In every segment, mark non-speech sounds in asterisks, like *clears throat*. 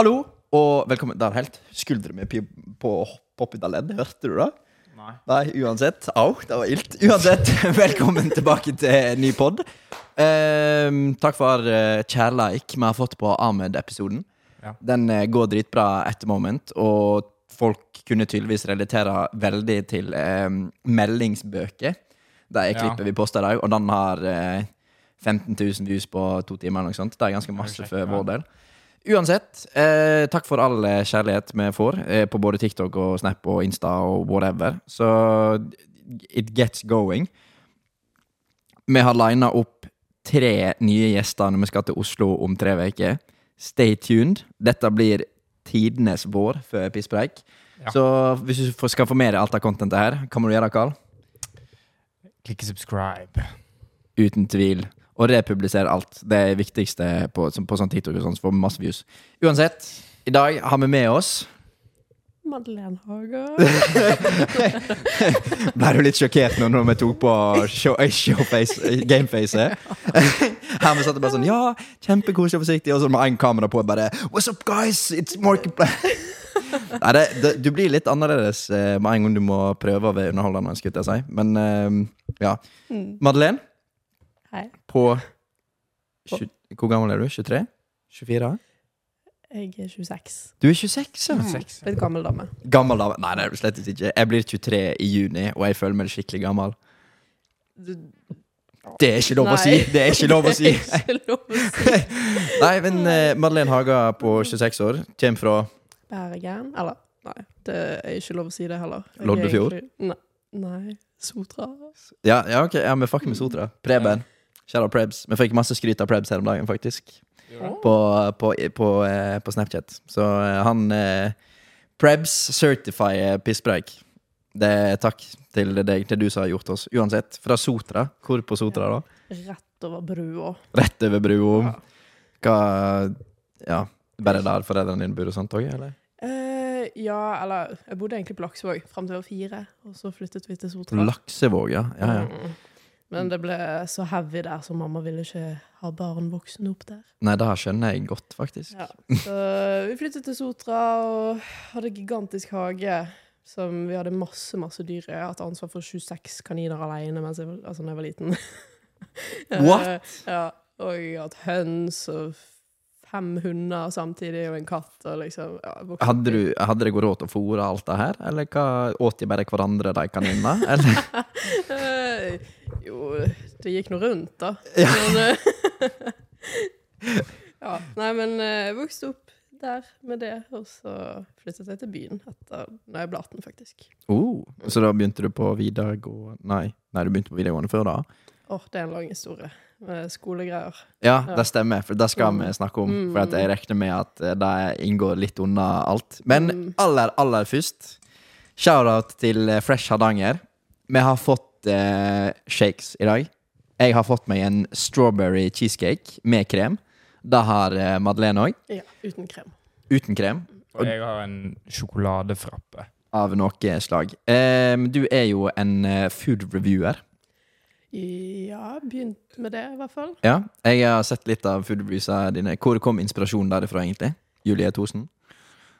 Hallo, og velkommen Der helt skuldra mi på ut av ledd. Hørte du det? Nei. Nei, uansett. Au, det var ilt. Uansett, *laughs* velkommen tilbake til en ny pod. Ehm, takk for uh, kjærleik vi har fått på Ahmed-episoden. Ja. Den uh, går dritbra etter moment, og folk kunne tydeligvis relatere veldig til ehm, meldingsbøker. Det er Ja. klippet vi posta i dag, og den har uh, 15 000 views på to timer. Noe sånt. Det er ganske masse for vår del. Uansett, eh, takk for all eh, kjærlighet vi får eh, på både TikTok og Snap og Insta og whatever. Så it gets going. Vi har lina opp tre nye gjester når vi skal til Oslo om tre uker. Stay tuned. Dette blir tidenes vår før pisspreik. Ja. Så hvis du skal få med deg alt av contentet her, hva må du gjøre, Karl? Klikke subscribe. Uten tvil. Og republisere alt. Det er det viktigste på, på sånn TikTok og sånn, så får vi masse views. Uansett, i dag har vi med oss Madeleine Hager. *laughs* Ble du litt sjokkert nå når vi tok på show, eh, showface, eh, gameface? Her vi satt og bare sånn Ja, kjempekoselig og forsiktig, og så med én kamera på bare What's up, guys? It's Markiplier. *laughs* Nei, det, det, du blir litt annerledes eh, med en gang du må prøve å være underholdende, si. Men eh, ja. Mm. Madeleine, Hei. På tjue- Hvor gammel er du? 23? 24? Jeg er 26. Du er 26, ja. er Litt gammel dame. Gammel dame. Nei, det er du slett ikke. Jeg blir 23 i juni, og jeg føler meg skikkelig gammel. Du, Det er ikke lov å si! Nei. Det er ikke lov å si! *laughs* Det er ikke lov å si. *laughs* Nei, men uh, Madeleine Haga på 26 år kommer fra Bergen? Eller, nei. Det er ikke lov å si det heller. Jeg er Loddefjord? egentlig- Nei. nei. Sotra. Ja, ja ok, ja, vi fuck med Sotra. Preben. Kjære Prebz. Vi fikk masse skryt av Prebz her om dagen, faktisk. På, på, på, eh, på Snapchat. Så eh, han eh, Prebz certifier pisspreik. Det er takk til deg, til du som har gjort oss. Uansett, fra Sotra. Hvor på Sotra, da? Rett over brua. Rett over brua. Ja. Hva Ja. Bare der foreldrene dine bor og sånt òg, eller? Eh, ja, eller Jeg bodde egentlig på Laksevåg fram til jeg var fire, og så flyttet vi til Sotra. Laksevåg, ja. ja, ja. Mm. Men det ble så heavy der, så mamma ville ikke ha barn voksne opp der. Nei, det skjønner jeg godt, faktisk. Ja. Så vi flyttet til Sotra og hadde gigantisk hage. Som vi hadde masse masse dyr i. Jeg har hatt ansvar for 26 kaniner alene mens jeg, altså, når jeg var liten. *laughs* What? Ja, og jeg har hatt høns og fem hunder samtidig, og en katt. Og liksom, ja, Hadde, du, hadde det gått råd til å fôre alt det her, eller hva, åt de bare hverandre, de kaninene? Eller? Eh, *laughs* Jo, det gikk nå rundt, da. Ja. Men, eh, *laughs* ja. Nei, men eh, jeg vokste opp der med det, og så flyttet jeg til byen etter når jeg ble 18, faktisk. Oh, så da begynte du på videregående Nei, nei, du begynte på videregående før da? Åh, det er en lang historie. Med skolegreier. Ja, det stemmer, for det skal vi Mm. snakke om. Mm. For at jeg regner med at eh, det inngår litt unna alt. Men Mm. aller, aller først, shout-out til eh, Fresh Hardanger. Vi har fått eh, shakes i dag. Jeg har fått meg en strawberry cheesecake med krem. Det har eh, Madeleine òg. Ja, uten krem. Uten krem. Og jeg har en sjokoladefrappe. Av noe slag. Eh, du er jo en food reviewer. Ja, begynt med det, i hvert fall. Ja, jeg har sett litt av food dine. Hvor kom inspirasjonen derifra, egentlig? Julie Thosen?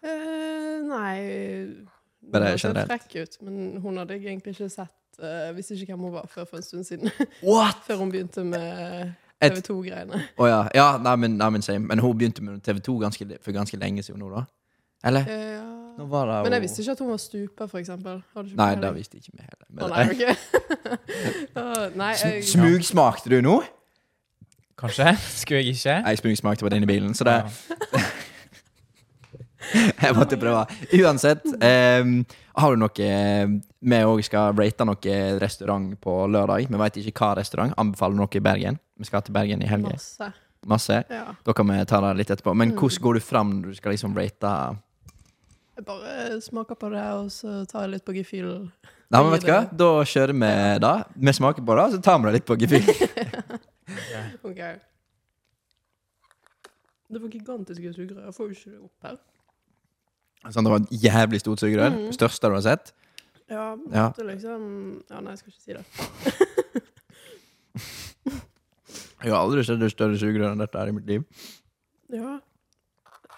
Eh, nei Bare Hun ser generelt. frekk ut, men hun hadde jeg egentlig ikke sett uh, Visste ikke hvem hun var før for en stund siden. What?! *laughs* før hun begynte med TV 2-greiene. Oh, ja. ja nei, men, nei, men same. Men hun begynte med TV 2 ganske, for ganske lenge siden nå, da? Eller? Ja. Nå var det Men jeg visste ikke at hun var stupa, for eksempel. Nei, det visste ikke vi heller. Å, Men, nei, ok. *laughs* Å, nei, jeg, Smugsmakte du nå? Kanskje? Skulle jeg ikke? Jeg smugsmakte på den i bilen, så det Ja. *laughs* Jeg måtte prøve. Uansett, em, har du noe Vi òg skal rate noe restaurant på lørdag. Vi veit ikke hva restaurant. Anbefaler du noe i Bergen? Vi skal til Bergen i helga. masse. Masse. Ja. Da kan vi ta det litt etterpå. Men Mm. hvordan går du fram når du skal liksom rate Jeg bare smaker på det, og så tar jeg litt på gefühlen. Nei, men vet du hva? Da kjører vi det. Vi smaker på det, og så tar vi det litt på gefühl. *laughs* Ok. Det var gigantiske sugerør. Jeg får jo ikke det opp her. Sånn, det var et jævlig stort sugerør. Mm. Største du har sett. Ja, Ja. er liksom Ja, nei, jeg skal ikke si det. *laughs* Jeg har aldri sett et større sugerør enn dette her i mitt liv. Ja.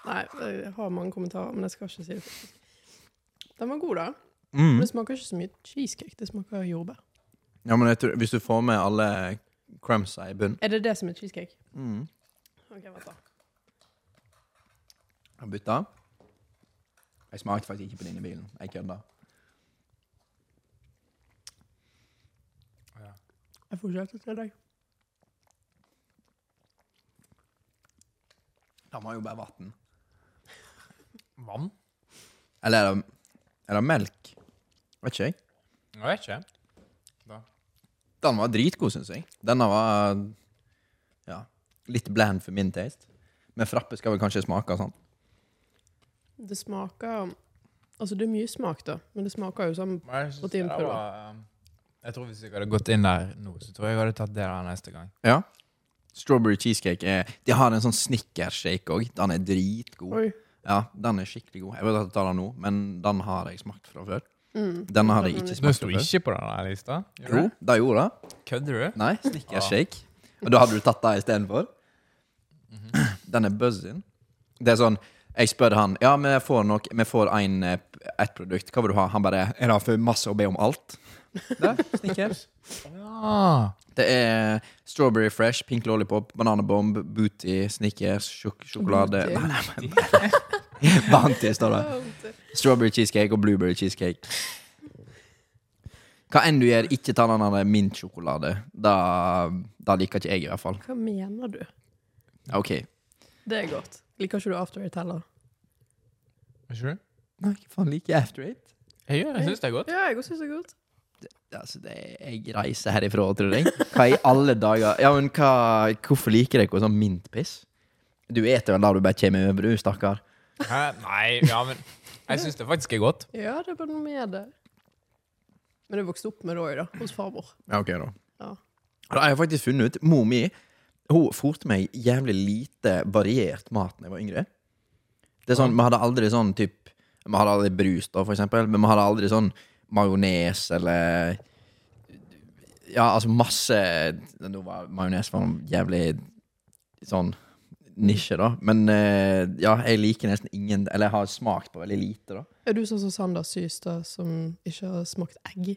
Nei, jeg har mange kommentarer, men jeg skal ikke si det. Den var god, da. Mm. Men det smaker ikke så mye cheesecake. Det smaker jordbær. Ja, men jeg tror, hvis du får med alle crumbsa i bunnen Er det det som er cheesecake? mm. Ok, vent da. Jeg bytta. Jeg smakte faktisk ikke på denne bilen. Jeg kødda. Jeg fortsetter til deg. Den var jo bare vann. Vann? Eller er det, er det melk? Vet ikke jeg. Jeg vet ikke. Den var dritgod, syns jeg. Denne var ja, litt bland for min taste. Men frappe skal vel kanskje smake sånn. Det smaker Altså, det er mye smak, da, men det smaker jo som proteinpulver. jeg, um, jeg tror hvis jeg hadde gått inn der nå, så tror jeg jeg hadde tatt det der neste gang. Ja. Strawberry cheesecake er De har en sånn snickershake òg. Den er dritgod. Oi. Ja, den er skikkelig god. Jeg vet at jeg tar den nå, men den har jeg smakt fra før. Mm. Denne hadde jeg ikke Den smakt sto fra før. ikke på den lista. Jo, det gjorde det. Kødder du? Nei, snickershake. Og da hadde du tatt det istedenfor? Den er buzzing. Det er sånn Jeg spør han Ja, vi får nok Vi får en, eh, ett produkt. Hva vil du ha? Han bare Er det for masse å be om alt? *laughs* Der, Snickers. Ja. Det er strawberry fresh, pink lollipop, bananabomb, booty, Snickers, sjok sjokolade Booty. Nei, nei, men *laughs* Bounty står det. Strawberry cheesecake og blueberry cheesecake. Hva enn du gjør, ikke ta den der mintsjokolade. Da, da liker ikke jeg, i hvert fall. Hva mener du? OK. Det er godt. Liker ikke du After Eight heller? Ikke du? Nei, hva faen liker jeg After Eight? Jeg gjør, jeg syns det er godt. Ja, jeg også syns det er godt. Altså, det er, jeg reiser herifra, tror jeg. Hva i alle dager Ja, men hva, Hvorfor liker dere sånn mintpiss? Du eter vel da du bare kommer over, du, stakkar. Hæ? Nei, ja, men jeg syns det faktisk er godt. Ja, det er bare noe med det. Men du vokste opp med det òg, da. Hos farmor. Ja, ok da. Ja. Da har jeg faktisk funnet ut Mor mi hun forte meg jævlig lite variert mat da jeg var yngre. Det er sånn, Vi hadde aldri sånn typ Vi hadde aldri brus, da, for eksempel, men vi hadde aldri sånn majones eller Ja, altså masse Nå var majones var en jævlig sånn nisje, da. Men eh, ja, jeg liker nesten ingen Eller jeg har smakt på veldig lite, da. Er du sånn som Sander Systad, som ikke har smakt egg?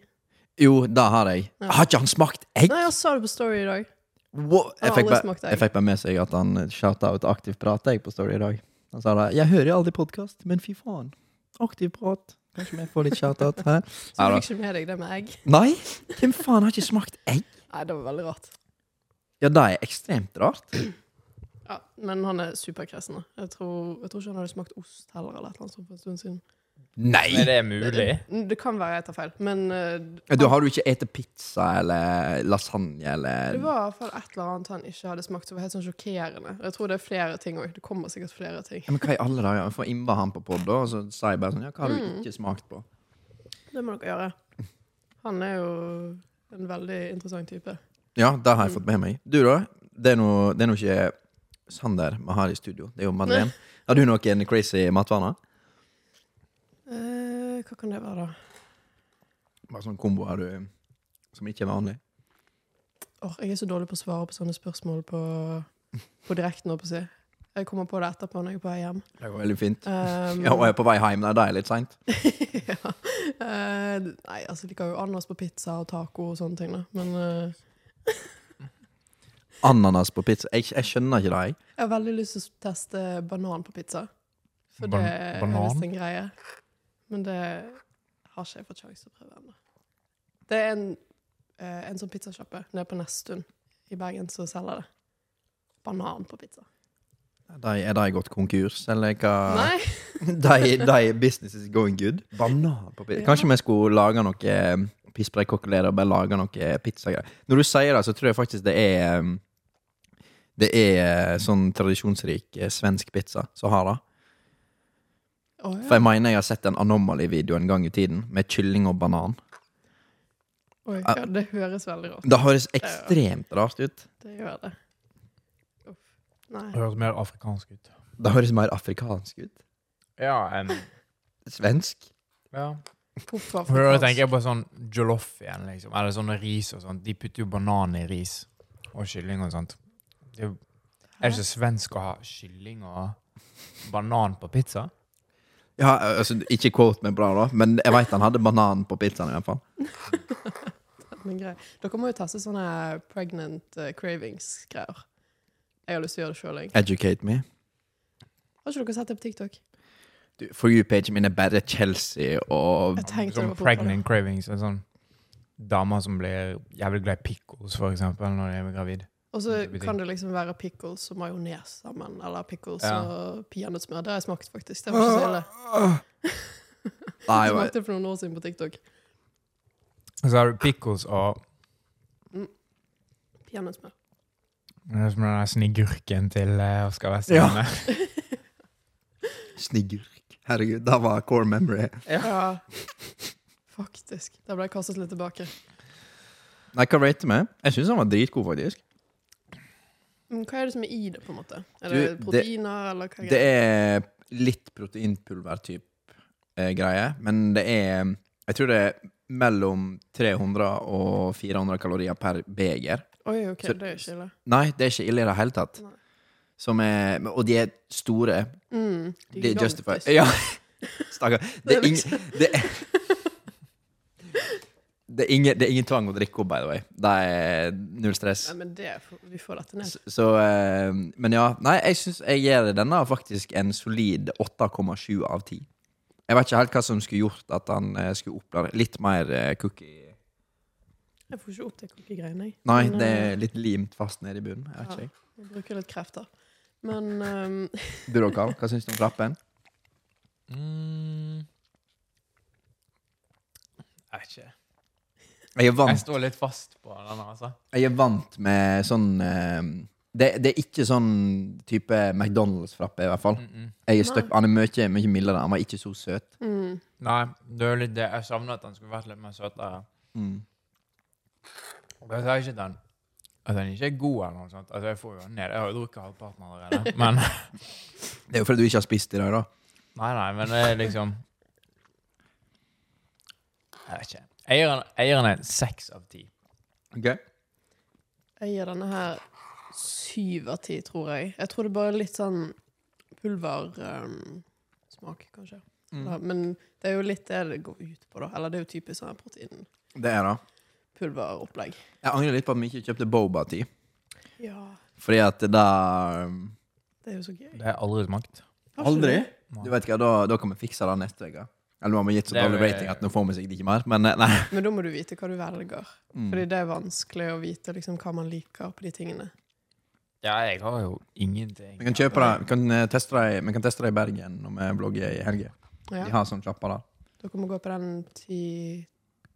Jo, det har jeg. Ja. Har ikke han smakt egg? Nei, jeg sa det på Story i dag. Wow. Jeg, har fikk bare, jeg fikk bare med seg at han shouta ut aktiv prat jeg på Story i dag. Han sa da 'Jeg hører aldri podkast, men fy faen. Aktiv prat. Kanskje vi får litt shoutout her?' Så du fikk ikke med deg det med egg? Nei! Hvem faen har ikke smakt egg? Nei, det var veldig rart. Ja, det er ekstremt rart. Ja, Men han er superkresen. da. Jeg tror, jeg tror ikke han hadde smakt ost heller, eller et eller annet sånt for en stund siden. Nei! Er det mulig? Det, det kan være jeg tar feil, men uh, Da har du ikke spist pizza eller lasagne eller det var i hvert fall et eller annet han ikke hadde smakt som var helt sånn sjokkerende. Jeg tror det er flere ting òg. Det kommer sikkert flere ting. ja, Men hva i alle dager? Jeg får innba han på pod, og så sa jeg bare sånn Ja, hva har du Mm. ikke smakt på? Det må dere gjøre. Han er jo en veldig interessant type. Ja, det har jeg fått med meg. Du, da? Det er nå det er nå ikke Sander vi har i studio. Det er jo Madeleine. *laughs* Har du noen crazy matvaner? Eh, hva kan det være, da? Bare sånn komboer du som ikke er vanlig? Åh, jeg er så dårlig på å svare på sånne spørsmål på, på direkten. på si. Jeg kommer på det etterpå når jeg er på vei hjem. Det går veldig fint. Um, *laughs* Ja, og jeg er på vei hjem. Nei, det er litt seint. *laughs* ja. uh, nei, altså, jeg liker jo ananas på pizza og taco og sånne ting, da. Men uh, *laughs* Ananas på pizza. Jeg, jeg skjønner ikke det, jeg. jeg har veldig lyst til å teste banan på pizza. For Ban- det er visst en greie. Men det har ikke jeg fått sjanse til å prøve ennå. Det er en, eh, en sånn pizzasjappe nede på Nesttun i Bergen som selger det. Banan på pizza. De, er de gått konkurs, eller hva? Nei! *laughs* De, de business is going good. Banan på pizza. Ja. Kanskje vi skulle lage noe eh, pisspreikkokkelerer og bare lage noe pizzagreier. Når du sier det, så tror jeg faktisk det er Det er sånn tradisjonsrik eh, svensk pizza som har det. Å, For jeg mener jeg har sett en Anomaly-video en gang i tiden, med kylling og banan. Oi, ja, det høres veldig rart ut. Det høres ekstremt rart ut. Det gjør det. Uff. Nei. Det høres mer afrikansk ut. Det høres mer afrikansk ut. Ja, enn Svensk. ja. Hvorfor Da afrikansk? tenker jeg på sånn jollof igjen, liksom. Eller sånne ris og sånt. De putter jo banan i ris. Og kylling og sånt. Det er, jo- er det ikke svensk å ha kylling og banan på pizza? Ja, altså, Ikke quote meg bra, da, men jeg veit han hadde banan på pizzaen. i hvert fall *laughs* Men grei. Dere må jo teste sånne pregnant uh, cravings-greier. Jeg har lyst til å gjøre det sjøl. Educate me. Har ikke dere sett det på TikTok? Du, For you-pagen min er bare Chelsea og Jeg Som pregnant cravings. En sånn damer som blir jævlig glad i pickles, for eksempel, når de er gravid. Og så kan det liksom være pickles og majones sammen, eller pickles Ja. og peanøttsmør. Det har jeg smakt, faktisk. Det var ikke så ille. *laughs* Jeg smakte det for noen år siden på TikTok. Så har du pickles og Peanøttsmør. Det er som den der snigurken til uh, Oskar Ja. Westerlund. *laughs* Snigurk. Herregud, det var core memory. Ja. Faktisk. Da ble jeg kastet litt tilbake. Nei, hva rater vi? Jeg syns han var dritgod, faktisk. Men hva er det som er i det, på en måte? Er Du, det det- proteiner, eller hva er Det Det er litt proteinpulver-type eh, greie, men det er Jeg tror det er mellom 300 og 400 kalorier per beger. Oi, ok, Så- det er ikke ille. Nei, det er ikke ille i det hele tatt. Som er, og de er store. Mm, de er justified. Ja. *laughs* Stakkar. Det er *laughs* liksom- ingen det er, ingen, det er ingen tvang å drikke opp, by the way. Det er null stress. Nei, men det, vi får dette ned. Så, så eh, Men ja. Nei, jeg syns jeg gir denne faktisk en solid 8,7 av 10. Jeg vet ikke helt hva som skulle gjort at han eh, skulle oppleve litt mer eh, cookie. Jeg får ikke opp det cookie-greiene, jeg. Nei, Men, det er litt limt fast nede i bunnen. Jeg vet Ja. ikke. jeg. Bruker litt krefter. Men um... *laughs* Du da, Karl? Hva syns du om frappen? Mm. Jeg vet ikke. Jeg er Jeg står litt fast på den, altså. jeg er vant med sånn eh, det, det er ikke sånn type McDonald's-frappe, i hvert fall. Mm -mm. Jeg er støkk, han er mye, mye mildere. Han var ikke så søt. mm, Nei, det er litt det. Jeg savner at han skulle vært litt mer søtere. Mm. Jeg sier ikke den, at den ikke er god, eller noe sånt. Altså, jeg får jo den ned. Jeg har jo drukket halvparten allerede. *laughs* Men Det er jo fordi du ikke har spist i dag, da. Nei, nei, men det er liksom Jeg vet ikke. Jeg gir den- jeg gir den en seks av ti. Okay. jeg gir denne her syv av ti, tror jeg. Jeg tror det er bare litt sånn pulversmak, kanskje. Mm. Men det er jo litt det det går ut på, da. Eller det er jo typisk sånn Det er det. Pulveropplegg. Jeg angrer litt på at vi ikke kjøpte boba-tid. Ja, Fordi at det da um, det er jo så gøy. Det har jeg aldri smakt. Aldri? du? Du vet hva, da, da kan vi fikse det neste uke. Eller nå har vi gitt så dårlig rating at nå får vi sikkert ikke mer. Men eh, nei. *laughs* Men da må du vite hva du velger. Mm. Fordi det er vanskelig å vite liksom, hva man liker på de tingene. Ja, jeg har jo ingenting. Vi kan kjøpe det. Vi kan eh, teste det, vi kan teste det i Bergen når vi blogger i helga. Ja. De har sånn sjapper der. Dere må gå på den te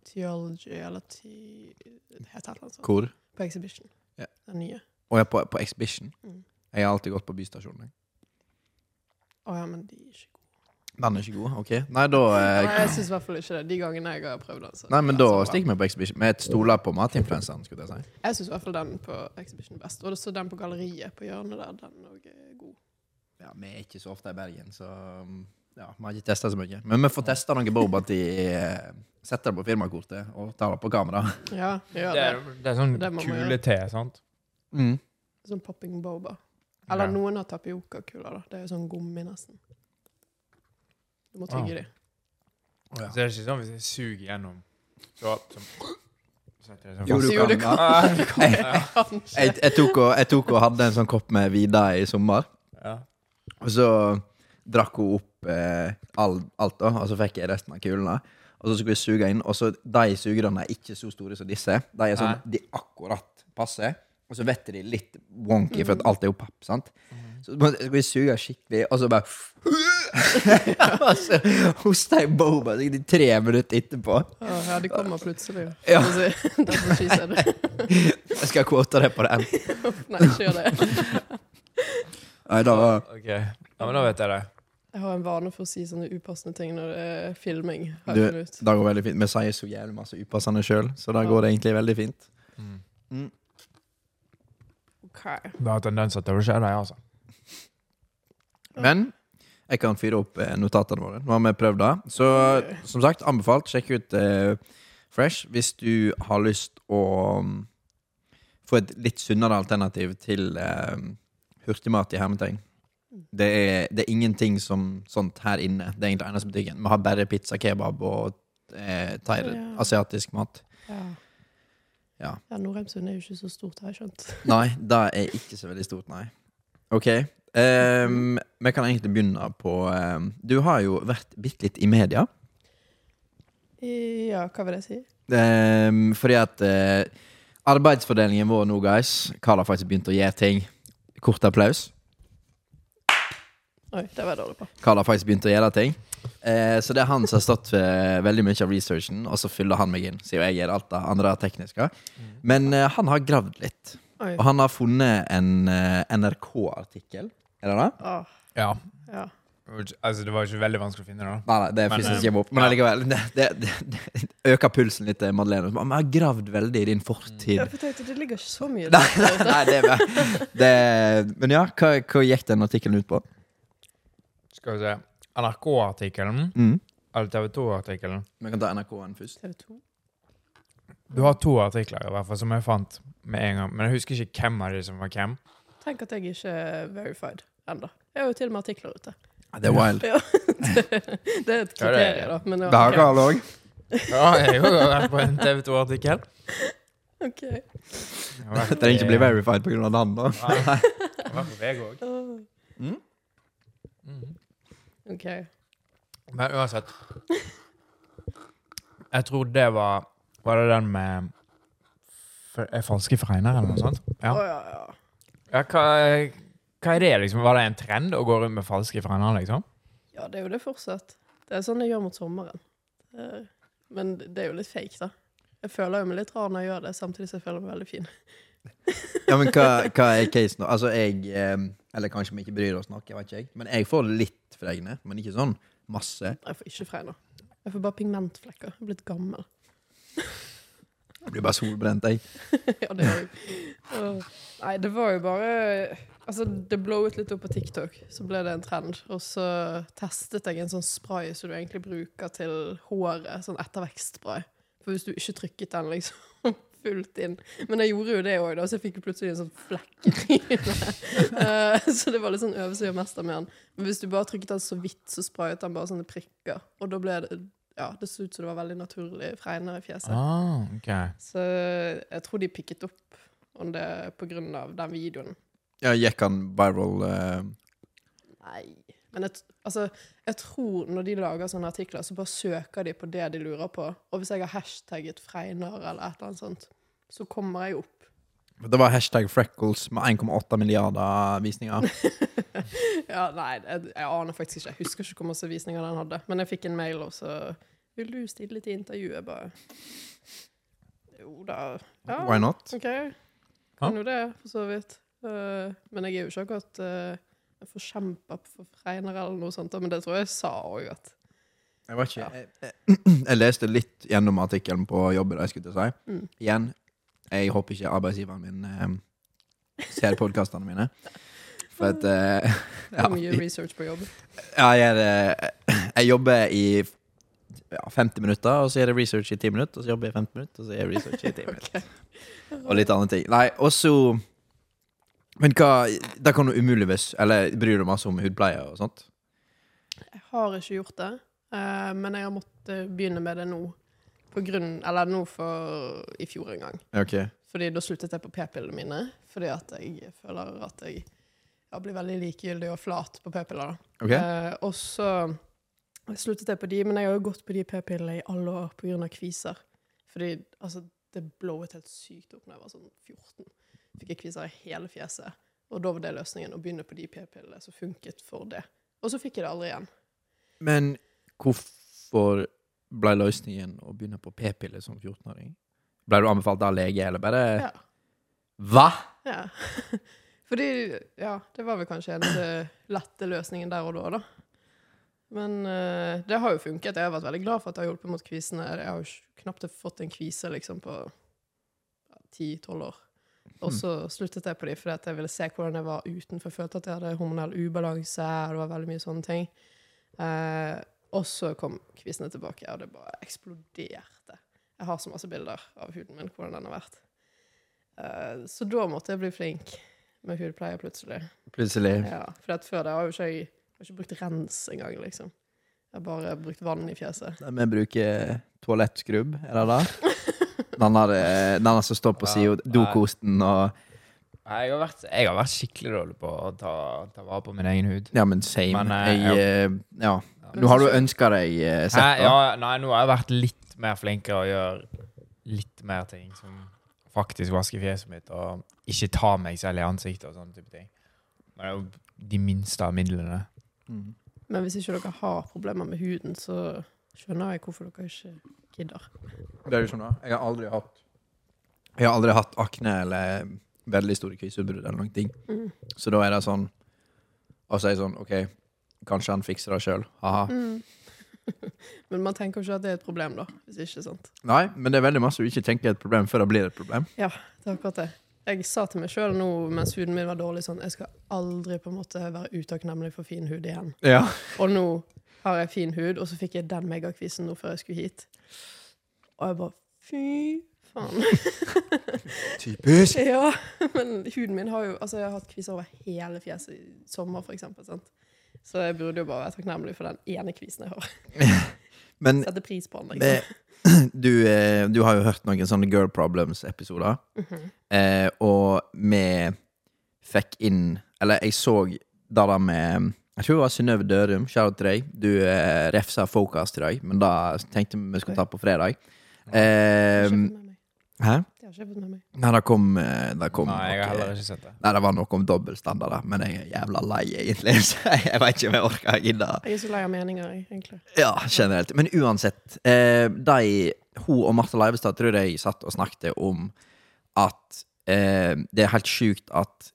Theology, eller te Det heter noe sånt. Hvor? På Exhibition. Ja. Den nye. Å er på, på Exhibition. Mm. Jeg har alltid gått på Bystasjonen. jeg. Å ja, men de er ikke gode. Den er ikke god? OK. Nei, da Nei, eh, jeg syns i hvert fall ikke det. De gangene jeg har prøvd den. så- Nei, men da stikker vi på Exhibition. Vi stoler på matinfluenseren, skulle jeg si. Jeg syns i hvert fall den på Exhibition er best. Og så den på galleriet på hjørnet der, den òg er god. Ja, Vi er ikke så ofte i Bergen, så um, ja, vi har ikke testa så mye. Men vi får testa noe boba til eh, Setter det på firmakortet og tar det på kamera. Ja, gjør Det det. er, det er sånn Det kule te, sant? Mm. Sånn popping boba. Eller Ja. noen har tapiokakuler, da. Det er jo sånn gummi, nesten. Du må tygge de. Så det er ikke sånn hvis jeg suger gjennom så, så, sånn Jo, du kan. du kan. ja. Ja. Jeg, jeg, tok og, jeg tok og hadde en sånn kopp med Vida i sommer. Ja. Og så drakk hun opp eh, all, alt, da, og så fikk jeg resten av kulene. Og så skulle jeg suge inn, og så de sugerne er ikke så store som disse. De er sånn, Nei. de akkurat passer. Og så vet de litt wonky, for at alt er jo papp. sant? Mhm. Så skulle jeg suge skikkelig, og så bare *laughs* Og så hosta jeg boba sikkert i tre minutter etterpå. Ja, de kommer plutselig. Ja. *laughs* Jeg skal quote det på den. *laughs* Nei, ikke gjør det. Nei, da Ok, ja, men da vet jeg det. Jeg har en vane for å si sånne upassende ting når det er filming. Du, det går veldig fint. Vi sier så jævlig masse upassende sjøl, så da går det egentlig veldig fint. Mm. Ok. Det har tendenser til å skje, det, altså. Men jeg kan fyre opp eh, notatene våre. Nå har vi prøvd det. Så som sagt, anbefalt. Sjekk ut eh, Fresh hvis du har lyst å mm, få et litt sunnere alternativ til eh, hurtigmat i hermetegn. Det er, det er ingenting som sånt her inne. Det er egentlig eneste butikken. Vi har bare pizza, kebab og eh, thai, Ja. asiatisk mat. Ja. Ja. ja Norheimsund er jo ikke så stort, har jeg skjønt. Nei, det er ikke så veldig stort, nei. OK. Ehm, vi kan egentlig begynne på um, Du har jo vært bitte litt i media. Ja, hva vil jeg si? Um, fordi at uh, arbeidsfordelingen vår nå, guys Karl har faktisk begynt å gjøre ting. Kort applaus. Oi, det var jeg dårlig på. Karl har faktisk begynt å gjøre ting. Eh, så det er han som har stått for veldig mye av researchen, og så fyller han meg inn. Siden jeg gjør alt det andre tekniske. Men eh, han har gravd litt. Oi. Og han har funnet en eh, NRK-artikkel. Er det det? Åh, Ja. ja. Altså, det var ikke veldig vanskelig å finne det. da. Nei, nei, det er Men, fysisk eh, hjemme opp. Men ja. allikevel, det, det, det, det øker pulsen litt til Madeleine. Vi har gravd veldig i din fortid. Jeg tenkte, det ligger ikke så mye Nei, der. nei, det, er- det Men ja, hva, hva gikk den artikkelen ut på? Skal vi se. NRK-artikkelen, Mm. eller TV 2-artikkelen. Vi kan ta NRK-en først. TV 2. Du har to artikler i hvert fall som jeg fant med en gang. Men jeg husker ikke hvem av de som var hvem. Tenk at jeg ikke er verified ennå. Jeg har jo til og med artikler ute. Det er wild. Ja, det, *laughs* det er et er kriterium, da. Men ja, Det har. Karl òg. Ja, jeg har jo vært på en TV 2-artikkel. Ok. Trenger ikke bli verified pga. han, da. Jeg har på VG òg. Åh, Mm. ok. Men uansett Jeg tror det var Var det den med er falske fregner, eller noe sånt? Ja. Oh, ja, ja. Ja hva, hva er det, liksom? Var det en trend å gå rundt med falske fregner, liksom? ja, det er jo det fortsatt. Det er sånn jeg gjør mot sommeren. Eh, Men det er jo litt fake, da. Jeg føler jo meg litt rar når jeg gjør det, samtidig som jeg føler meg veldig fin. *laughs* Ja, men hva, hva er casen, nå? Altså, jeg Eller kanskje vi ikke bryr oss nok, jeg vet ikke jeg. Men jeg får litt fregne, men ikke sånn masse. Jeg får ikke fregner. Jeg får bare pigmentflekker. Jeg er blitt gammel. Jeg blir bare solbrent, jeg. *laughs* ja, det gjør jeg. Nei, det var jo bare Altså, det blowet litt opp på TikTok, så ble det en trend. Og så testet jeg en sånn spray som du egentlig bruker til håret, sånn ettervekstspray. For hvis du ikke trykket den liksom *laughs* fullt inn Men jeg gjorde jo det òg, så jeg fikk plutselig en sånn flekk. Eh, *laughs* så det var litt sånn øvelse å gjøre mester med den. Men hvis du bare trykket den så vidt, så sprayet den bare sånne prikker. Og da ble det Ja, det så ut som det var veldig naturlig fregner i fjeset. Ah, ok. Så jeg tror de pikket opp om det av den videoen. Ja, gikk han viral Uh... Nei. Men jeg, altså, jeg tror når de lager sånne artikler, så bare søker de på det de lurer på. Og hvis jeg har hashtagget Fregner eller et eller annet sånt, så kommer jeg opp. Det var hashtag freckles med 1,8 milliarder visninger. *laughs* Ja, nei, jeg, jeg aner faktisk ikke. Jeg husker ikke hvor mange visninger den hadde. Men jeg fikk en mail, og så Vil du stille til intervjuet, Jeg bare Jo da. Ja, Why not? OK. Kan jo det, for så vidt. Uh, men jeg er jo ikke akkurat uh, en forkjemper for Fregner eller noe sånt, men det tror jeg jeg sa òg, at Jeg var ikke. Jeg, jeg, *clears throat* jeg leste litt gjennom artikkelen på jobb i dag, skulle jeg til å si. Mm. Igjen, jeg håper ikke arbeidsgiveren min eh, ser podkastene mine. *laughs* For at *laughs* det er mye research på jobb. Ja, jeg, *clears throat* jeg jobber i ja, 50 minutter, og så er det research i 10 minutter, og så jobber jeg i 15 minutter, og så er det research i 10 *laughs* minutter. Og litt andre ting. Nei, og så Men hva Da kan du umuligvis Eller bryr du deg masse om hudpleie og sånt? Jeg har ikke gjort det, eh, men jeg har måttet begynne med det nå. På grunn, eller nå for i fjor en gang. Ok. Fordi da sluttet jeg på p-pillene mine. Fordi at jeg føler at jeg ja, blir veldig likegyldig og flat på p-piller. Okay. Ok. Eh, og så sluttet jeg på de, men jeg har jo gått på de p-pillene i alle år pga. kviser. Fordi altså, det blowet helt sykt opp da jeg var sånn 14. Fikk jeg kviser i hele fjeset. Og da var det løsningen, å begynne på de p-pillene som funket for det. Og så fikk jeg det aldri igjen. Men hvorfor ble løsningen å begynne på p-piller som 14-åring? Ble du anbefalt av lege, eller bare Ja. Hva?! Ja. *laughs* Fordi, ja, det var vel kanskje den lette løsningen der og da, da. Men uh, det har jo funket. Jeg har vært veldig glad for at det har hjulpet mot kvisene. Jeg har jo knapt fått en kvise liksom på ti-tolv år. Og så sluttet jeg på de fordi jeg ville se hvordan jeg var utenfor. jeg følte at jeg hadde hormonell ubalanse, og det var veldig mye sånne ting. Uh, og så kom kvisene tilbake, og det bare eksploderte. Jeg har så masse bilder av huden min, hvordan den har vært. Uh, så da måtte jeg bli flink. med hudpleie plutselig. Plutselig. Ja, for før det har jo ikke jeg har ikke brukt rens engang, liksom. Jeg har bare brukt vann i fjeset. Vi bruker toalettskrubb, er det det? *laughs* Den eh, som står på sida, dokosten og Nei, Jeg har, vært, jeg har vært skikkelig dårlig på å ta, ta vare på min egen hud. Ja, men same. Men, eh, jeg, ja. ja. Nå har du ønska deg eh, sett, da. Ja, nei, nå har jeg vært litt mer flinkere å gjøre litt mer ting. Som faktisk vaske fjeset mitt og ikke ta meg selv i ansiktet og sånne type ting. Men det er jo de minste av midlene. Mm. Men hvis ikke dere har problemer med huden, så skjønner jeg hvorfor dere ikke gidder. Det er jo sånn da Jeg har aldri hatt Jeg har aldri hatt akne eller veldig store kviseutbrudd eller noen ting. Mm. Så da er det sånn Og så er jeg sånn OK, kanskje han fikser det sjøl. Ha-ha. Mm. *laughs* Men man tenker jo ikke at det er et problem, da. Hvis ikke, sant. Nei, men det er veldig masse du ikke tenker er et problem før det blir et problem. Ja, Det er akkurat det. Jeg sa til meg sjøl nå mens huden min var dårlig, sånn Jeg skal aldri på en måte være utakknemlig for fin hud igjen. Ja. Og nå har jeg fin hud, og så fikk jeg den megakvisen nå før jeg skulle hit. Og jeg bare Fy faen. *laughs* Typisk. *laughs* ja, men huden min har jo Altså, jeg har hatt kviser over hele fjeset i sommer, for eksempel, sant? Så jeg burde jo bare være takknemlig for den ene kvisen jeg har. *laughs* Men Sette pris på den. Liksom. *clears throat* du, eh, du har jo hørt noen sånne Girl Problems-episoder. Mhm. Eh, og vi fikk inn Eller jeg så det med Jeg tror det var Synnøve Dørum. Shout til deg. Du eh, refsa Focus til deg, men da tenkte vi vi skulle ta på fredag. Eh, ikke jeg har ikke fått med meg. Nei, det kom, eh, det kom Nei, jeg har heller ikke sett det. Nei, det var noe om dobbeltstandarder, men jeg er jævla lei, egentlig. *laughs* Så jeg, vet ikke om jeg orker å gidde. Jeg er så lei av meninger, egentlig. Ja, generelt. Men uansett. Eh, de, hun og Martha Leivestad tror jeg satt og snakket om at eh, det er helt sjukt at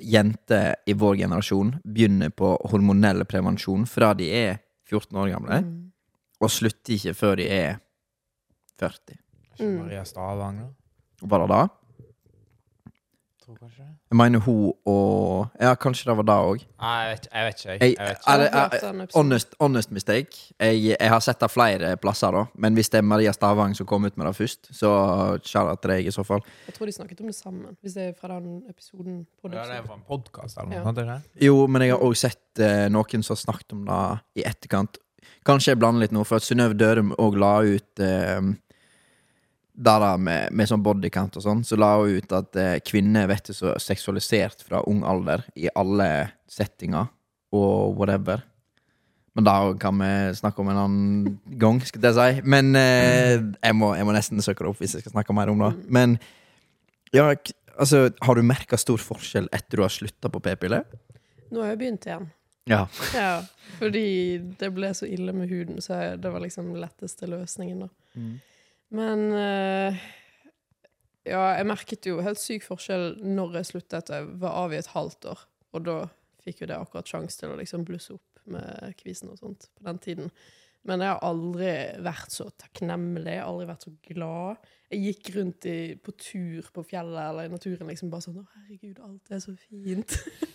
jenter i vår generasjon begynner på hormonell prevensjon fra de er 14 år gamle, Mm. og slutter ikke før de er 40. Ikke Mm. Maria Stavang, da? Var det da? Tror kanskje det. Jeg mener hun og Ja, kanskje det var da òg. Nei, jeg vet, jeg vet ikke. Jeg, Jeg- jeg vet ikke. Jeg har hørt den episoden. Honest, honest mistake. Jeg, jeg har sett det flere plasser, da. Men hvis det er Maria Stavang som kom ut med det først, så shout til deg i så fall. Jeg tror de snakket om det sammen, hvis det er fra den episoden. På Ja, det er fra en podkast eller noe Ja. det? Jo, men jeg har òg sett eh, noen som har snakket om det i etterkant. Kanskje jeg blander litt nå, for at Synnøve Dørum òg la ut eh, der da med, med sånn bodycount og sånn, så la hun ut at eh, kvinner vet du, så seksualisert fra ung alder i alle settinger og whatever. Men da kan vi snakke om en annen gang, skal jeg si. Men eh, jeg, må, jeg må nesten søke det opp hvis jeg skal snakke mer om det. Men ja, altså, har du merka stor forskjell etter du har slutta på p-piller? Nå har jeg begynt igjen. Ja. *laughs* Ja, fordi det ble så ille med huden, så det var liksom letteste løsningen, da. Men uh, Ja, jeg merket jo helt syk forskjell når jeg sluttet. Jeg var av i et halvt år, og da fikk jo det akkurat sjanse til å liksom blusse opp med kvisen og sånt på den tiden. Men jeg har aldri vært så takknemlig, aldri vært så glad. Jeg gikk rundt i, på tur på fjellet eller i naturen liksom bare sånn Å, herregud, alt er så fint.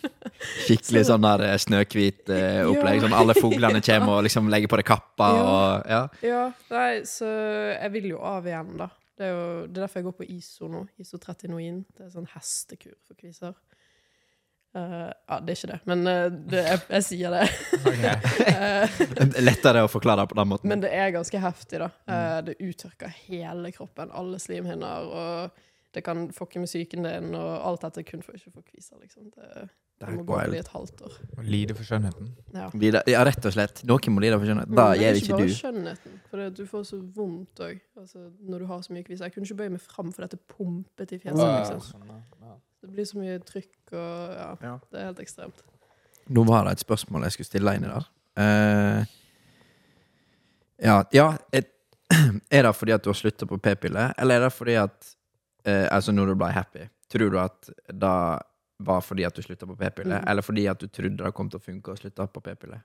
*laughs* Skikkelig Så- sånn der eh, snøhvit eh, *laughs* opplegg. Ja. Sånn alle fuglene kommer og liksom legger på deg kappa Ja. og Ja. Ja, nei, så jeg vil jo av igjen, da. Det er jo det er derfor jeg går på ISO nå. ISO 30 Det er sånn hestekur for kviser. Eh, ja, det er ikke det, men uh, det, jeg, jeg sier det. *laughs* Eh, *laughs* Lettere å forklare det på den måten. men det er ganske heftig, da. Eh, det uttørker hele kroppen, alle slimhinner, og det kan fucke med psyken din, og alt dette kun for ikke å få kviser, liksom. Det, Det det er må gå wild. i et halvt år. Å lide for skjønnheten. Ja. Ja, rett og slett. Noen må lide for skjønnhet. Mm, Da gjør ikke ikke bare skjønnheten, for det, du får så vondt òg altså, når du har så mye kviser. Jeg kunne ikke bøye meg fram, for dette pumpet i fjeset. Ja. Liksom. Sånn, ja. Det blir så mye trykk, og ja, Ja. det er helt ekstremt. Nå var det et spørsmål jeg skulle stille inni der. Eh, ja, ja et, *clears throat* Er det fordi at du har slutta på p-piller, eller er det fordi at eh, Altså, når du ble happy, tror du at det var fordi at du slutta på p-piller, Mm. eller fordi at du trodde det kom til å funke å slutte på p-piller?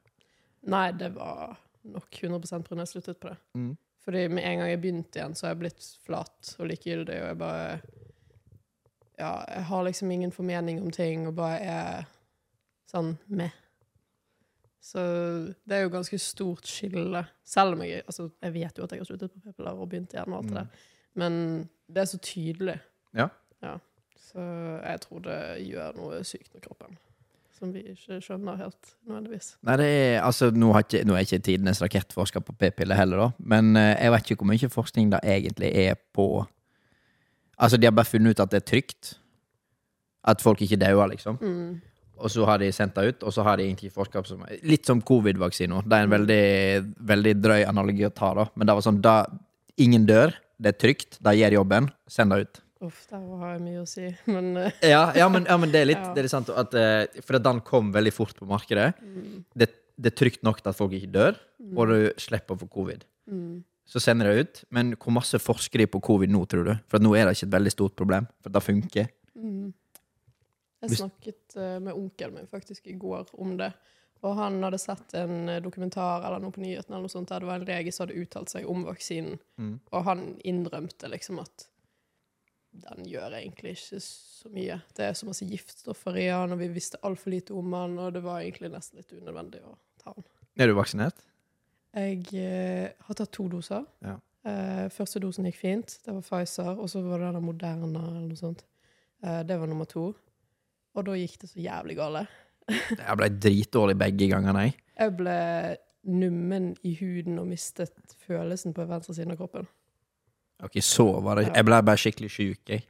Nei, det var nok 100% på når jeg sluttet på det. Mm. Fordi med en gang jeg begynte igjen, så har jeg blitt flat og likegyldig, og jeg bare Ja, jeg har liksom ingen formening om ting, og bare er sånn med. Så det er jo ganske stort skille. Selv om jeg Altså, jeg vet jo at jeg har sluttet på p-piller og begynt igjen og alt det Mm. men det er så tydelig. Ja. Ja. Så jeg tror det gjør noe sykt med kroppen. Som vi ikke skjønner helt nødvendigvis. Nei, det er, altså, nå, har ikke, nå er ikke tidenes rakettforsker på p-piller heller, da. Men eh, jeg vet ikke hvor mye forskning det egentlig er på Altså, de har bare funnet ut at det er trygt. At folk ikke dauer, liksom. Mm. Og så har de sendt det ut, og så har de egentlig forska på Litt som covid-vaksiner. Det er en veldig, veldig drøy analogi å ta, da. Men det var sånn da Ingen dør, det er trygt, de gjør jobben, send det ut. Uff, der har jeg mye å si. *laughs* Men eh, *laughs* Ja, ja, men, ja, men det er litt, *laughs* Ja. det er litt sant at eh, For at den kom veldig fort på markedet. mm, Det, det er trygt nok til at folk ikke dør, og du slipper å få covid. mm. Så sender de ut. Men hvor masse forsker de på covid nå, tror du? For nå er det ikke et veldig stort problem. For det funker. Mm. Jeg snakket eh, med onkelen min faktisk i går om det. Og han hadde sett en eh, dokumentar eller noe på nyhetene eller noe sånt, der det var en lege som hadde uttalt seg om vaksinen. Mm. Og han innrømte liksom at den gjør egentlig ikke så mye. Det er så masse giftstoffer i den, og vi visste altfor lite om den, og det var egentlig nesten litt unødvendig å ta den. Er du vaksinert? Jeg uh, har tatt to doser. Ja. Uh, første dosen gikk fint. Det var Pfizer. Og så var det den Moderna eller noe sånt. Uh, det var nummer to. Og da gikk det så jævlig galt. *laughs* Jeg ble dritdårlig begge gangene, jeg. Jeg ble nummen i huden og mistet følelsen på venstre siden av kroppen. Ok, så var det Ja. Jeg ble bare skikkelig sjuk, jeg.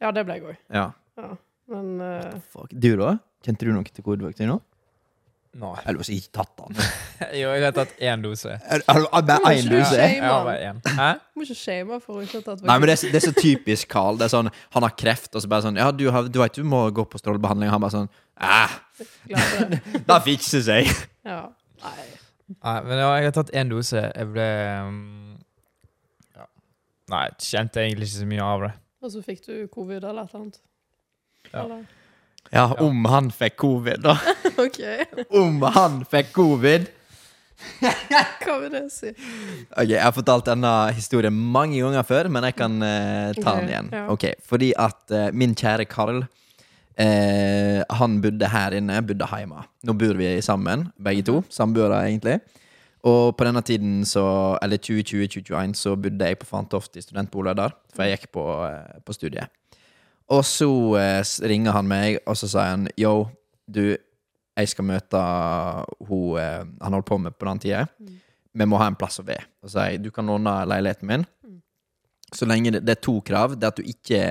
Ja, det ble jeg òg. Ja. Ja. Men uh, Fuck. Du, da? Kjente du noe til covid-vaksiner? Nei. Eller har ikke tatt den. *laughs* Jo, jeg har tatt én dose. Er- er Bare må én dose? Jeg bare én. Hæ? Du må ikke shame for å ikke ha tatt Nei, men det er, det er så typisk Carl. Det er sånn, Han har kreft, og så bare sånn Ja, du, har, du vet du må gå på strålebehandling. Han bare sånn Æh, vaksinen. det *laughs* fikser seg. Ja. Nei. Nei, men ja, jeg har tatt én dose. Jeg ble um, ja. Nei, jeg kjente egentlig ikke så mye av det. Og så fikk du covid eller et eller annet. Ja. Eller? Ja, om han fikk covid, da. *laughs* OK. Om han fikk covid. *laughs* Hva vil det si? Ok, Jeg har fortalt denne historien mange ganger før, men jeg kan eh, ta den igjen. ja. Ok, Fordi at eh, min kjære Karl eh, Han bodde her inne, bodde hjemme. Nå bor vi sammen, begge to. Samboere, egentlig. Og på denne tiden, så, eller 2020-2021, så bodde jeg på Fantoft i studentbolig der. For jeg gikk på, eh, på studiet. Og så eh, ringer han meg, og så sier han Yo, du, jeg skal møte hun eh, han holdt på med på den tida. Vi må ha en plass å være. Og sier jeg du kan låne leiligheten min. Så lenge det, det er to krav. Det er at du ikke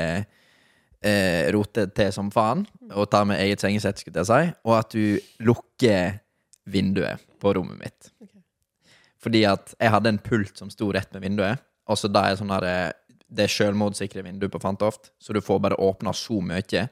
eh, roter til som faen og tar med eget sengesett, skulle jeg si, og at du lukker vinduet på rommet mitt. Okay. Fordi at jeg hadde en pult som sto rett med vinduet, og så da er sånn der, eh, det er sjølmordssikre vindu på Fantoft, så du får bare åpna så mye.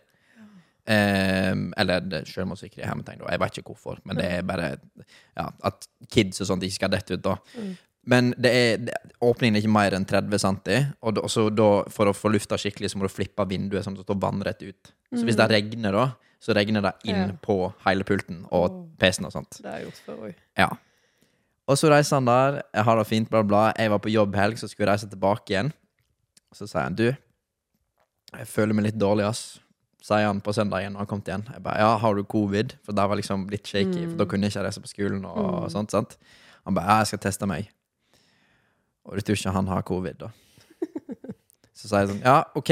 Um, eller det er sjølmordssikre i hermetegn, da. Jeg vet ikke hvorfor, men det er bare ja, at kids og sånt ikke skal dette ut, da. Mm. Men det er, det, åpningen er ikke mer enn 30 cm, og da, så da, for å få lufta skikkelig, så må du flippe vinduet sånn at det står vannrett ut. Så hvis det regner, da, så regner det inn Mm. Ja. på hele pulten og. PC-en og sånt. Det har jeg gjort før òg. Ja. Og så reiser han der, jeg har det fint, bla, bla. Jeg var på jobb helg, så skulle jeg reise tilbake igjen. Så sier han, du, jeg føler meg litt dårlig, ass. Sier han på søndagen når han kom igjen. Jeg bare, ja, har du covid? For det var liksom litt shaky, for da kunne jeg ikke reise på skolen og Mm. sånt, sant? Han bare, ja, jeg skal teste meg. Og du tror ikke han har covid, da? *laughs* Så sier jeg sånn, ja, ok.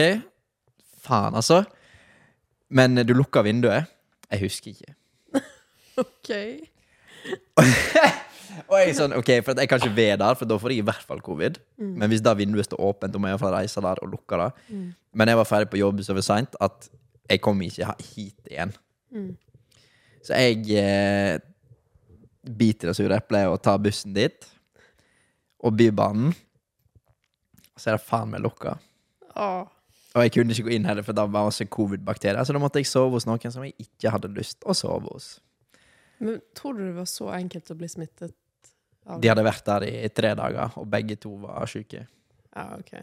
Faen, altså. Men du lukka vinduet. Jeg husker ikke. *laughs* OK. *laughs* Og jeg er sånn, ok, for jeg kan ikke være der, for da får jeg i hvert fall covid. Mm. Men hvis da vinduet står åpent, da må jeg i hvert fall reise der og lukke det. Men jeg var ferdig på jobb så seint at jeg kom ikke hit igjen. Mm. Så jeg eh, biter det sure eplet og tar bussen dit. Og Bybanen. Så er det faen meg lukka. Åh. Og jeg kunne ikke gå inn heller, for da var masse covid-bakterier. Så da måtte jeg sove hos noen som jeg ikke hadde lyst å sove hos. Men tror du det var så enkelt å bli smittet De hadde vært der i tre dager, og begge to var syke. Ja, OK.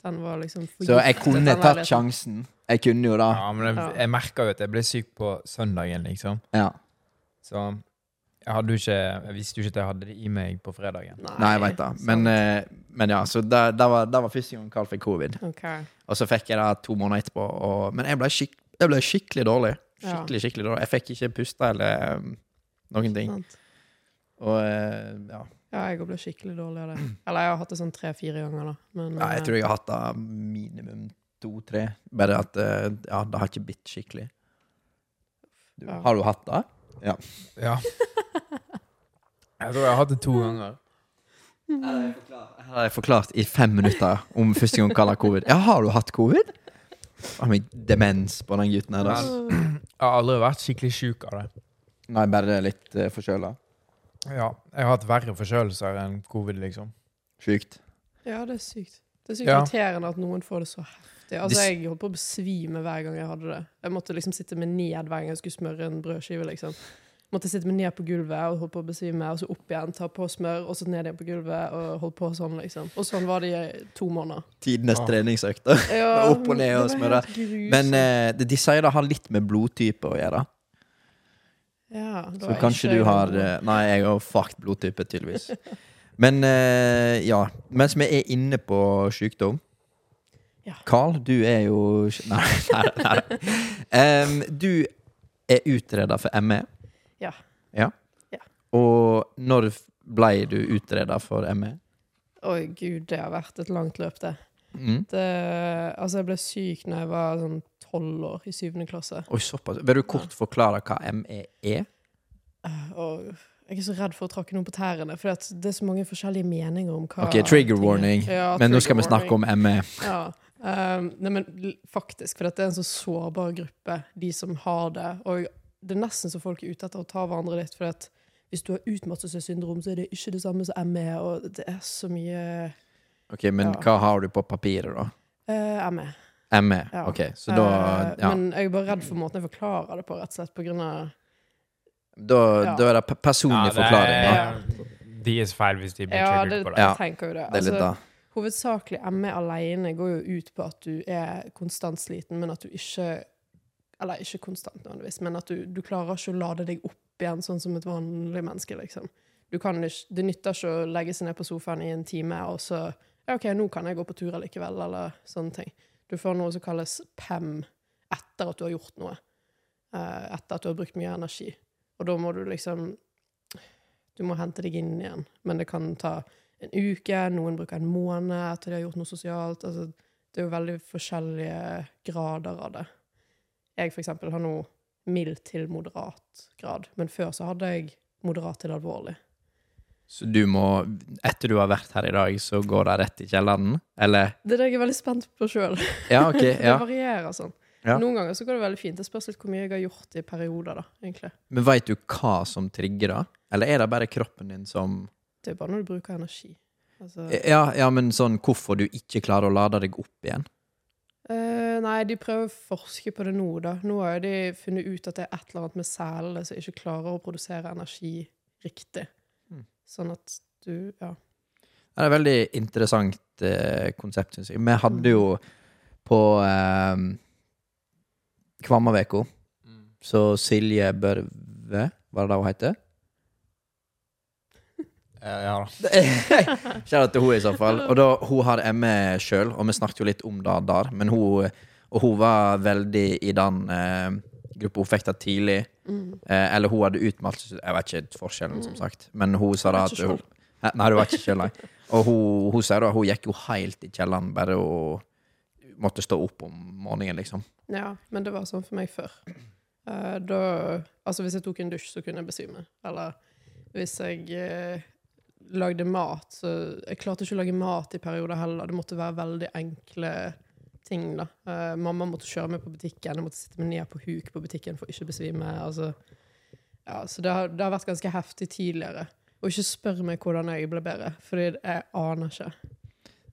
Den var liksom Så jeg kunne tatt sjansen. Jeg kunne jo da. Ja, men jeg, jeg merka jo at jeg ble syk på søndagen, liksom. Ja. Så jeg hadde jo ikke Jeg visste jo ikke at jeg hadde det i meg på fredagen. Nei, jeg veit det. Men, eh, men ja, så det, det, var, det var første gang Carl fikk covid. Okay. Og så fikk jeg det to måneder etterpå. Og, men jeg ble, skik, jeg ble skikkelig dårlig. Skikkelig, skikkelig dårlig. Jeg fikk ikke puste eller um, noen ting. Sant. Og eh, ja. Ja, jeg ble skikkelig dårlig av det. *clears throat* Eller jeg har hatt det sånn tre-fire ganger, da. Men ja, jeg eh, tror jeg har hatt det minimum to-tre. Bare at eh, ja, det har ikke bitt skikkelig. Du, Ja. Har du hatt det? Ja. *laughs* Jeg tror jeg har hatt det to ganger. Her har jeg forklart i fem minutter om første gang kaller covid. Ja, har du hatt covid? Har vi demens på den gutten her? da? *clears throat* Jeg har aldri vært skikkelig sjuk av det. Nei, bare litt uh, forkjøla. Ja, jeg har hatt verre forkjølelser enn covid, liksom. Sykt. Ja, det er sykt. Det er sykt Ja. irriterende at noen får det så heftig. Altså, Dis- Jeg holdt på å besvime hver gang jeg hadde det. Jeg måtte liksom sitte med ned hver gang jeg skulle smøre en brødskive. liksom. Måtte sitte med ned på gulvet og holdt på å besvime, og så opp igjen, ta på smør, og så ned igjen på gulvet, og holdt på sånn, liksom. Og sånn var det i to måneder. Tidenes Ah. treningsøkter. Ja, *laughs* Opp og ned og det var smøre. helt grusomt. Men eh, det- de sier det har litt med blodtype å gjøre. Ja, Så kanskje du har eh, Nei, jeg har fucked blodtype, tydeligvis. Men eh, ja, mens vi er inne på sykdom Ja. Carl, du er jo *laughs* Nei, nei, nei. Um, du er utreda for ME. Ja. ja. Ja. Og når ble du utreda for? ME? Oi, gud, det har vært et langt løp, det. Mm. det altså, jeg ble syk når jeg var sånn tolv år, i syvende klasse. Oi, såpass. Vil du kort forklare hva ME er? Eh, Og jeg er så redd for å tråkke noen på tærne, for det er så mange forskjellige meninger om hva Ok, trigger er. warning. Ja, Men nå skal vi snakke warning. om ME. Ja. Um, nei, men faktisk, for dette er en så sårbar gruppe, de som har det. Og det er nesten så folk er ute etter å ta hverandre litt, for hvis du har utmattelsessyndrom, så er det ikke det samme som ME, og det er så mye Ok, Men Ja. hva har du på papiret, da? uh, ME. ME. Ja. Ok, så da Eh, ja. Men jeg er bare redd for måten jeg forklarer det på, rett og slett på grunn av Da, Ja. da er det personlig forklaring. da. De er feil hvis de blir Ja, det, på det. jeg Ja. tenker jo det. Det er litt Altså, da. Hovedsakelig ME alene går jo ut på at du er konstant sliten, men at du ikke Eller ikke konstant nødvendigvis, men at du, du klarer ikke å lade deg opp igjen sånn som et vanlig menneske, liksom. Du kan ikke, det nytter ikke å legge seg ned på sofaen i en time og så OK, nå kan jeg gå på tur allikevel, eller sånne ting. Du får noe som kalles PEM etter at du har gjort noe. Eh, etter at du har brukt mye energi. Og da må du liksom Du må hente deg inn igjen. Men det kan ta en uke, noen bruker en måned etter de har gjort noe sosialt. Altså, det er jo veldig forskjellige grader av det. Jeg for eksempel har nå mild til moderat grad, men før så hadde jeg moderat til alvorlig. Så du må, etter du har vært her i dag, så går det rett i kjelleren? Eller? Det er det jeg er veldig spent på sjøl. Ja, ok. *laughs* Det varierer sånn. Ja. Noen ganger så går det veldig fint. Det spørs litt hvor mye jeg har gjort i perioder, da, egentlig. Men veit du hva som trigger det? Eller er det bare kroppen din som Det er bare når du bruker energi. Altså, Ja, ja men sånn hvorfor du ikke klarer å lade deg opp igjen? Uh, nei, de prøver å forske på det nå, da. Nå har de funnet ut at det er et eller annet med selene som ikke klarer å produsere energi riktig. Mm. Sånn at du Ja. Det er et veldig interessant eh, konsept, syns jeg. Vi hadde jo på eh, Kvammaveka så Silje Børve, var det det hun heter? *laughs* Ja, ja *laughs* da. Kjære til hun i så fall. Og da, hun har ME sjøl, og vi snakket jo litt om det der. Men hun, og hun var veldig i den eh, gruppa. Hun fikk det tidlig. Mm. Eh, eller hun hadde utmeldt Jeg vet ikke forskjellen, som sagt. Men hun sa da at hun, Nei, du var ikke sjøl, nei. Og hun, hun sier da hun gikk jo helt i kjelleren bare og måtte stå opp om morgenen, liksom. ja, men det var sånn for meg før. Uh, da Altså, hvis jeg tok en dusj, så kunne jeg besvime. Eller hvis jeg uh, lagde mat, så Jeg klarte ikke å lage mat i perioder heller. Det måtte være veldig enkle ting, da. Uh, mamma måtte kjøre meg på butikken. Jeg måtte sitte meg ned på huk på butikken for å ikke besvime. Altså, ja, så det har, det har vært ganske heftig tidligere. Og ikke spør meg hvordan jeg ble bedre, for jeg aner ikke.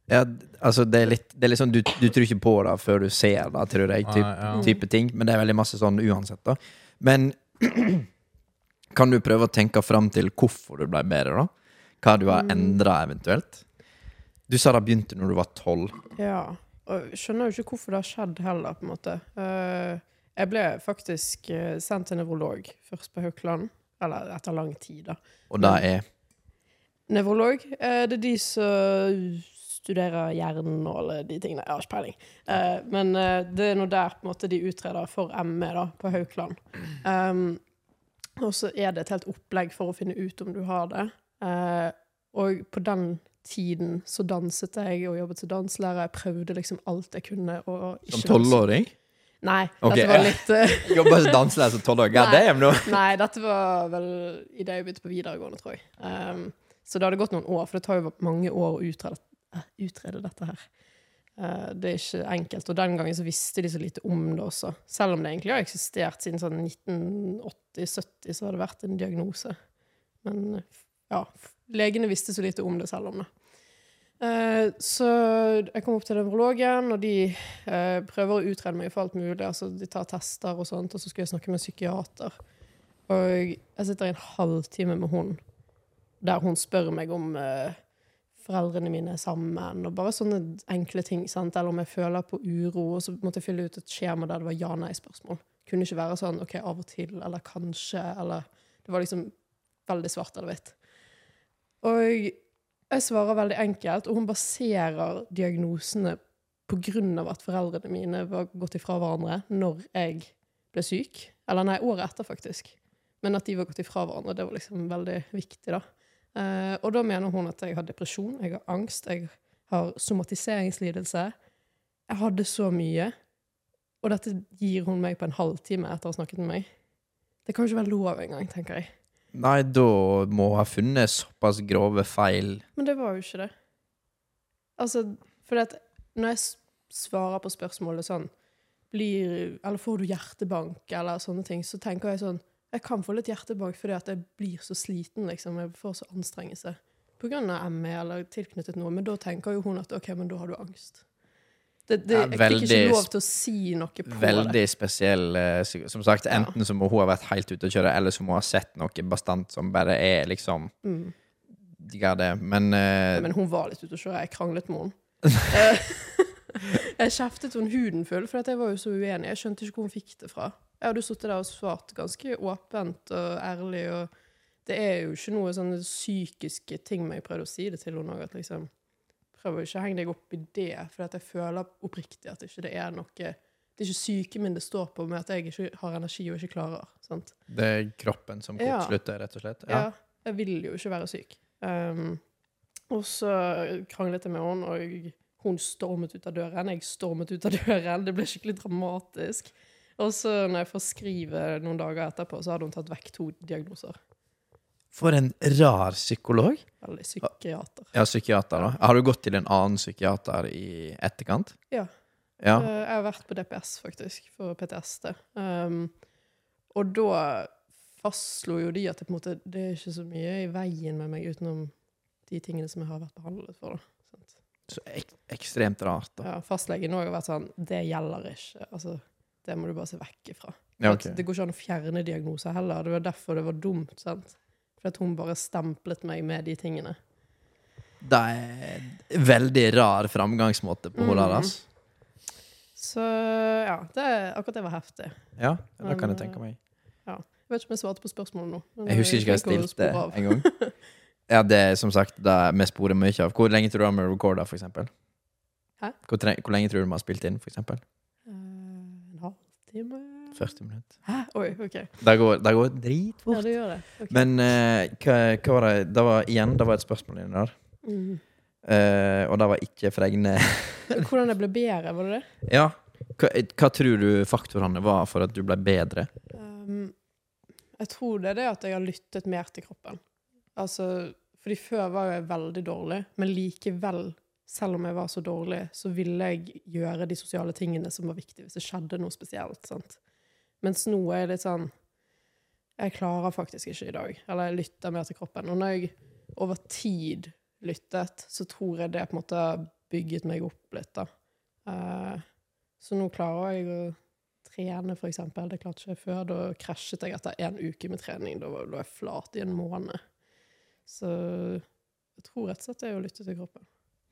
Ja, altså det er litt, det er litt sånn, du, du tror ikke på det før du ser det, tror jeg, typ, ah, ja. type ting. Men det er veldig masse sånn uansett, da. Men *clears throat* kan du prøve å tenke fram til hvorfor du ble bedre, da? Hva du har Mm. endra eventuelt? Du sa det begynte når du var tolv. Ja, og skjønner jo ikke hvorfor det har skjedd heller, på en måte. Eh, jeg ble faktisk eh, sendt til nevrolog først på Haukeland, eller etter lang tid, da. Og det er Nevrolog, eh, det er de som studerer hjernen og alle de tingene. Jeg har ikke peiling. Men det er nå der på en måte de utreder for ME, da, på Haukeland. Um, og så er det et helt opplegg for å finne ut om du har det. Og på den tiden så danset jeg og jobbet som danslærer. Jeg prøvde liksom alt jeg kunne. Og ikke Som tolvåring? Nei, Okay. dette var litt *laughs* uh... Jobba som danselærer som tolvåring? God damn, nå! *laughs* Nei, dette var vel idet jeg begynte på videregående, tror jeg. Um, så det hadde gått noen år, for det tar jo mange år å utrede, eh, utrede dette her. Uh, det er ikke enkelt. Og den gangen så visste de så lite om det også. Selv om det egentlig har eksistert siden sånn 1980-70, så har det vært en diagnose. Men ja, legene visste så lite om det selv om det. Eh, så jeg kom opp til nevrologen, og de eh, prøver å utrede meg for alt mulig. Altså, de tar tester og sånt, og så skulle jeg snakke med en psykiater. Og jeg sitter i en halvtime med hun, der hun spør meg om eh, foreldrene mine er sammen, og bare sånne enkle ting. Sant? Eller om jeg føler på uro, og så måtte jeg fylle ut et skjema der det var ja-nei-spørsmål. Kunne ikke være sånn OK, av og til, eller kanskje, eller Det var liksom veldig svart eller hvitt. Og jeg svarer veldig enkelt, og hun baserer diagnosene på grunn av at foreldrene mine var gått ifra hverandre når jeg ble syk. Eller nei, året etter, faktisk. Men at de var gått ifra hverandre, det var liksom veldig viktig, da. Eh, og da mener hun at jeg har depresjon, jeg har angst, jeg har somatiseringslidelse. Jeg hadde så mye. Og dette gir hun meg på en halvtime etter å ha snakket med meg. Det kan ikke være lov engang, tenker jeg. Nei, da må hun ha funnet såpass grove feil. Men det var jo ikke det. Altså, for at når jeg svarer på spørsmålet sånn blir, Eller får du hjertebank, eller sånne ting, så tenker jeg sånn Jeg kan få litt hjertebank fordi at jeg blir så sliten, liksom. Jeg får så anstrengelse. På grunn av ME eller tilknyttet noe. Men da tenker jo hun at OK, men da har du angst. Det, det, jeg veldig, fikk ikke lov til å si noe på det. Veldig spesiell eh, Som sagt, enten så må hun ha vært helt ute å kjøre, eller så må hun ha sett noe bastant som bare er liksom Mm. Ja, det. Men, eh, Men hun var litt ute å kjøre. Jeg kranglet med henne. *laughs* Eh, *laughs* jeg kjeftet henne huden full, for jeg var jo så uenig. Jeg skjønte ikke hvor hun fikk det fra. Jeg hadde sittet der og svart ganske åpent og ærlig, og det er jo ikke noe sånne psykiske ting, men jeg prøvde å si det til henne òg, at Prøv å ikke henge deg opp i det, for at jeg føler oppriktig at ikke det er noe Det er ikke syke min det står på, med at jeg ikke har energi og ikke klarer. sant? det er kroppen som kortslutter, rett og slett. Ja. Ja. jeg vil jo ikke være syk. Um, og så kranglet jeg med henne, og hun stormet ut av døren. Jeg stormet ut av *laughs* døren. Det ble skikkelig dramatisk. Og så når jeg får skrive noen dager etterpå, så hadde hun tatt vekk to diagnoser. For en rar psykolog. Eller psykiater. Ja, psykiater, da. Har du gått til en annen psykiater i etterkant? Ja. Ja. Eh, Jeg har vært på DPS, faktisk, for PTSD. Um, og da fastslo jo de at det, på en måte, det er ikke så mye i veien med meg utenom de tingene som jeg har vært behandlet for. Da. Så ek ekstremt rart, da. Ja, fastlegen har vært sånn Det gjelder ikke. Altså, det må du bare se vekk ifra. Ja, okay. Det går ikke an å fjerne diagnoser heller. Det var derfor det var dumt. sant? For at hun bare stemplet meg med de tingene. Det er en veldig rar framgangsmåte på henne Mm. deres. Så ja, det, akkurat det var heftig. Ja, det kan jeg tenke meg. Jeg vet ikke om jeg svarte på spørsmålet nå. Jeg husker ikke hva jeg stilte en gang. *laughs* Ja, det er som sagt det vi sporer mye av. Hvor lenge tror du har med recorda, for eksempel? Hæ? Hvor, hvor lenge tror du vi har spilt inn, for eksempel? Eh, En halvtime 40 minutter. Hæ? Oi, OK. Det går, det går Ja, det gjør det. Okay. Men eh, hva, hva var det Det var igjen, det var et spørsmål inni der. Mm. Eh, og det var ikke Fregne. Hvordan jeg ble bedre, var det det? *laughs* ja. Hva, hva tror du faktorene var for at du ble bedre? Um, jeg tror det er det at jeg har lyttet mer til kroppen. Altså, fordi før var jeg veldig dårlig, men likevel, selv om jeg var så dårlig, så ville jeg gjøre de sosiale tingene som var viktige hvis det skjedde noe spesielt. sant? Mens nå er litt sånn Jeg klarer faktisk ikke i dag. Eller jeg lytter mer til kroppen. Og når jeg over tid lyttet, så tror jeg det på en måte bygget meg opp litt, da. Uh, så nå klarer jeg å trene, for eksempel. Det klarte ikke jeg før. Da krasjet jeg etter en uke med trening. Da lå jeg flat i en måned. Så jeg tror rett og slett det er å lytte til kroppen.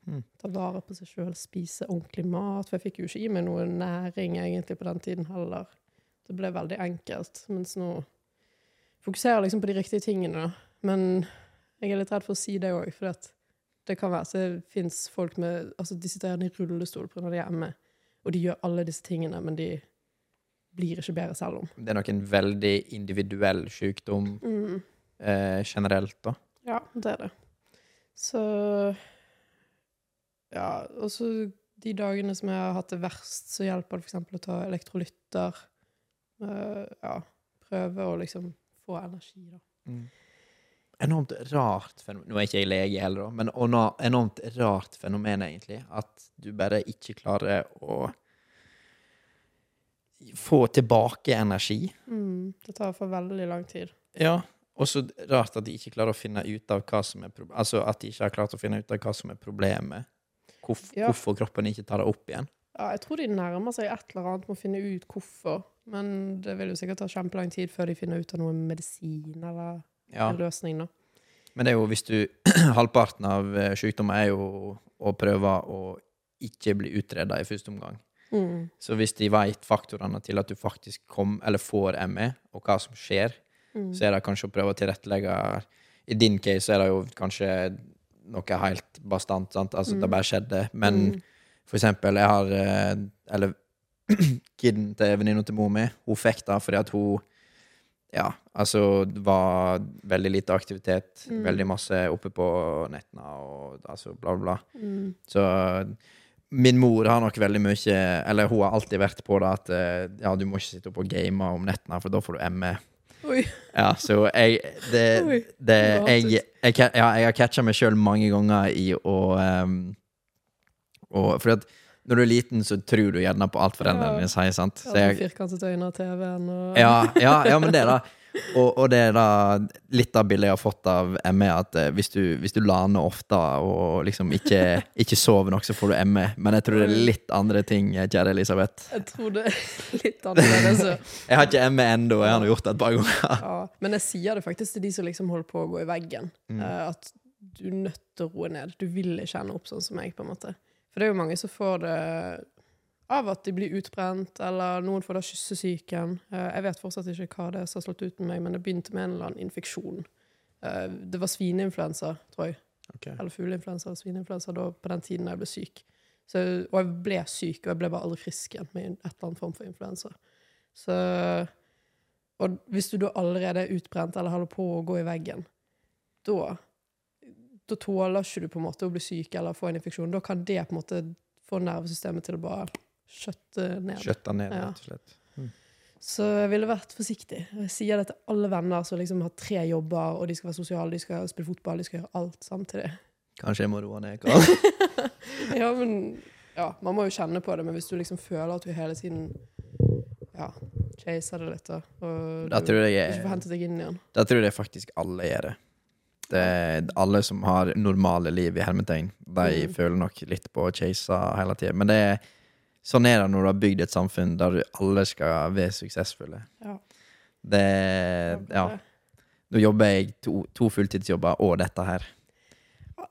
Mm. Ta vare på seg sjøl, spise ordentlig mat. For jeg fikk jo ikke i meg noe næring egentlig på den tiden heller. Det ble veldig enkelt. Mens nå fokuserer jeg liksom på de riktige tingene. Men jeg er litt redd for å si det òg, for det kan være så fins folk med Altså, de sitter gjerne i rullestol pga. de er ME, og de gjør alle disse tingene, men de blir ikke bedre selv om. Det er nok en veldig individuell sykdom Mm. eh, generelt, da. Ja, det er det. Så Ja, og så de dagene som jeg har hatt det verst, så hjelper det f.eks. å ta elektrolytter. Eh, ja, prøve å liksom få energi, da. Mm. Enormt rart fenomen. Nå er ikke jeg lege heller, da, men enormt rart fenomen, egentlig. At du bare ikke klarer å få tilbake energi. Mm, det tar for veldig lang tid. Ja. Og så rart at de ikke klarer å finne ut av hva som er problemet. Altså at de ikke har klart å finne ut av hva som er problemet. Hvorf Ja. Hvorfor kroppen ikke tar det opp igjen. Ja, jeg tror de nærmer seg et eller annet med å finne ut hvorfor. Men det vil jo sikkert ta kjempelang tid før de finner ut av noe medisin eller Ja. en løsning, da. Men det er jo hvis du *clears throat* Halvparten av sykdommen sykdommer er jo å prøve å ikke bli utreda i første omgang. Mm. Så hvis de veit faktorene til at du faktisk kom, eller får ME, og hva som skjer, Mm. så er det kanskje å prøve å tilrettelegge I din case er det jo kanskje noe helt bastant, sant? Altså det Mm. bare skjedde. Men Mm. for eksempel, jeg har eh, Eller *clears throat* kiden til venninna til mor mi, hun fikk det fordi at hun ja, altså det var veldig lite aktivitet, Mm. veldig masse oppe på nettene og altså bla, bla. Mm. Så min mor har nok veldig mye Eller hun har alltid vært på det at eh, ja, du må ikke sitte oppe og game om nettene, for da får du ME. Oi. Ja, så jeg Det, *laughs* det det jeg, jeg, ja, jeg har catcha meg sjøl mange ganger i å um, og, For at når du er liten, så tror du gjerne på alt foreldrene dine sier, sant? Så jeg, Firkantet øyne av TV-en og ja, ja, ja, men det er da og, og det er da litt av bildet jeg har fått av ME, at eh, hvis du, hvis du laner ofte og liksom ikke, ikke sover nok, så får du ME. Men jeg tror det er litt andre ting, kjære Elisabeth. Jeg tror det er litt annerledes. *laughs* Jeg har ikke ME ennå, jeg har gjort det et par ganger. *laughs* Ja. Men jeg sier det faktisk til de som liksom holder på å gå i veggen. Mm. eh, At du er nødt til å roe ned. Du vil ikke ende opp sånn som meg, på en måte. For det er jo mange som får det av at de blir utbrent, eller noen får da kyssesyken. Eh, Jeg vet fortsatt ikke hva det er som har slått ut med meg, men det begynte med en eller annen infeksjon. Eh, Det var svineinfluensa, tror jeg. Eller fugleinfluensa eller svineinfluensa på den tiden jeg ble syk. Så, og jeg ble syk, og jeg ble bare aldri frisk igjen med et eller annet form for influensa. Så Og hvis du da allerede er utbrent eller holder på å gå i veggen, da da tåler ikke du på en måte å bli syk eller få en infeksjon. Da kan det på en måte få nervesystemet til å bare skjøtte ned. Skjøtte ned, Ja. rett og slett. Så jeg ville vært forsiktig. Jeg sier det til alle venner som liksom har tre jobber, og de skal være sosiale, de skal spille fotball, de skal gjøre alt samtidig. Kanskje jeg må roe ned. Karl. *laughs* ja, men ja, man må jo kjenne på det, men hvis du liksom føler at du hele tiden ja, chaser det litt, da, og Da du tror jeg ikke får hentet deg inn igjen Da tror jeg faktisk alle gjør det. Det er alle som har normale liv i hermetegn, de Mm. føler nok litt på å chase hele tida. Men det er, sånn er det når du har bygd et samfunn der alle skal være suksessfulle. Ja. Det Ja. Nå jobber jeg to, to fulltidsjobber og dette her.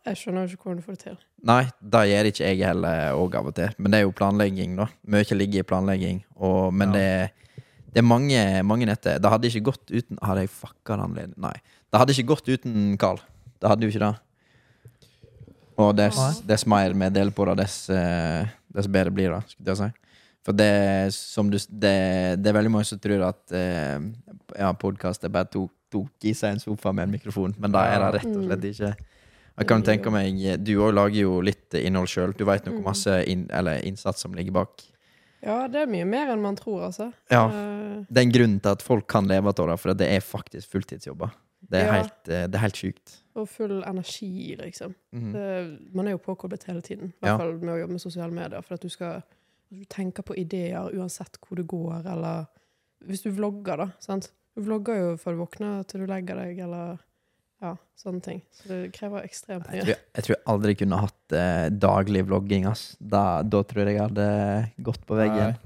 Jeg skjønner ikke hvordan du får det til. Nei, det gjør ikke jeg heller òg av og til. Men det er jo planlegging, da. Mye ligger i planlegging. Og, men Ja. det, det er mange, mange netter. Det hadde ikke gått uten Har jeg fucka den anledningen? Nei. Det hadde ikke gått uten Carl. Det hadde jo ikke det. Og dess, dess mer vi deler på det, dess, eh, dess bedre blir det, skulle jeg si. For det, som du, det, det er veldig mange som tror at eh, ja, podkast er bare to, to i seg en sofa med en mikrofon, men det er det rett og slett ikke. Jeg kan tenke meg, Du òg lager jo litt innhold sjøl. Du veit noe masse inn, eller innsats som ligger bak. Ja, det er mye mer enn man tror, altså. Ja. Eh, Det er en grunn til at folk kan leve av det, for det er faktisk fulltidsjobber. Det er Ja. helt, eh, det er helt sjukt. og full energi, liksom. Mhm. Det, man er jo påkoblet hele tiden. I hvert Ja. fall med å jobbe med sosiale medier. For at du skal du tenker på ideer uansett hvor det går, eller Hvis du vlogger, da. sant? Du vlogger jo fra du våkner til du legger deg, eller ja, sånne ting. Så det krever ekstremt Jeg mye. tror jeg, tror jeg aldri kunne hatt eh, daglig vlogging. Ass. Da, da tror jeg jeg hadde gått på veggen.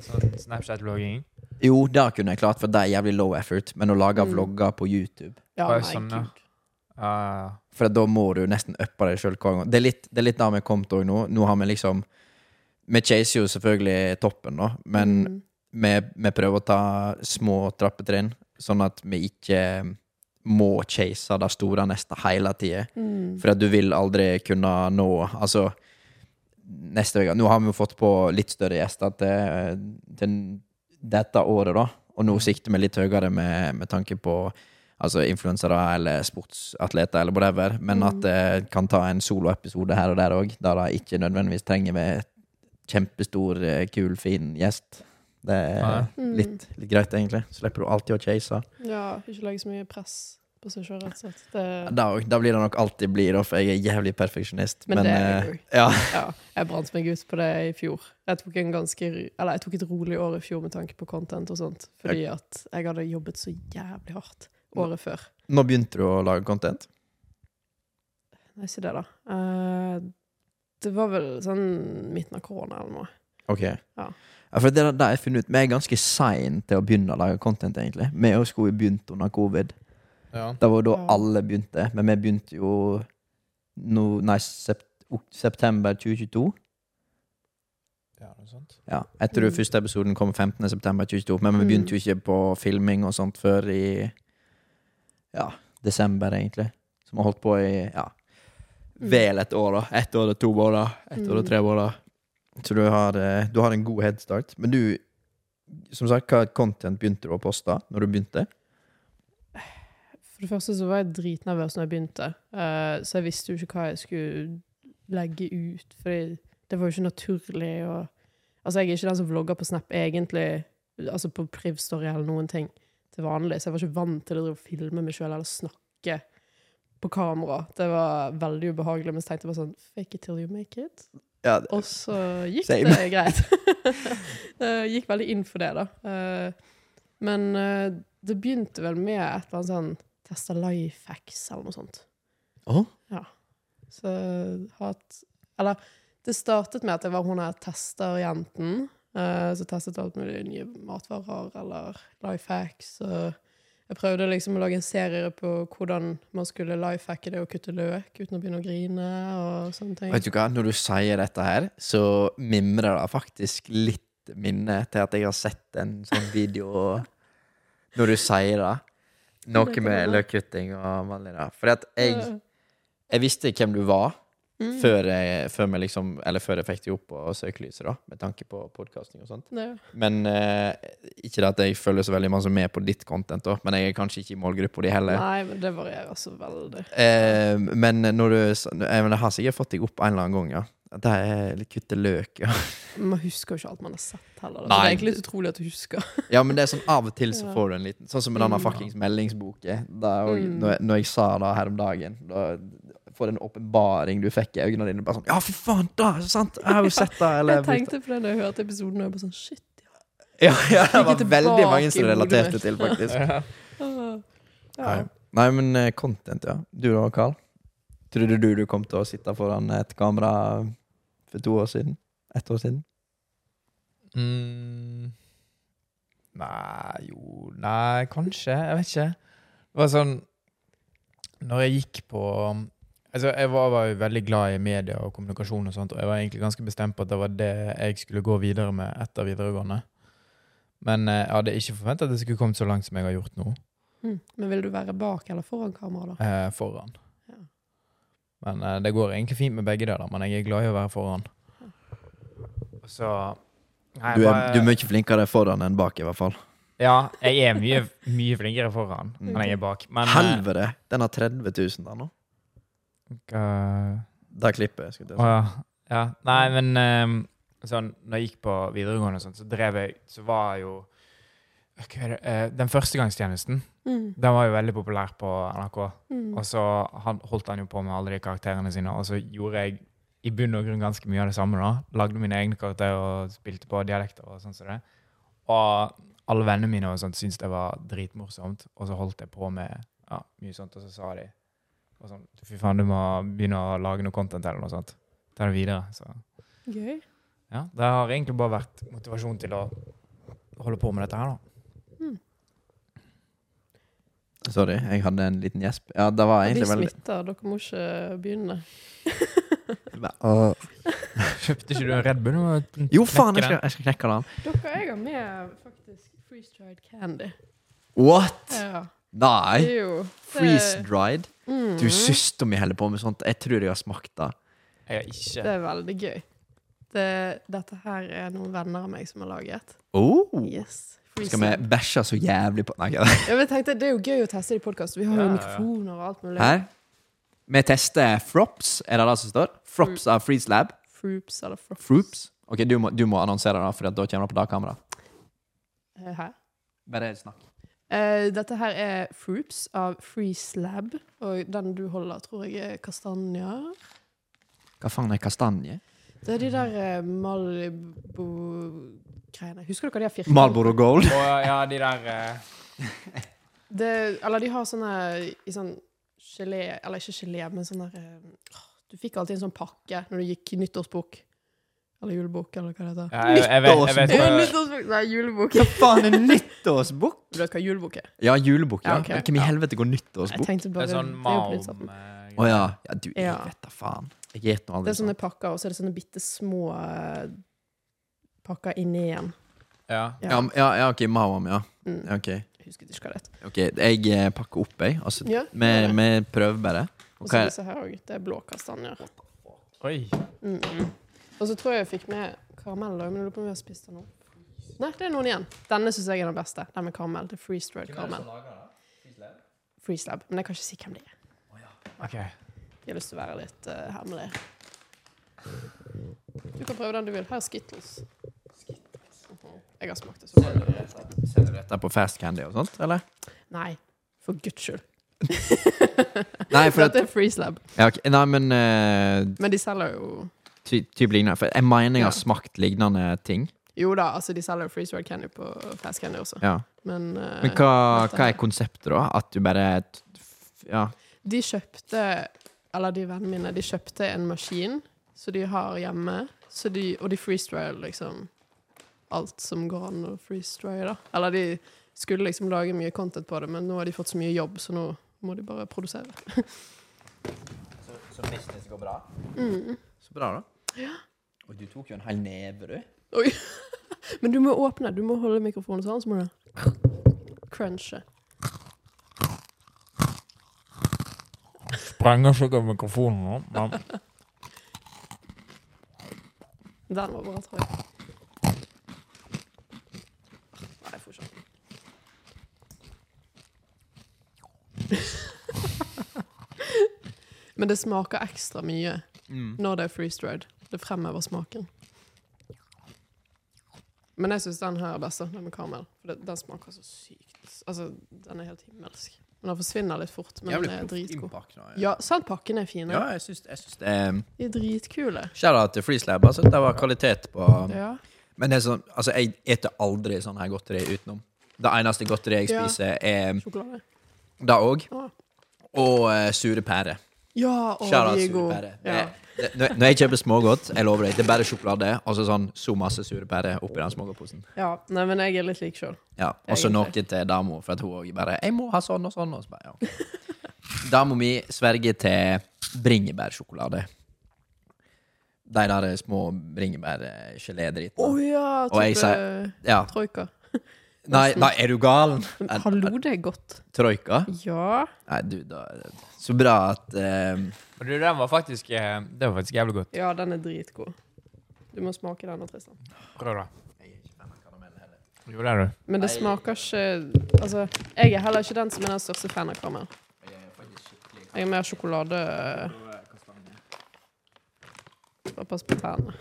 Sånn Snapchat-vlogging. Jo, det kunne jeg klart, for det er jævlig low effort. Men å lage Mm. vlogger på YouTube Ja, nei, sånn, ja. Uh. For da må du nesten uppe deg sjøl hver gang. Det er litt, det er litt der vi har kommet òg nå. Nå har vi liksom Vi chaser jo selvfølgelig toppen, da, men Mm. vi, vi prøver å ta små trappetrinn, sånn at vi ikke må chase det store neste hele tida. Mm. For at du vil aldri kunne nå Altså, neste uke Nå har vi jo fått på litt større gjester til, til dette året, da. Og nå sikter vi litt høyere med, med tanke på Altså influensere eller sportsatleter eller whatever, men Mm. at det kan ta en soloepisode her og der òg, da det ikke nødvendigvis trenger vi kjempestor, eh, kul, fin gjest. Det er Mm. litt, litt greit, egentlig. Slipper du alltid å chase. Ja, ikke legge så mye press på seg sjøl, slett. Det, Da, da blir det nok alltid bli, da, for jeg er jævlig perfeksjonist. Men det er jeg eh, jo. ja. *laughs* ja, jeg brant meg ut på det i fjor. Jeg tok, en ganske, eller jeg tok et rolig år i fjor med tanke på content og sånt, fordi at jeg hadde jobbet så jævlig hardt året før. Nå begynte du å lage content? Nei, ikke det, da. Uh, det var vel sånn midten av korona eller noe. Ok. Ja. for det er det jeg funnet ut. Vi er ganske sein til å begynne å lage content, egentlig. Vi skulle begynt under covid. Ja. Det var da alle begynte, men vi begynte jo no, nei, sept, september 2022. ja, noe sånt. Ja, jeg tror Mm. første episoden kom 15. september 2022, men vi Mm. begynte jo ikke på filming og sånt før i ja, desember, egentlig. Så vi har holdt på i ja, Mm. vel et år, da. Ett år og to år, da. Ett år og Mm. tre år, da. Så du har, eh, du har en god headstart. Men du, som sagt, hva content begynte du å poste når du begynte? For det første så var jeg dritnervøs når jeg begynte, uh, så jeg visste jo ikke hva jeg skulle legge ut. For det var jo ikke naturlig å Altså, jeg er ikke den som vlogger på Snap egentlig, altså på Priv-story eller noen ting til vanlig, så jeg var ikke vant til å filme meg sjøl eller snakke på kamera. Det var veldig ubehagelig, men så tenkte jeg bare sånn Fake it till you make it. Ja, Og så gikk Same. det greit. Jeg *laughs* gikk veldig inn for det, da. Eh, Men eh, det begynte vel med et eller annet sånn Testa life hacks eller noe sånt. Åh? Så hatt Eller det startet med at det var hun her testerjenten. Uh, så testet alt mulig nye matvarer eller life hacks. Og jeg prøvde liksom å lage en serie på hvordan man skulle life hacke det å kutte løk uten å begynne å grine og sånne ting. Vet du hva, når du sier dette her, så mimrer det faktisk litt minne til at jeg har sett en sånn video når du sier det. Noe med løkkutting og da. Fordi at jeg, jeg visste hvem du var mm. før jeg, før jeg liksom Eller før jeg fikk deg opp på søkelyset, da, med tanke på podkasting og sånt. Ja. Men eh, ikke det at jeg følger så veldig masse med på ditt content, da, men jeg er kanskje ikke i målgruppa di heller. Nei, men det varierer så veldig. Eh, men når du jeg, jeg har sikkert fått deg opp en eller annen gang, ja. Det er litt kutte løk, ja. Man husker jo ikke alt man har sett heller. Nei. det er egentlig litt utrolig at du husker. Ja, men det er sånn av og til så får du en liten Sånn som med denne Mm. fuckings meldingsboken. Da, og, Mm. når, jeg, når jeg sa det her om dagen, da for du en åpenbaring du fikk i øynene dine. Bare sånn Ja, fy faen, da! er det Sant? Jeg har jo sett det. Eller, *laughs* Jeg tenkte på det da jeg hørte episoden, og jeg bare sånn shit. ja, *laughs* ja, det var veldig mange som relaterte til, faktisk. *laughs* Ja. Nei. Nei, men eh, content, ja. Du da, Carl? Trodde du du kom til å sitte foran et kamera for to år siden? Ett år siden? Mm. Nei, jo Nei, kanskje. Jeg vet ikke. Det var sånn Når jeg gikk på Altså, Jeg var, var jo veldig glad i media og kommunikasjon, og sånt, og jeg var egentlig ganske bestemt på at det var det jeg skulle gå videre med etter videregående. Men eh, jeg hadde ikke forventa at det skulle kommet så langt som jeg har gjort nå. Mm. Men vil du være bak eller foran kamera, da? Eh, foran. Men eh, det går egentlig fint med begge deler, men jeg er glad i å være foran. Så Nei, Du er, bare- du er mye flinkere foran enn bak, i hvert fall. Ja, jeg er mye, mye flinkere foran Mm. enn jeg er bak. Men eh, Helvete! Den har 30 000 der nå. Der klipper jeg. skulle jeg Å si. ja. ja. Nei, men ehm, sånn, når jeg gikk på videregående, og sånt, så drev jeg Så var jo hva er det, eh, Den førstegangstjenesten Mm. den var jo veldig populær på NRK. Mm. Og så holdt han jo på med alle de karakterene sine, og så gjorde jeg i bunn og grunn ganske mye av det samme. da. Lagde mine egne karakterer og spilte på dialekter og sånn som det. Og alle vennene mine og sånt syntes det var dritmorsomt, og så holdt jeg på med ja, mye sånt, og så sa de og sånn, Fy faen, du må begynne å lage noe content eller noe sånt. Ta det videre. Så Gøy. ja, det har egentlig bare vært motivasjon til å holde på med dette her, da. Sorry, jeg hadde en liten gjesp. Ja, det var egentlig veldig smitter, dere må ikke begynne. *laughs* *laughs* Kjøpte ikke du en Red Bull? Du må Jo, faen, jeg skal, jeg skal knekke den. Dere, jeg har med faktisk freeze-dried candy. What?! Ja. Nei! Freeze-dried? Mm. Du, søster mi holder på med sånt. Jeg tror jeg har smakt det. Jeg har ikke. Det er veldig gøy. Det, dette her er noen venner av meg som har laget. Oh. Yes. Skal vi bæsje så jævlig på Nei. Ja, men tenkte, Det er jo gøy å teste det i podkast. Vi har jo Ja, ja, ja. mikrofoner og alt mulig. Her. Vi tester Frops, er det det som står? Frops av Freeslab. Froops eller frops. Froops. Ok, du må, du må annonsere det, for da kommer det på dagkamera. Eh, Her. Bare snakk. Uh, dette her er Froops av Freeze Lab. Og den du holder, tror jeg er kastanjer. Hva faen er kastanje? Det er de der eh, Malibu-greiene. Husker dere de har firkant? Marlboro Gold. Og ja, de der eh, Det, eller de har sånne i sånn gelé Eller ikke gelé, men sånn der eh, åh, Du fikk alltid en sånn pakke når du gikk i nyttårsbok. Eller julebok, eller hva det heter. ja, jeg, jeg, vet, jeg vet Ja, hva nyttårsbok! Nei, julebok. Hva faen er nyttårsbukk? Du vet hva julebok er? Ja, julebukk. Ja. Ja, ok. Hvem i helvete går Jeg nyttårsbukk? tenkte Det bare er sånn det er jo på litt malm sånn. eh, Å ja. ja. Du, jeg Ja. vet da faen. Jeg noe Det er sånne sånn. pakker, og så er det sånne bitte små eh, pakker inni igjen. Ja. Ja, ja, ja, ok. Mawam, ja. Mm. Ja, Ok, Jeg husker ikke hva det heter. Ok, Jeg eh, pakker opp, jeg. Altså, Ja, vi, vi prøver bare. Og så disse her òg. Det er blå kastanjer. Oi. Mm. Og så tror jeg jeg fikk med karamell òg, men jeg lurer på om vi har spist den nå. Nei, det er noen igjen. Denne syns jeg er den beste. Den med karamell. Det er freeze-dried karamell. Freeslab. Men jeg kan ikke si hvem det er. OK. Jeg har lyst til å være litt uh, hemmelig. Du kan prøve den du vil. Her er Skittles. Mhm. Jeg har smakt det så godt. Selger du dette på Fast Candy og sånt, eller? Nei, for guds skyld. *laughs* Nei, for at Dette er Freeslab. ja, ok. Nei, men uh, Men de selger jo ty, typ lignende. For jeg mener jeg har smakt lignende ting. Jo da, altså de selger jo freeze-dried candy på Fast Candy også. Ja. Men, eh, Men hva, dette hva er konseptet, da? At du bare t- f- Ja. De kjøpte, eller de vennene mine, de kjøpte en maskin som de har hjemme, så de, og de freeze-dryer liksom alt som går an å freeze-drye, da. Eller de skulle liksom lage mye content på det, men nå har de fått så mye jobb, så nå må de bare produsere. Så, så business går bra? Mm. Så bra, da. Ja. Og du tok jo en hel neve, du. Oi. *laughs* Men du må åpne, du må holde mikrofonen sånn, så må du crunche. Sprenger sikkert mikrofonen nå, men Den var bra, tror jeg. Nei, jeg får ikke. *laughs* Men det smaker ekstra mye Mm. når det er freeze-dried. Det fremhever smaken. Men jeg syns den her er best, den med karamell. For det, den smaker så sykt. Altså, den er helt himmelsk. Men den forsvinner litt fort, men den er dritgod. Ja, sant, pakken er fine. Ja, jeg syns, jeg syns det er De er dritkule. Shout-out til Freeslab. Altså, det var kvalitet på Ja. Men det er sånn, altså, jeg eter aldri sånn her godteri utenom. Det eneste godteriet jeg Ja. spiser, er Sjokolade. det òg. Ah. Og uh, sure pærer. Ja, og Shout-out de er gode. Ja. Når når jeg kjøper smågodt, jeg lover deg, det er bare sjokolade og så sånn så masse sure pærer oppi den smågodtposen. ja. Nei, men jeg er litt lik sjøl. Ja. Og så noe til dama, for at hun òg bare 'Jeg må ha sånn og sånn'. Og så bare, ja. Dama mi sverger til bringebærsjokolade. De der små bringebærgelédritene. Å ja, Og jeg type Ja. troika. Nei, nei, er du gal? Men hallo, det er godt. Troika? Ja. Nei, du, da Så bra at eh, Og du, den var faktisk eh, Det var faktisk jævlig godt. Ja, den er dritgod. Du må smake den Tristan. Prøv, da. Jo, det er du. Men det smaker ikke Altså, jeg er heller ikke den som er den største fan av karamell. Jeg er mer sjokolade Bare pass på tærne.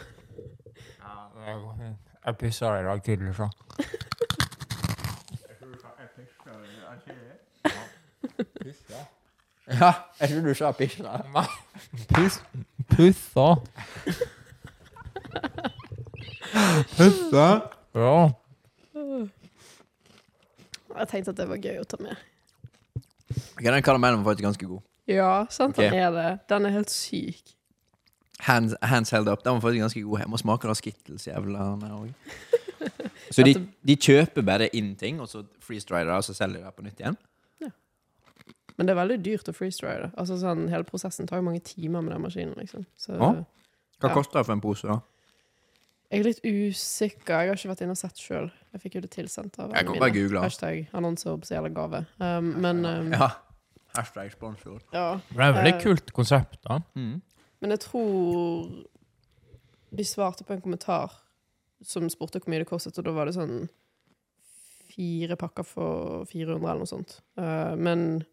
Jeg pisser i dag tidlig, så. *laughs* Ja, jeg tror du sa pissa. Puss... Pussa. Pussa? Ja. Jeg tenkte at det var gøy å ta med. Okay, den karamellen var faktisk ganske god. Ja, sant Ok. den er det. Den er helt syk. Hands, hands held up. Den var faktisk ganske god. Jeg må smake av Skittles-jævlene òg. *laughs* Så de, de kjøper bare inn ting, og så freeze-dryer og så selger de det på nytt igjen? Men det er veldig dyrt å det. Altså, sånn, hele prosessen tar jo mange timer med den maskinen. Liksom. Så Ja. Hva Ja. koster det for en pose, da? jeg er litt usikker. Jeg har ikke vært inne og sett sjøl. Jeg fikk jo det tilsendt av Jeg kan bare mine. google. Hashtag annonseobs eller gave. Um, men um, Ja. Hashtag sponsor. ja. Det er et veldig Eh. kult konsept, da. Mm. Men jeg tror de svarte på en kommentar som spurte hvor mye det kostet, og da var det sånn fire pakker for 400 eller noe sånt. Uh, men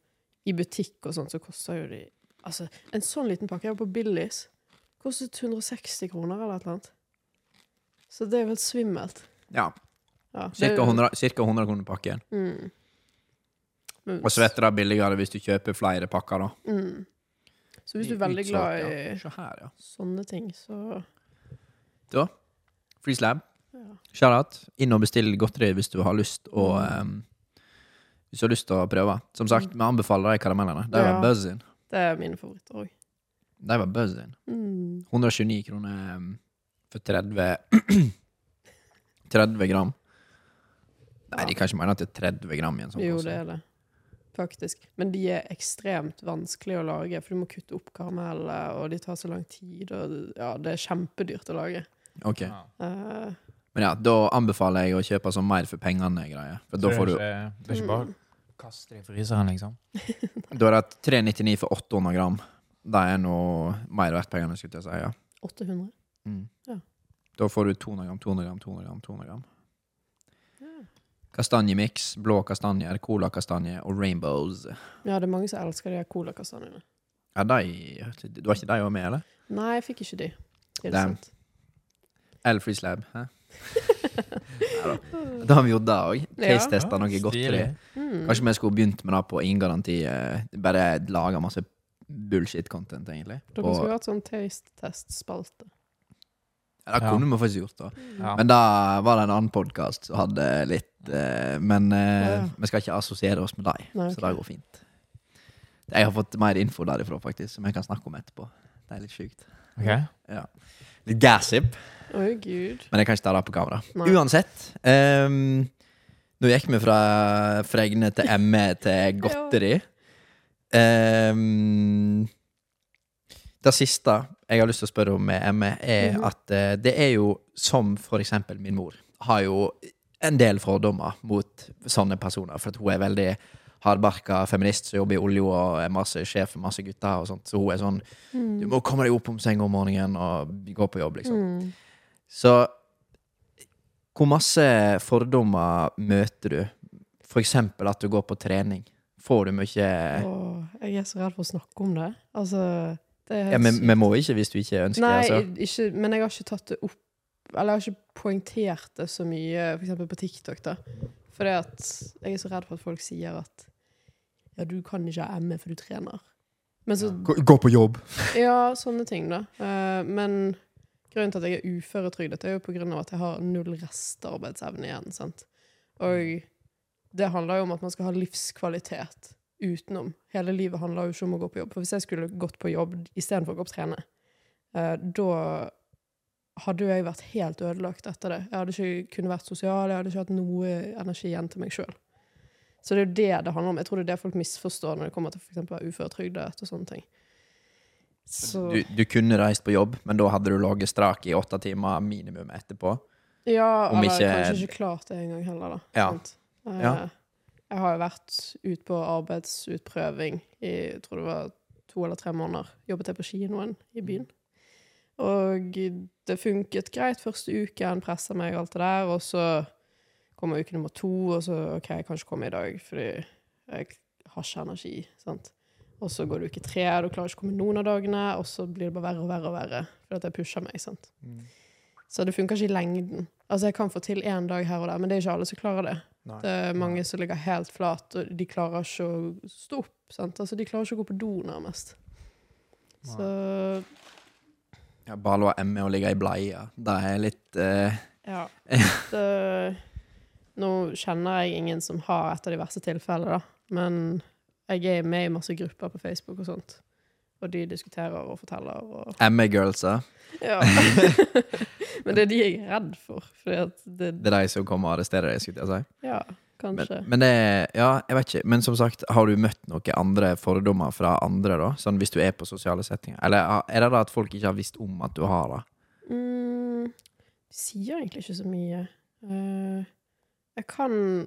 i butikk og sånn, så koster jo de Altså, en sånn liten pakke jeg var på Billis, kostet 160 kroner eller et eller annet. Så det er helt svimmelt. Ja. Ja, Cirka 100, cirka 100 kroner pakken. Mm. Og så du det er billigere hvis du kjøper flere pakker, da. Mm. Så hvis du er veldig glad i ja. her, ja. sånne ting, så Da. Free slab. ja. Shout-out. Inn og bestill godteri hvis du har lyst å Mm. Hvis du har lyst til å prøve. Som sagt, vi anbefaler de karamellene. De var Ja. buzzin. Det er mine favoritter òg. De var buzzin. Mm. 129 kroner ehm, for 30 30 *clears throat* gram. Nei, de kan ikke mene at det er 30 gram i en sånn Jo, det er det. Faktisk. Men de er ekstremt vanskelig å lage, for du må kutte opp karamellet, og de tar så lang tid, og ja, det er kjempedyrt å lage. Ok. Ja. Uh, Men ja, da anbefaler jeg å kjøpe sånn mer for pengene-greie. For da får det du er ikke, det er ikke bare å kaste det i fryseren, liksom? Da er det 399 for 800 gram. Det er noe mer verdt pengene, skulle jeg si. Ja. 800. Mm. Ja. Da får du 200 gram, 200 gram, 200 gram. 200 gram. Kastanjemiks, Kastanjemix, blå kastanjer, colakastanje og rainbows. ja, det er mange som elsker de colakastanjene. Ja, de, du har ikke de òg med, eller? Nei, jeg fikk ikke de. Det er Damn. sant. Eller Free Slab. Hæ? *laughs* Da har vi gjort det òg. Ja. Taste-testa noe godteri. Mm. Kanskje vi skulle begynt med det på ingen garanti. eh, Bare lage masse bullshit-content, egentlig. Dere Og- skulle hatt sånn taste-test-spalte. Ja, det Ja. kunne vi faktisk gjort, da. Ja. Men da var det en annen podkast som hadde litt eh, Men eh, Ja. vi skal ikke assosiere oss med dem, okay. så det går fint. Jeg har fått mer info derifra, faktisk, som jeg kan snakke om etterpå. Det er litt sjukt. Ok. Litt gassip. Oh, men jeg kan ikke ta det på kamera. Nei. Uansett. Um, nå gikk vi fra fregne til ME til *laughs* godteri. Um, det siste jeg har lyst til å spørre om med ME, er Mhm. at uh, det er jo som for eksempel min mor, har jo en del fordommer mot sånne personer, for at hun er veldig hardbarka feminist som jobber i olje og er masse sjef for masse gutter og sånt, så hun er sånn Mm. Du må komme deg opp om senga om morgenen og gå på jobb, liksom. Mm. Så hvor masse fordommer møter du? For eksempel at du går på trening. Får du mye Åh, jeg er så redd for å snakke om det. Altså, det ja, men, vi må ikke hvis du ikke ønsker Nei, altså. ikke, men jeg har ikke tatt det opp Eller jeg har ikke poengtert det så mye, eksempel på TikTok. da Fordi at jeg er så redd for at folk sier at Ja, du kan ikke ha ME for du trener. Men så Gå, gå på jobb! *laughs* Ja, sånne ting, da. Uh, men grunnen til at jeg er uføretrygdet, er jo på grunn av at jeg har null restarbeidsevne igjen. sant? Og det handler jo om at man skal ha livskvalitet utenom. Hele livet handler jo ikke om å gå på jobb. For hvis jeg skulle gått på jobb istedenfor å gå på trene, uh, da hadde jo jeg vært helt ødelagt etter det. Jeg hadde ikke kunnet vært sosial, jeg hadde ikke hatt noe energi igjen til meg sjøl. Så det er jo det det handler om. Jeg tror det er det folk misforstår når det kommer til for uføretrygdet og sånne ting. Så Du, du kunne reist på jobb, men da hadde du ligget strak i åtte timer minimum etterpå. Ja, Om eller ikke- kanskje ikke klart det engang heller, da. Ja. Eh, Ja. Jeg har jo vært ute på arbeidsutprøving i jeg tror det var to eller tre måneder. Jobbet jeg på kinoen i byen. Og det funket greit første uken, pressa meg og alt det der, og så kommer uke nummer to, og så OK, jeg kan ikke komme i dag fordi jeg har ikke energi. sant? Og så går det uke tre, du klarer ikke å komme noen av dagene, og så blir det bare verre og verre og verre fordi at jeg pusher meg. sant? Så det funker ikke i lengden. Altså, jeg kan få til én dag her og der, men det er ikke alle som klarer det. Det er mange som ligger helt flat, og de klarer ikke å stå opp. Sant? Altså, de klarer ikke å gå på do, nærmest. Så Ja, bare å ME og ligge i bleia. Det er litt uh... ja. *laughs* Det, nå kjenner jeg ingen som har et av de verste tilfellene, da. Men jeg er med i masse grupper på Facebook og sånt. Og de diskuterer og forteller og ME-girlsa. Ja. *laughs* Men det er de jeg er redd for. Det Det er de som kommer og arresterer deg, skulle jeg si. Ja, kanskje. men det Ja, jeg vet ikke. Men som sagt, har du møtt noen andre fordommer fra andre, da? Sånn hvis du er på sosiale settinger? Eller er det da at folk ikke har visst om at du har det? Mm, de sier egentlig ikke så mye. Eh, jeg kan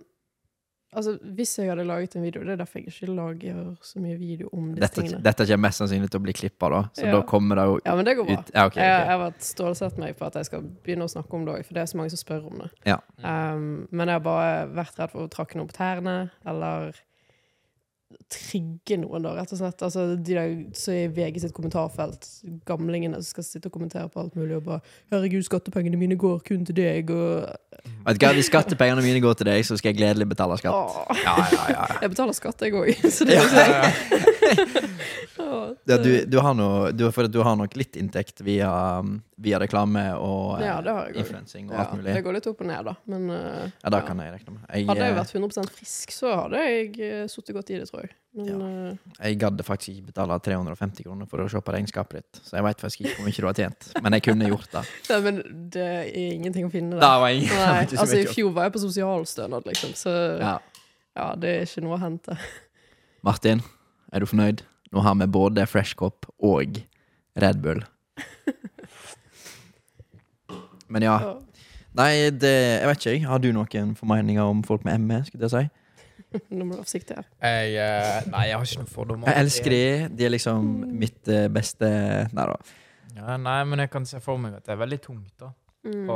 Altså, hvis jeg hadde laget en video Det er derfor jeg ikke lager så mye video om disse Dette, tingene. dette kommer mest sannsynlig til å bli klippa, da. Så Ja. da kommer det jo Ja, men det går bra. ut Ja, okay, Jeg, jeg har vært stålsatt meg på at jeg skal begynne å snakke om det òg, for det er så mange som spør om det. Ja. Um, men jeg har bare vært redd for å trakke noen på tærne, eller trigge noen, da, rett og slett. Altså, de der som er i VG sitt kommentarfelt, gamlingene som skal sitte og kommentere på alt mulig, og bare 'Herregud, skattepengene mine går kun til deg', og Vet du hva, Hvis skattepengene mine går til deg, så skal jeg gledelig betale skatt. Ja, ja, ja. Jeg betaler skatt, jeg òg. Så det er Åh, Ja, det- du, du, har noe, du, du har nok litt inntekt via, via reklame og Ja, også. influensing og ja, alt mulig. det går litt opp og ned, da. Men uh, Ja, det kan jeg regne med. Jeg, hadde jeg eh, vært 100% frisk, så hadde jeg sittet godt i det, tror jeg. Men Ja. eh, jeg gadd faktisk ikke betale 350 kroner for å se på regnskapet ditt, så jeg veit faktisk ikke hvor mye du har tjent. Men jeg kunne gjort det. *laughs* Nei, men det er ingenting å finne der. *laughs* ingen, altså I fjor var jeg på sosialstønad, liksom, så ja. Ja. det er ikke noe å hente. Martin, er du fornøyd? Nå har vi både Fresh Cop og Red Bull. Men ja. Nei, det, jeg vet ikke. Har du noen formeninger om folk med ME? skulle jeg si? Nå må du være forsiktig her. Jeg, eh, nei, jeg har ikke noen fordommer. Jeg elsker de. De er liksom mitt eh, beste Nei da. Ja, nei, men jeg kan se for meg at det er veldig tungt da Mm. å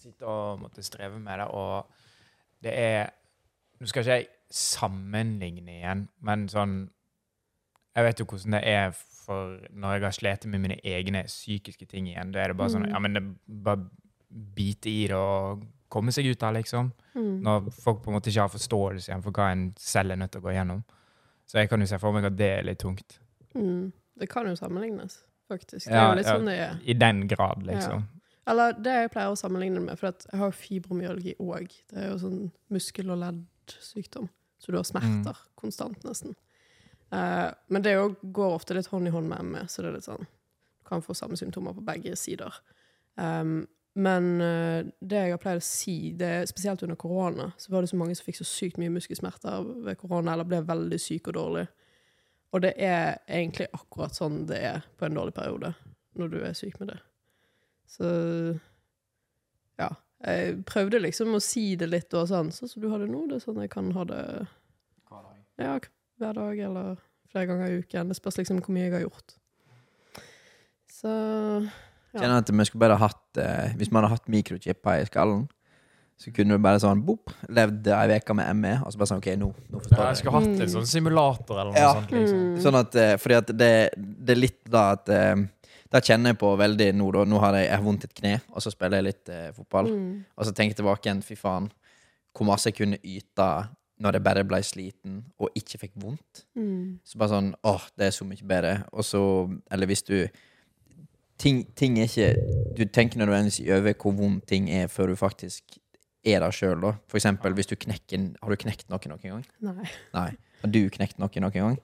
sitte og måtte streve med det. Og det er Nå skal ikke jeg sammenligne igjen, men sånn Jeg vet jo hvordan det er for når jeg har slitt med mine egne psykiske ting igjen. Da er det bare sånn Mm. Ja, men det bare bite i det og komme seg ut av, liksom. Mm. Når folk på en måte ikke har forståelse igjen for hva en selv er nødt til å gå gjennom. Så jeg kan jo se for meg at det er litt tungt. Mm. Det kan jo sammenlignes, faktisk. Det er jo litt ja. sånn det er. I den grad, liksom. Eller det jeg pleier å sammenligne det med, for jeg har jo fibromyalgi òg. Det er jo sånn muskel- og leddsykdom, så du har smerter Mm. konstant, nesten. Uh, men det går ofte litt hånd i hånd med ME, så det er litt sånn Du kan få samme symptomer på begge sider. Um, men uh, det jeg har pleid å si, det spesielt under korona, så var det så mange som fikk så sykt mye muskelsmerter ved korona, eller ble veldig syke og dårlig. Og det er egentlig akkurat sånn det er på en dårlig periode, når du er syk med det. Så ja. Jeg prøvde liksom å si det litt og sånn, sånn som du har det nå. Det er sånn jeg kan ha det ja, hver dag eller flere ganger i uken. Det spørs liksom hvor mye jeg har gjort. Så Ja. Kjenner at vi skulle bare hatt eh, Hvis vi hadde hatt mikrochipper i skallen, så kunne du bare sånn boop, levd ei uke med ME, og så bare sånn OK, nå, nå forstår jeg jeg. skulle hatt en Mm. sånn simulator eller noe Ja. sånt. liksom. Mm. Sånn at, eh, fordi at det, det er litt da at eh, Det kjenner jeg på veldig nå, da. Nå har jeg, jeg har vondt i et kne, og så spiller jeg litt eh, fotball. Mm. Og så tenker jeg tilbake igjen, fy faen, hvor masse jeg kunne yte når jeg bare ble sliten og ikke fikk vondt. Mm. Så bare sånn åh, det er så mye bedre. Og så, eller hvis du Ting, ting er ikke Du tenker nødvendigvis over hvor vondt ting er før du faktisk er der sjøl, da. For eksempel hvis du knekker Har du knekt noe noen gang? Nei. Nei. Har du knekt noe noen gang?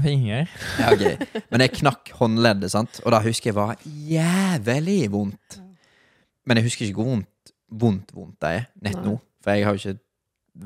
Finger. Ja, ok. Men jeg knakk håndleddet, sant? og da husker jeg var jævlig vondt. Men jeg husker ikke hvor vondt vondt, vondt det er nett Nei. nå. For jeg har jo ikke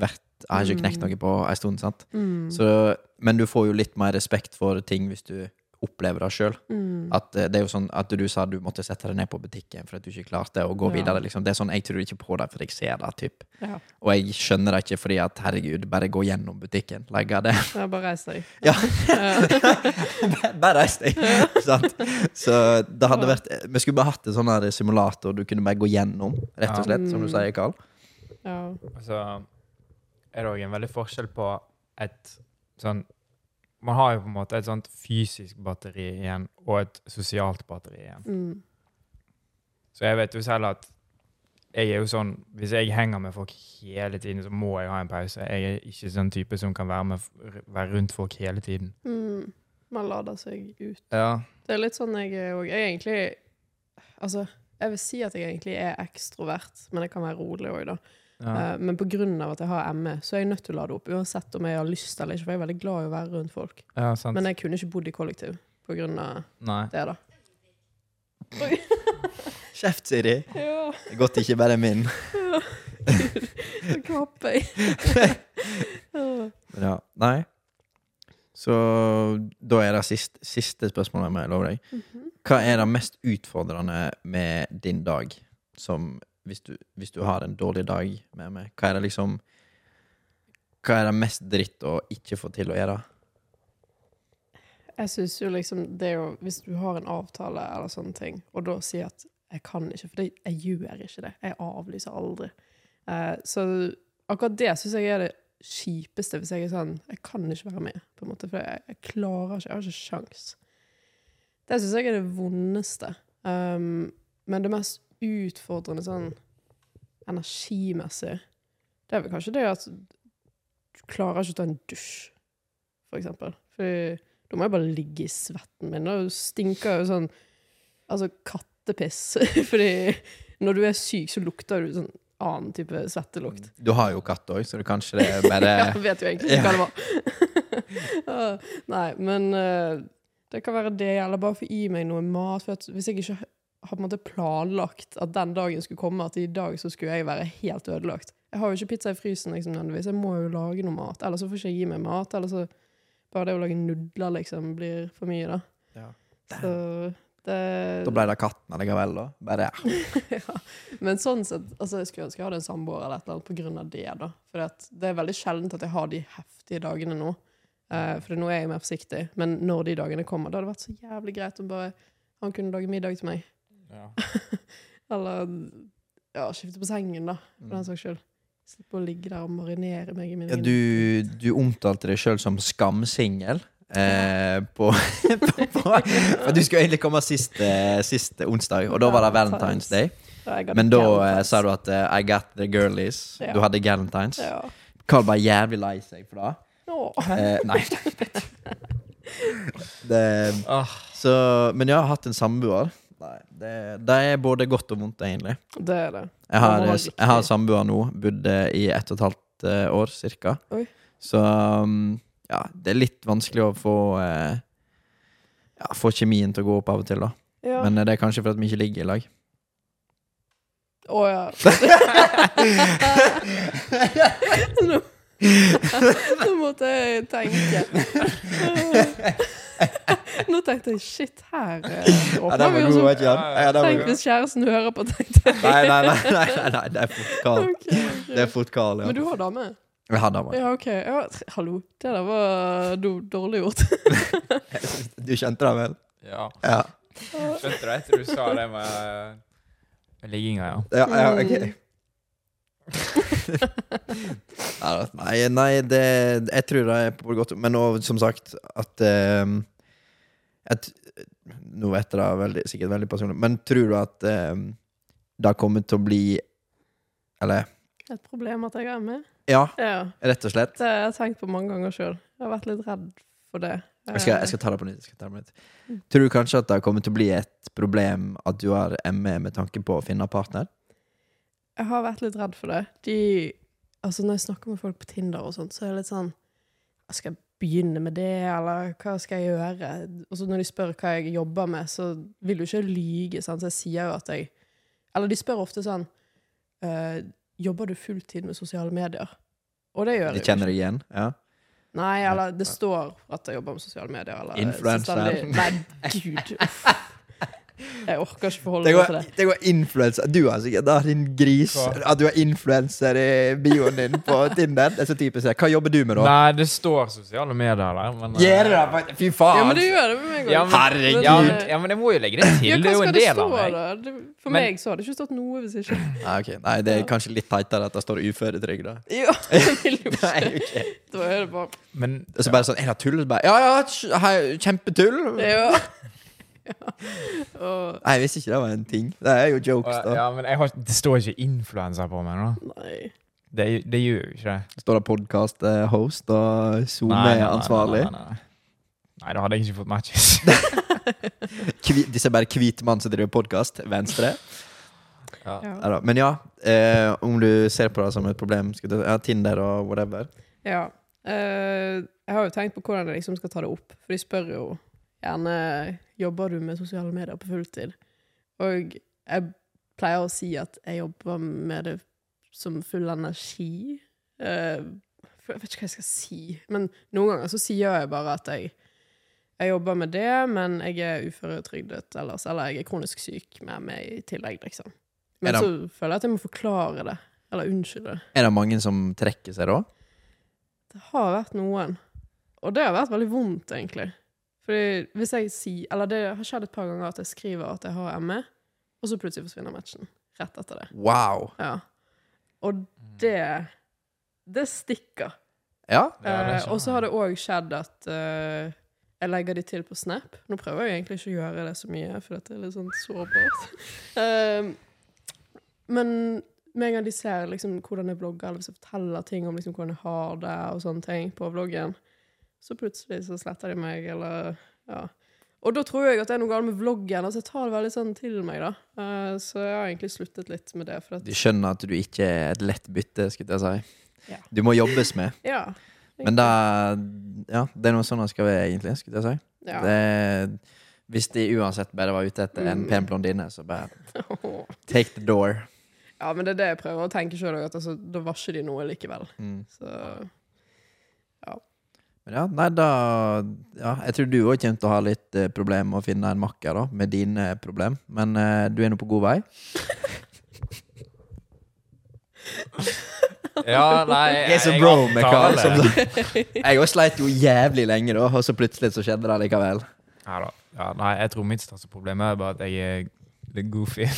vært Jeg har ikke knekt Mm. noe på en stund. sant? Mm. Så, men du får jo litt mer respekt for ting hvis du opplever det sjøl. Mm. At eh, det er jo sånn at du sa du måtte sette deg ned på butikken for at du ikke klarte å gå Ja. videre. liksom. Det er sånn, Jeg tror ikke på det, for jeg ser det. typ. Ja. Og jeg skjønner det ikke fordi at herregud, bare gå gjennom butikken. Legge det. Ja, bare reis deg. Ja. *laughs* Bare reis deg! Sant? Så det hadde vært Vi skulle bare hatt en sånn simulator du kunne bare gå gjennom, rett og slett, som du Mm. sier, Karl. ja. Så er det òg en veldig forskjell på et sånn Man har jo på en måte et sånt fysisk batteri igjen og et sosialt batteri igjen. Mm. Så jeg vet jo selv at jeg er jo sånn Hvis jeg henger med folk hele tiden, så må jeg ha en pause. Jeg er ikke sånn type som kan være, med, være rundt folk hele tiden. Mm. Man lader seg ut. Ja. Det er litt sånn jeg er òg. Jeg er egentlig Altså, jeg vil si at jeg egentlig er ekstrovert, men jeg kan være rolig òg, da. Ja. Eh, Men pga. at jeg har ME, så er jeg nødt til å lade opp, uansett om jeg har lyst eller ikke. For jeg er veldig glad i å være rundt folk. ja sant. Men jeg kunne ikke bodd i kollektiv pga. Det, da. *laughs* Kjeft, Siri. Ja, Det er godt ikke bare er min. så *laughs* knapper jeg. *laughs* Ja. Nei. Så da er det siste, siste spørsmålet jeg lover deg. Mhm. Hva er det mest utfordrende med din dag, som hvis du, hvis du har en dårlig dag med meg? Hva er det liksom hva er det mest dritt å ikke få til å gjøre? Jeg syns jo liksom det er Hvis du har en avtale eller sånne ting, og da sier at 'jeg kan ikke', for jeg gjør ikke det. Jeg avlyser aldri. Eh, så akkurat det syns jeg er det kjipeste, hvis jeg er sånn Jeg kan ikke være med, på en måte, for jeg, jeg klarer ikke. Jeg har ikke sjans. Det syns jeg er det vondeste. Um, men det mest utfordrende sånn energimessig, det er vel kanskje det at du klarer ikke å ta en dusj, for eksempel. For da må jeg bare ligge i svetten min. Og det stinker jo sånn Altså kattepiss. *laughs* Fordi når du er syk, så lukter du sånn annen type svettelukt. Du har jo katt òg, så du kanskje det er bare *laughs* Ja, vet jo egentlig ikke hva det var. *laughs* Nei, men eh, det kan være det, eller bare få i meg noe mat. For hvis jeg ikke har på en måte planlagt at den dagen skulle komme, at i dag så skulle jeg være helt ødelagt. Jeg har jo ikke pizza i frysen, liksom, nødvendigvis. Jeg må jo lage noe mat. Eller så får ikke jeg gi meg mat. Eller så bare det å lage nudler liksom blir for mye, da. Ja. Så det Da ble det katten allikevel, da. Bare *laughs* ja. Men sånn sett altså Jeg skulle ønske jeg hadde en samboer eller et eller annet på grunn av det. da For det er veldig sjeldent at jeg har de heftige dagene nå. Uh, for nå er jeg mer forsiktig. Men når de dagene kommer, da hadde det vært så jævlig greit om bare han kunne lage middag til meg. Ja. *laughs* Eller ja, skifte på sengen, da, for den saks skyld. Slippe å ligge der og marinere meg i min Ja, du, du omtalte deg sjøl som skamsingel. Eh, *laughs* på, på, på du skulle egentlig komme siste, sist onsdag, og da var det Valentine's Day. Men da eh, sa du at eh, I got the girlies. Ja. Du hadde galentines. Ja. Carl var jævlig lei seg for det. Eh, nei. *laughs* det, Ah, så, men jeg har hatt en samboer. Nei, det, det er både godt og vondt, egentlig. Det er det. Jeg har, jeg har samboer nå, bodd i ett og et halvt eh, år cirka. Oi. Så um, ja, det er litt vanskelig å få eh, ja, Få kjemien til å gå opp av og til, da. Ja. Men eh, det er kanskje fordi vi ikke ligger i lag. Å ja. *laughs* nå, nå måtte jeg tenke. *laughs* *laughs* Nå tenkte jeg shit, her eh, åpner vi oss opp. Ja, Tenk hvis kjæresten hører på, tenkte jeg. Nei, nei, nei, nei, nei, nei, det er fort Carl. Okay, okay. Det er fort Carl, Men du har dame? Jeg har dame. Ja, ok. Ja, hallo. Det der var dårlig gjort. *laughs* Du kjente det vel? ja. Ja. Skjønte det etter du sa det med, med ligginga, ja. Ja, ja ok. Mm. *laughs* Nei, nei, det Jeg tror det er på godt Men nå, som sagt, at um, et, Nå vet jeg det veldig, sikkert veldig personlig, men tror du at um, det kommer til å bli Eller Et problem at jeg er med? Ja, Ja. rett og slett. Det har jeg tenkt på mange ganger sjøl. Jeg har vært litt redd for det. Jeg skal, jeg skal ta det på nytt. Det på nytt. Tror du kanskje at det kommer til å bli et problem at du har ME med tanke på å finne partner? Jeg har vært litt redd for det. De, altså når jeg snakker med folk på Tinder og sånt, så er det litt sånn Skal jeg begynne med det, eller hva skal jeg gjøre? Og så når de spør hva jeg jobber med, så vil du ikke lyge. Sant? Så jeg sier jo at jeg Eller de spør ofte sånn «Eh, Jobber du fulltid med sosiale medier? Og det gjør jeg jo kjenner det deg igjen? Ja. Nei, eller det står at jeg jobber med sosiale medier. Eller Influencer. Nei, gud. Uff. *laughs* Jeg orker ikke forholde meg til det. det går influenser Du har sikkert da, din gris Hva? At du har influenser i bioen din på *laughs* Tinder. Det er så typisk. Hva jobber du med, da? Nei, det står sosiale medier der, men eh, Gjør det, da! Fy faen! Ja, men du gjør det med meg Ja, men, Herregud. Ja, men, ja, men jeg må jo legge det til. Ja, det er jo en del stå, av meg. da? For Men- meg så hadde det ikke stått noe hvis *laughs* ikke Nei, okay. Nei, det er kanskje litt teitere at det står det vil jo Nei, ikke. Da er det bare Men så bare sånn Er det tull? Så bare, ja, ja, kjempetull! Ja. Ja. Og, Nei, jeg visste ikke det var en ting. Det er jo jokes, da. ja, men jeg har, det står ikke influenser på meg nå. nei. Det, det gjør jo ikke det. Står det podkast-host og nei, nei, SoMe-ansvarlig. Nei, nei, nei. nei, da hadde jeg ikke fått matches. *laughs* De Disse er bare hvit mann som driver podkast. Venstre. ja. Ja. Men ja, eh, om du ser på det som et problem, skal du, ja, Tinder og whatever. ja. Eh, jeg har jo tenkt på hvordan jeg liksom skal ta det opp, for de spør jo gjerne Jobber du med sosiale medier på fulltid. Og jeg pleier å si at jeg jobber med det som full energi. Eh, jeg vet ikke hva jeg skal si, men noen ganger så sier jeg bare at jeg jeg jobber med det, men jeg er uføretrygdet ellers, eller jeg er kronisk syk med meg i tillegg, liksom. Men det- så føler jeg at jeg må forklare det, eller unnskylde det. Er det mange som trekker seg da? Det har vært noen. Og det har vært veldig vondt, egentlig. Fordi hvis jeg sier Eller det har skjedd et par ganger at jeg skriver at jeg har ME, og så plutselig forsvinner matchen. Rett etter det. Wow. Ja. Og det Det stikker. Ja. Eh, skjønner og så har det òg skjedd at eh, jeg legger de til på Snap. Nå prøver jeg egentlig ikke å gjøre det så mye, for dette er litt sånn sårbart. *laughs* Eh, men med en gang de ser liksom, hvordan jeg blogger, eller hvis jeg forteller ting om liksom, hvordan jeg har det, og sånne ting på bloggen, så plutselig så sletter de meg, eller ja. Og da tror jeg at det er noe galt med vloggen. Altså jeg tar det veldig sånn til meg, da. Uh, så jeg har egentlig sluttet litt med det. Du skjønner at du ikke er et lett bytte, skulle jeg si. Ja. Du må jobbes med. *laughs* ja. Men da Ja, det er noe sånn det skal være, egentlig, skulle jeg si. ja. Det, hvis de uansett bare var ute etter en Mm. pen blondine, så bare *laughs* take the door. Ja, men det er det jeg prøver å tenke sjøl òg, at altså, da var ikke de noe likevel. Mm. Så Men ja, nei, da Ja, jeg tror du òg kommer til å ha litt eh, problemer med å finne en makker da, med dine problem, men eh, du er nå på god vei. *laughs* Ja, nei Jeg er så jeg bro med Karl. Som, *laughs* jeg òg sleit jo jævlig lenge, da, og så plutselig så skjedde det likevel. Ja, da. Ja, nei, jeg tror mitt største problem er bare at jeg er litt goofy. *laughs*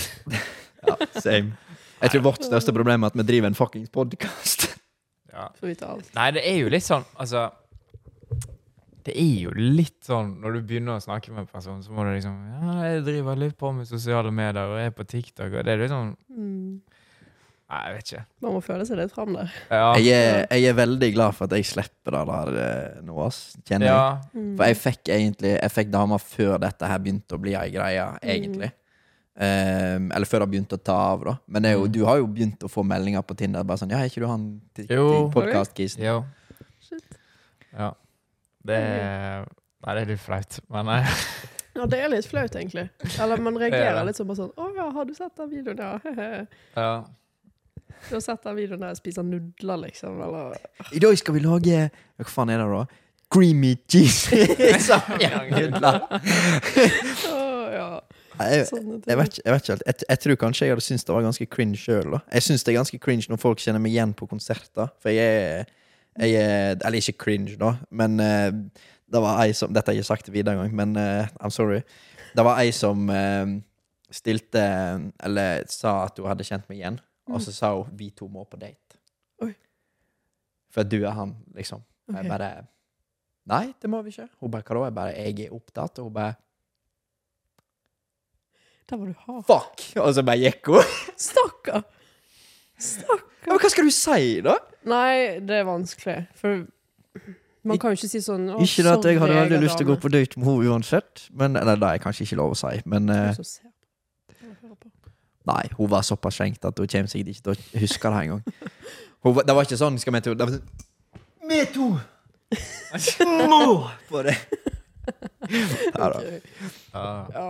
Ja, same. Jeg tror vårt største problem er at vi driver en fuckings podkast. Ja. får vite alt. Nei, det er jo litt sånn Altså Det er jo litt sånn når du begynner å snakke med en person, så må du liksom Ja, jeg driver litt på med sosiale medier og er på TikTok, og det er litt sånn Mm. Nei, jeg vet ikke. Man må føle seg litt fram der. Ja. Jeg er, jeg er veldig glad for at jeg slipper det der eh, nå, ass. Kjenner jeg. ja. Mm. For jeg fikk egentlig Jeg fikk damer før dette her begynte å bli ei greie, egentlig. Um, eller før det begynte å ta av, da. Men det er jo, Mm. du har jo begynt å få meldinger på Tinder. Bare sånn 'Ja, er ikke du han Jo. podkast-kisen?' Jo. Shit. Ja. Det er Nei, det er litt flaut, men eh, *laughs* Ja, det er litt flaut, egentlig. Eller man *laughs* er reagerer litt som bare sånn 'Å ja, har du sett den videoen, ja?' ja. Du har sett den videoen der jeg spiser nudler, liksom, eller I dag skal vi lage Hva faen er det, da? Creamy cheese. *laughs* Nudler Å ja. jeg, jeg, vet, jeg vet ikke helt. Jeg, jeg tror kanskje jeg hadde syntes det var ganske cringe sjøl. Jeg syns det er ganske cringe når folk kjenner meg igjen på konserter. For jeg er, jeg er Eller ikke cringe, da, men uh, det var ei som Dette har jeg ikke sagt Vidar engang, men uh, I'm sorry. Det var ei som uh, stilte Eller sa at hun hadde kjent meg igjen, og så sa hun 'vi to må på date'. Oi. For du er han, liksom. Og okay. Jeg bare Nei, det må vi ikke. Hun bare 'hva da?' Jeg bare 'jeg er opptatt', og hun bare Der var du hard. 'fuck', og så bare gikk hun. Stakkar! Stakkar. men hva skal du si, da? Nei, det er vanskelig. For man kan jo ikke si sånn «Å, Ikke det at jeg hadde veldig lyst til å gå på date med henne uansett. Men, eller det er kanskje ikke lov å si. Men eh, nei, hun var såpass skjenkt at hun kommer sikkert ikke til å huske det engang. Det var ikke sånn skal vi to Det var sånn Vi to må på det! *laughs* Ja, da. Ja. Ja.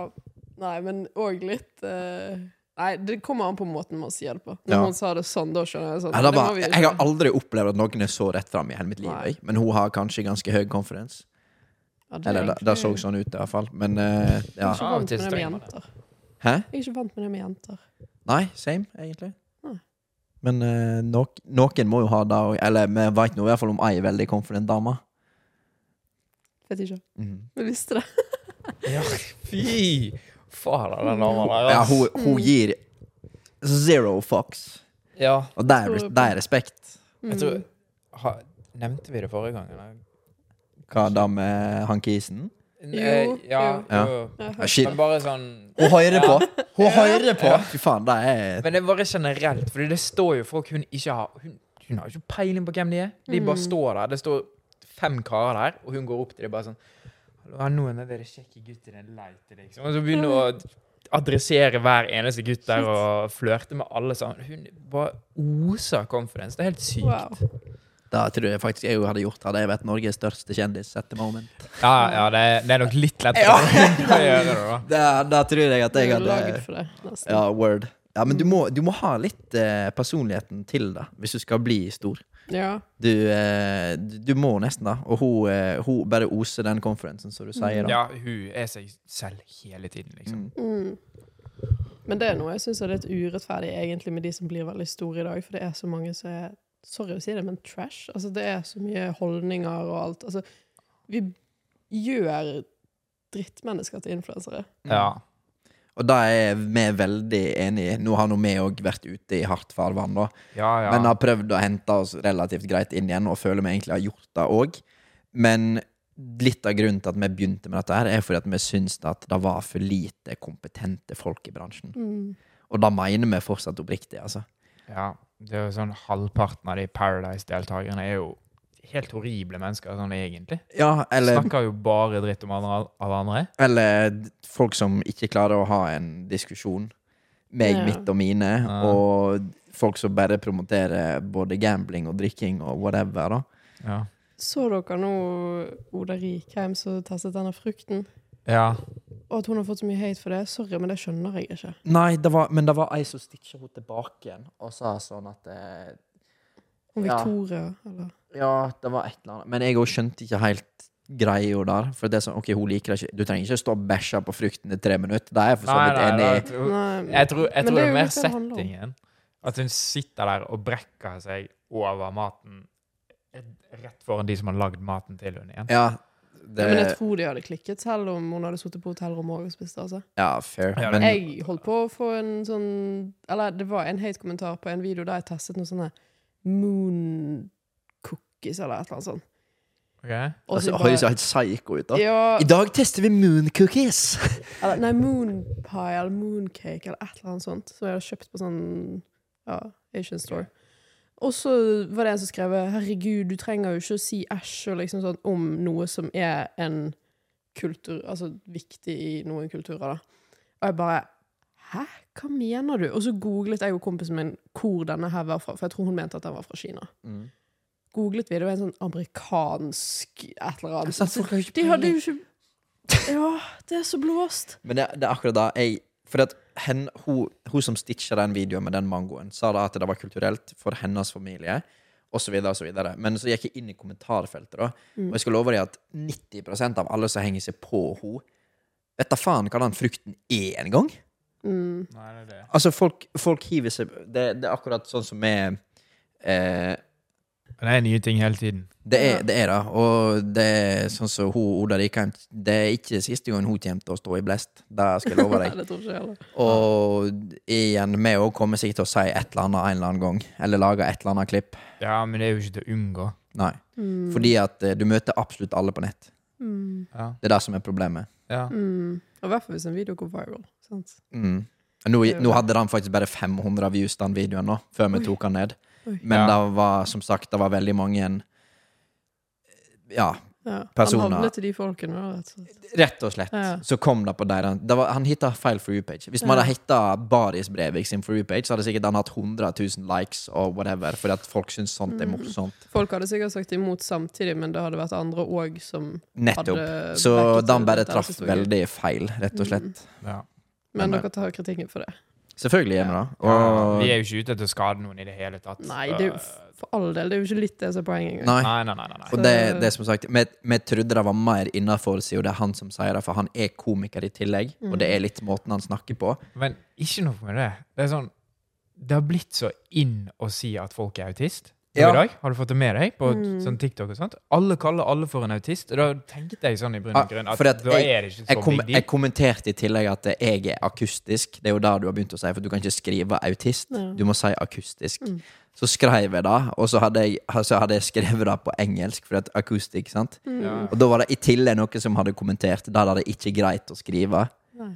Nei, men òg litt eh, Nei, det kommer an på måten man sier det på. Når Ja. man sa det sånn, da skjønner jeg sånn. Nei, det det vi- jeg har aldri opplevd at noen er så rett fram i hele mitt liv. Nei. Men hun har kanskje ganske høy confidence. Ja, det er Eller det, det så sånn ut, i hvert fall. Men ja Jeg ja. er ikke vant med det med jenter. Hæ? Jeg er ikke vant med det med jenter. Nei, same, egentlig. Nei. Men uh, nok, noen må jo ha det òg. Eller vi veit nå i hvert fall om ei veldig confident dame. Vet ikke. Mhm. Vi visste det. ja. Fy fader, den damen der. Ja, hun, hun gir zero fucks. ja. Og det er, det er respekt. Mm. Jeg tror ha, Nevnte vi det forrige gang? Eller? Hva da med hankisen? Jo, Eh, ja, jo. Ja. jo. Ja. Men bare sånn Hun hører på! Hun hører på! Fy faen, det er Men det er bare generelt, Fordi det står jo folk hun ikke har Hun, hun har jo ikke peiling på hvem de er. De bare Mm. står der. Det står fem karer der, og hun går opp til dem bare sånn Hallo, nå er dere kjekke gutter i en leite, liksom. Og så begynner å adressere hver eneste gutt der og flørte med alle sammen. Hun bare oser confidence. Det er helt sykt. Wow. Da tror jeg faktisk jeg hadde gjort. Hadde jeg vært Norges største kjendis at the moment. Ja, ja det, er, det er nok litt lettere *laughs* å gjøre det, da. Da, da tror jeg at jeg er hadde laget for det. Ja, word. Ja, men du må, du må ha litt eh, personligheten til det, hvis du skal bli stor. Ja. Du, eh, du må nesten da. Og hun, eh, hun bare oser den konferansen, som du sier. da Ja, hun er seg selv hele tiden, liksom. Mm. Mm. Men det er noe jeg syns er litt urettferdig egentlig med de som blir veldig store i dag, for det er så mange som er Sorry å si det, men trash. Altså, det er så mye holdninger og alt. Altså, vi gjør drittmennesker til influensere. Ja. Og da er vi veldig enige. Nå har nå vi òg vært ute i hardt farvann, da. Ja, ja. Men har prøvd å hente oss relativt greit inn igjen, og føler vi egentlig har gjort det òg. Men litt av grunnen til at vi begynte med dette, her er fordi at vi syns at det var for lite kompetente folk i bransjen. Mm. Og da mener vi fortsatt oppriktig, altså. ja. Det er jo sånn Halvparten av de Paradise-deltakerne er jo helt horrible mennesker, sånn egentlig. Ja, eller, Snakker jo bare dritt om andre, alle andre. eller folk som ikke klarer å ha en diskusjon. Meg, Ja. mitt og mine. Ja. Og folk som bare promoterer både gambling og drikking og whatever. da Ja. Så dere nå Oda Rikheim som testet denne frukten? ja. Og at hun har fått så mye hate for det? Sorry, men det skjønner jeg ikke. Nei, det var, men det var ei som stitcha henne tilbake igjen og sa sånn at Om Ja. Victoria, eller Ja, det var et eller annet. Men jeg òg skjønte ikke helt greia der. For det er sånn, ok, hun liker det ikke Du trenger ikke stå og bæsje på frukten i tre minutter. Det er jeg for så vidt enig i. jeg tror, jeg tror, jeg tror det det er er mer det det settingen. At hun sitter der og brekker seg over maten rett foran de som har lagd maten til henne igjen. Ja, ja, men jeg tror de hadde klikket selv om hun hadde sittet på hotellrommet og spist. Altså. ja fair. Ja, Men Jeg holdt på å få en sånn Eller det var en hate-kommentar på en video der jeg testet noen sånne moon cookies eller et eller annet sånt. Ok? Altså, så høres helt psycho ut, da. ja, I dag tester vi moon cookies! *laughs* eller, Nei, moon pie eller mooncake eller et eller annet sånt. Som jeg hadde kjøpt på sånn ja, Asian store. Og så var det en som skrev 'herregud, du trenger jo ikke å si æsj' liksom sånn om noe som er en kultur Altså viktig i noen kulturer, da. Og jeg bare Hæ? Hva mener du? Og så googlet jeg og kompisen min hvor denne her var fra, for jeg tror hun mente at den var fra Kina. Mm. Googlet vi, det var en sånn amerikansk et eller annet. Folk De hadde jo ikke Ja, det er så blåst. Men det, det er akkurat da jeg For hun, hun som stitcha den videoen med den mangoen, sa da at det var kulturelt for hennes familie, osv., osv. Men så gikk jeg inn i kommentarfeltet, da, og jeg skal love deg at 90% av alle som henger seg på henne, vet da faen hva den frukten er engang. Mm. Nei, det er det. Altså, folk, folk hiver seg det, det er akkurat sånn som med eh, det er nye ting hele tiden. det, er, det er da. Og det er sånn som hun Oda Rikheim Det er ikke siste gang hun kommer til å stå i blest. Det skal jeg love deg. *laughs* Og igjen, vi òg kommer sikkert til å si et eller annet en eller annen gang. Eller lage et eller annet klipp. Ja, men det er jo ikke til å unngå. Nei. Mm. Fordi at eh, du møter absolutt alle på nett. Mm. Ja. Det er det som er problemet. ja. Mm. Og i hvert fall hvis en video går viral. Sant? Mm. Nå, nå hadde den faktisk bare 500 views, den videoen, nå, før vi Oi. tok den ned. Oi. Men Ja. det var som sagt det var veldig mange Ja, Ja. Personer. Han havnet til de folkene, rett og slett. rett og slett. Ja. Så kom det på deres var, Han hitta feil for you-page. Hvis man Ja. hadde hitta Baris Brevik sin for you-page, så hadde sikkert han hatt 100 000 likes og whatever, fordi at folk syns sånt er Mm. Folk hadde sikkert sagt imot samtidig, men det hadde vært andre òg som Nettopp. hadde Så backet den bare traff så veldig feil, rett og slett. Ja. Men Men, dere tar kritikken for det. Selvfølgelig gjør vi det. Ja, vi er jo ikke ute etter å skade noen i det hele tatt. Nei, det er jo for all del. Det er jo ikke litt det som er poenget engang. Nei. Nei, nei, nei. nei. Og det, det er som sagt Vi, vi trodde det var mer innafor, siden det er han som sier det, for han er komiker i tillegg. Og det er litt måten han snakker på. Men ikke noe med det. Det er sånn Det har blitt så inn å si at folk er autist. Ja. I dag, Har du fått det med deg på Mm. sånn TikTok og sånt? Alle kaller alle for en autist. Og da tenkte jeg sånn i brunn og grunn at, at da jeg- er det ikke Jeg, kom, big deal. jeg kommenterte i tillegg at jeg er akustisk. Det er jo det du har begynt å si, for du kan ikke skrive autist. Ja. Du må si akustisk. Mm. Så skrev jeg det, og så hadde jeg, så hadde jeg skrevet det på engelsk, for at akustikk, sant? Mm. Ja. Og da var det i tillegg noen som hadde kommentert. Da er det ikke greit å skrive. Nei.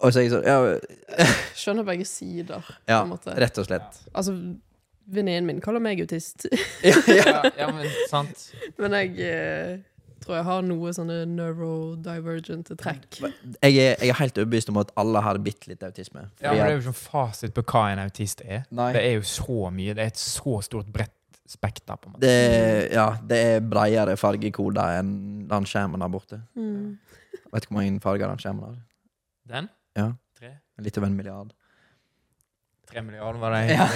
Og så er jeg sånn Ja, Skjønner begge sider, ja på en måte. rett og slett. Altså, venninnen min kaller meg autist, *laughs* Ja, ja. Ja, men sant. men jeg eh, tror jeg har noe sånne neurodivergent trekk. Jeg, er, jeg er helt overbevist om at alle har bitte litt autisme. Ja, men det er jo ikke sånn fasit på hva en autist er. Nei. Det er jo så mye. Det er et så stort bredt spekter. på en måte. det, ja, det er bredere fargekoder enn den skjermen der borte. Mm. Vet du hvor mange farger den skjermen har? Den? Ja. Tre? Litt over en milliard. Tre milliarder var det. Ja.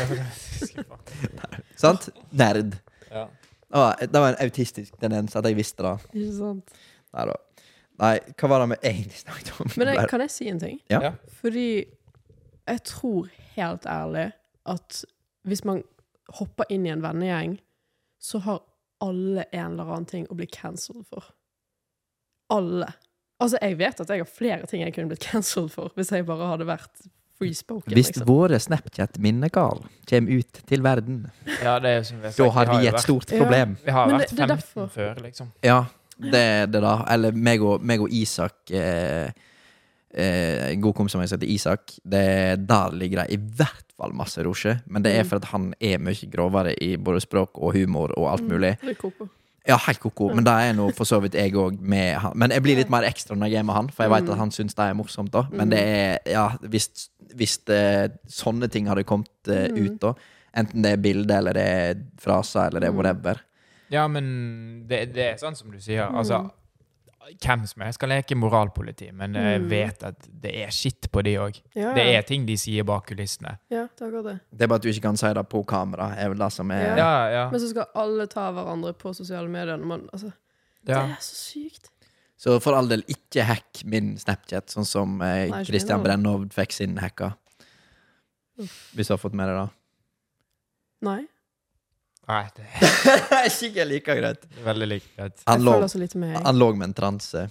Ja. *laughs* *laughs* Sant? Nerd. ja. Å, det var en autistisk tendens at jeg visste det. Ikke sant? Nei da. Nei, hva var det vi egentlig snakket om? Men jeg, kan jeg si en ting? Ja. Fordi jeg tror helt ærlig at hvis man hopper inn i en vennegjeng, så har alle en eller annen ting å bli cancelled for. Alle. Altså, jeg vet at jeg har flere ting jeg kunne blitt cancelled for hvis jeg bare hadde vært free spoken. Hvis liksom. våre Snapchat-minner, Carl, kommer ut til verden, Ja, det er som vi sagt, da har vi et vært- stort Ja. problem. Vi har Men vært det- det er 15 derfor. før, liksom. Ja, det er det, da. Eller meg og, meg og Isak eh, eh, En god kompis som jeg heter Isak. Det, der ligger det i hvert fall masse rosje. Men det er Mm. for at han er mye grovere i både språk og humor og alt mulig. Det er koko. Ja, helt koko. Men det er nå for så vidt jeg òg med han. Men jeg blir litt mer ekstra når jeg er med han, for jeg vet Mm. at han syns det er morsomt. da Men det er, ja, hvis, hvis det, sånne ting hadde kommet eh, Mm. ut, da enten det er bilde eller det er fraser eller det er Mm. whatever Ja, men det, det er sånn som du sier. Mm. Altså, hvem som helst skal leke moralpoliti, men jeg Mm. vet at det er skitt på de òg. Ja, Det er ting de sier bak kulissene. ja, det det. Det er bare at du ikke kan si det på kamera. er vel det som er Ja. Ja, ja. Men så skal alle ta hverandre på sosiale medier. når Man, altså, ja. Det er så sykt. Så for all del, ikke hack min Snapchat, sånn som eh, Nei, Christian det. Brennhovd fikk sin hacka. Hvis du har fått med deg det. Nei. Nei, det er *laughs* ikke like greit. veldig like greit. Han lå, han lå med en transe,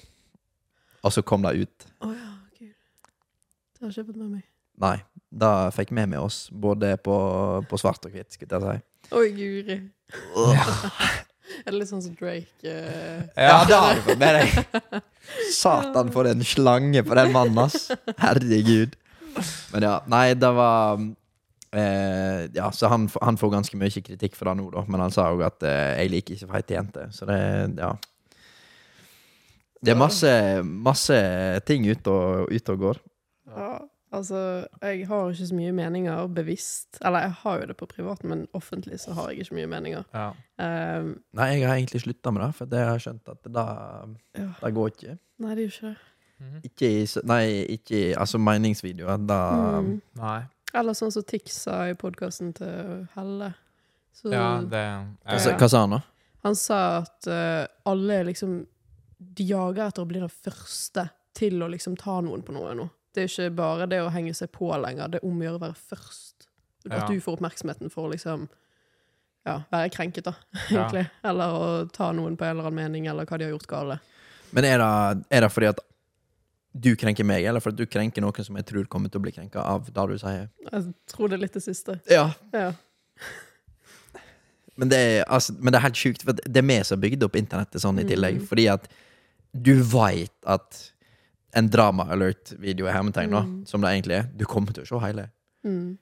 og så kom det ut. Å ja, gud. Det har jeg ikke fått med meg. Nei, da fikk vi med oss, både på, på svart og hvitt, skulle jeg si. Oi, guri. Er det litt sånn som Drake uh, Ja, da har du fått med deg! Satan, for en slange på den mannen, ass. *laughs* Herregud. Men ja, nei, det var eh, Ja, så han, han får ganske mye kritikk for det nå, da. Men han sa òg at eh, jeg liker ikke feite jenter. Så det Ja. Det er masse, masse ting ute og, ut og går. Ja, altså, jeg har ikke så mye meninger bevisst. Eller jeg har jo det på privaten, men offentlig så har jeg ikke mye meninger. Ja. Um, Nei, jeg har egentlig slutta med det, for det har jeg skjønt at det, ja. det går ikke. Nei, det gjør ikke det. Mhm. Ikke i Nei, ikke i Altså meningsvideoer. Da Mm. Nei. Eller sånn som Tix sa i podkasten til Helle. Så Ja, det er, sa- Ja. hva sa han, da? Han sa at uh, alle liksom De jager etter å bli den første til å liksom ta noen på noe nå. Det er ikke bare det å henge seg på lenger, det er om å gjøre å være først. At Ja. du får oppmerksomheten for å liksom ja, være krenket, da, *laughs* Ja. egentlig. Eller å ta noen på en eller annen mening, eller hva de har gjort gale. Men er det, er det fordi at du krenker meg, eller for at du krenker noen som jeg tror kommer til å bli krenka av det du sier? Jeg tror det er litt det siste. Ja. Ja. Men det er, altså, men det er helt sjukt, for det er vi som har bygd opp internettet sånn i tillegg. Mm. Fordi at du veit at en drama alert-video er hermetegn, da, Mm. som det egentlig er, du kommer til å se hele. Mm.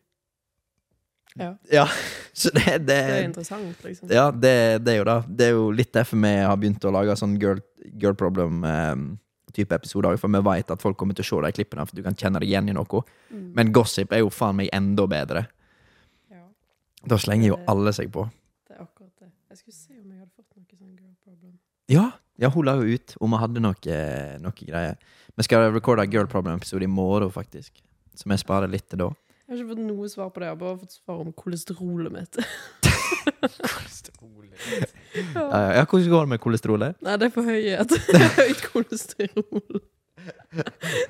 Ja, *laughs* så det, det, Det er interessant, liksom. Ja, det, det er jo det. Det er jo litt derfor vi har begynt å lage sånn girl, girl problem-type episoder. For vi vet at folk kommer til å se de klippene, for du kan kjenne deg igjen i noe. Mm. Men gossip er jo faen meg enda bedre. ja, Da slenger jo alle seg på. det er akkurat det. Jeg skulle se om jeg hadde fått noe sånn girl problem. Ja, ja hun la jo ut om vi hadde noe, noe greier. Vi skal recorde Girl Problem-episode i morgen, faktisk. Så vi sparer litt til da. Jeg har ikke fått noe svar på det. Jeg har bare fått svar om kolesterolet mitt. *laughs* *laughs* Ja, ja, ja, hvordan går det med kolesterolet? Nei, det er for høyhet. *laughs* Høyt kolesterol.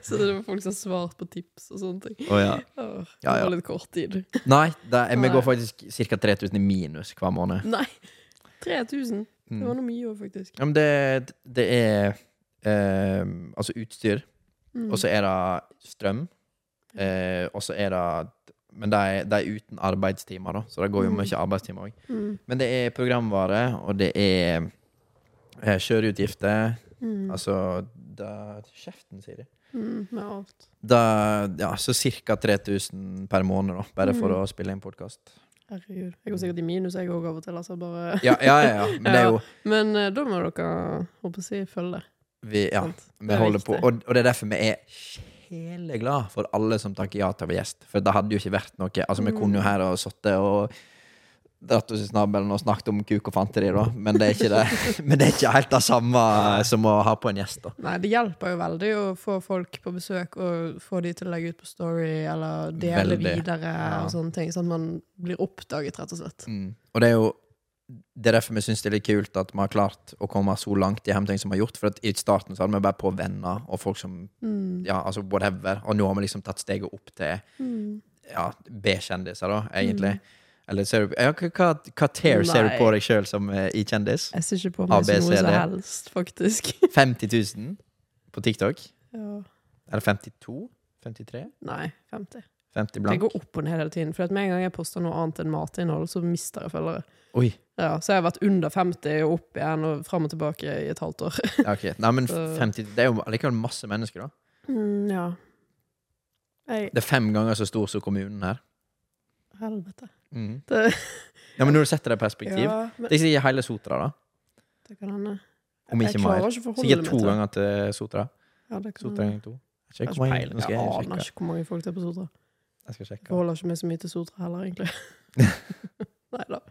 Så det var folk som har svart på tips og sånne ting. Oh, ja. Åh, det Ja, ja. var litt kort tid. Nei, er, vi går faktisk ca. 3000 i minus hver måned. Nei! 3000. Det var Mm. noe mye òg, faktisk. Ja, men det, det er eh, altså utstyr, Mm. og så er det strøm, eh, og så er det Men det er, uten arbeidstimer, da, så det går jo Mm. mye arbeidstimer òg. Mm. Men det er programvare, og det er eh, kjøreutgifter. Mm. Altså da, Kjeften, sier de. Mm. Med alt. Da, ja, så ca. 3000 per måned, da, bare for Mm. å spille inn podkast. Herregud. Jeg går sikkert i minus, jeg òg, av og til. Altså bare. *laughs* Ja, ja, ja, ja, men *laughs* jo Men eh, da må dere håper si, følge. Vi, ja, vi holder viktig. på. Og, og det er derfor vi er sjeleglad for alle som takker ja til å være gjest. For det hadde jo ikke vært noe Altså, vi kunne jo Mm. her og sittet og dratt oss i snabelen og snakket om kuk og fanteri, da, men det er ikke det *laughs* Men det er ikke helt det samme som å ha på en gjest, da. Nei, det hjelper jo veldig å få folk på besøk og få de til å legge ut på Story eller dele Veldig. videre Ja. og sånne ting, sånn at man blir oppdaget, rett og slett. Mm. Og det er jo det er derfor vi syns det er litt kult at vi har klart å komme så langt i Hemting som vi har gjort. For i starten så hadde vi bare på venner og folk som Mm. Ja, altså whatever. Og nå har vi liksom tatt steget opp til Mm. ja, B-kjendiser, da, egentlig. Mm. Eller ser du ja, hva, hva, tear ser du på deg sjøl som uh, i kjendis? Jeg ser ikke på meg som noe som helst, faktisk. *laughs* 50 000 på TikTok? Ja. Eller 52? 53? Nei, 50. 50 Det Jeg går opp og ned hele tiden. For med en gang jeg poster noe annet enn matinnhold, så mister jeg følgere. Oi. Ja, så jeg har vært under 50 og opp igjen og fram og tilbake i et halvt år. Ja, okay. Nei, men 50 Det er jo likevel masse mennesker, da. Mm, ja. Jeg, Det er fem ganger så stor som kommunen her. helvete. Mm. Det, Ja, men når du setter det i perspektiv ja, men, Det er ikke hele Sotra, da. det kan hende. Om ikke mer. Sikkert to ganger til Sotra. Ja, det kan Sotra ganger to. Jeg, Jeg. Jeg jeg aner ikke hvor mange folk det er på Sotra. Jeg skal Jeg sjekke. forholder ikke meg så mye til Sotra heller, egentlig. *laughs* Nei da.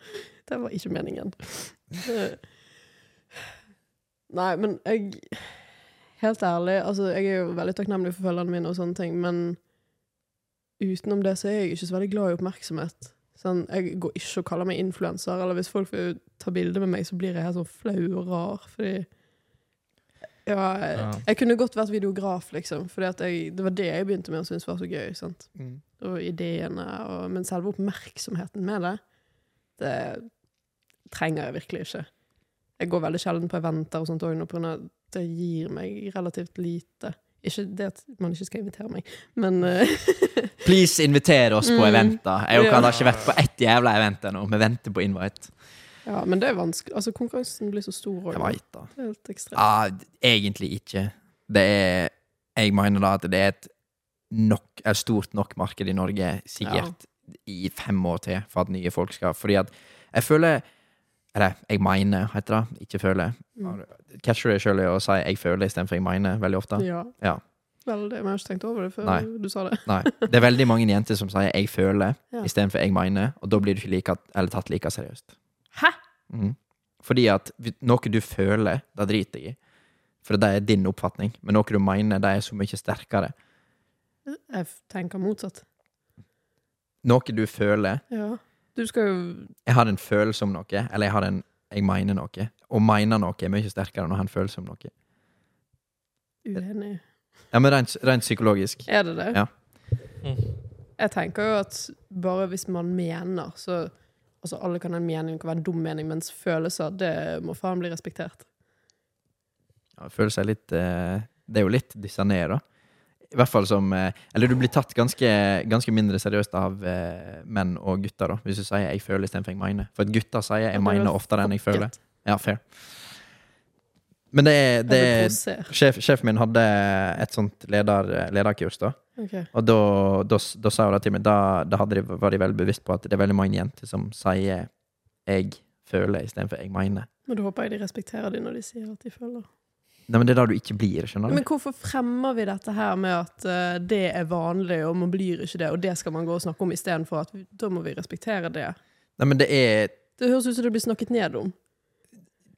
Det var ikke meningen. Eh, Nei, men jeg Helt ærlig, altså, jeg er jo veldig takknemlig for følgerne mine og sånne ting, men utenom det så er jeg ikke så veldig glad i oppmerksomhet. Sånn, jeg går ikke og kaller meg influenser, eller hvis folk vil ta bilde med meg, så blir jeg helt sånn flau og rar, fordi ja, jeg, jeg kunne godt vært videograf, liksom, fordi det var det jeg begynte med å synes var så gøy. sant? Mm. og ideene, og, men selve oppmerksomheten med det, det trenger jeg virkelig ikke. Jeg går veldig sjelden på eventer og sånt òg, av det gir meg relativt lite. Ikke det at man ikke skal invitere meg, men eh, *laughs* Please inviter oss på Mm. eventer. Jeg Ja. Har ikke vært på ett jævla event ennå. Vi venter på invite. Ja, men det er vanskelig. Altså, konkurransen blir så stor. Jeg veit da. Det helt ekstremt. Ja, egentlig ikke. Det er Jeg mener da at det er et nok, et stort nok marked i Norge, sikkert i fem år til, for at nye folk skal Fordi at jeg føler Eller jeg mener, heter det. Ikke føler. Mm. Catcher det sjøl i å si 'jeg føler' istedenfor 'jeg mener' veldig ofte. Ja. Ja. Veldig. Jeg har ikke tenkt over det før Nei. du sa det. Nei. Det er veldig mange jenter som sier 'jeg føler' *laughs* Ja. istedenfor 'jeg mener', og da blir du ikke like, eller tatt like seriøst. Hæ?! Mm. Fordi at noe du føler, det driter jeg i. For det er din oppfatning. Men noe du mener, det er så mye sterkere. Jeg tenker motsatt. Noe du føler Ja. Du skal jo Jeg har en følelse om noe, eller jeg har en Jeg mener noe. Å mene noe er mye sterkere enn å ha en følelse om noe. uenig. Ja, men rent, rent psykologisk. Er det det? Ja. Jeg tenker jo at bare hvis man mener, så Altså, alle kan ha en mening, det kan være en dum mening, mens følelser, det må faen bli respektert. Ja, følelser er litt eh, Det er jo litt dyssa ned, da. I hvert fall som eh, Eller du blir tatt ganske, ganske mindre seriøst av eh, menn og gutter, da, hvis du sier 'jeg føler' istedenfor 'jeg mener'. For at gutter sier 'jeg Ja, er mener' oftere enn 'jeg føler'. Ja, fair. Men det er, det sjef, Sjefen min hadde et sånt leder, lederkurs, da. Okay. Og da, da, da sa hun det til meg. Da, da hadde de, var de veldig bevisst på at det er veldig mange jenter som sier 'jeg føler' istedenfor 'jeg mener'. Men da håper jeg de respekterer det når de sier at de føler. Nei, men det er da du ikke blir, skjønner du? Men hvorfor fremmer vi dette her med at uh, det er vanlig, og man blir ikke det, og det skal man gå og snakke om istedenfor at da må vi respektere det? Nei, men det er Det høres ut som det blir snakket ned om.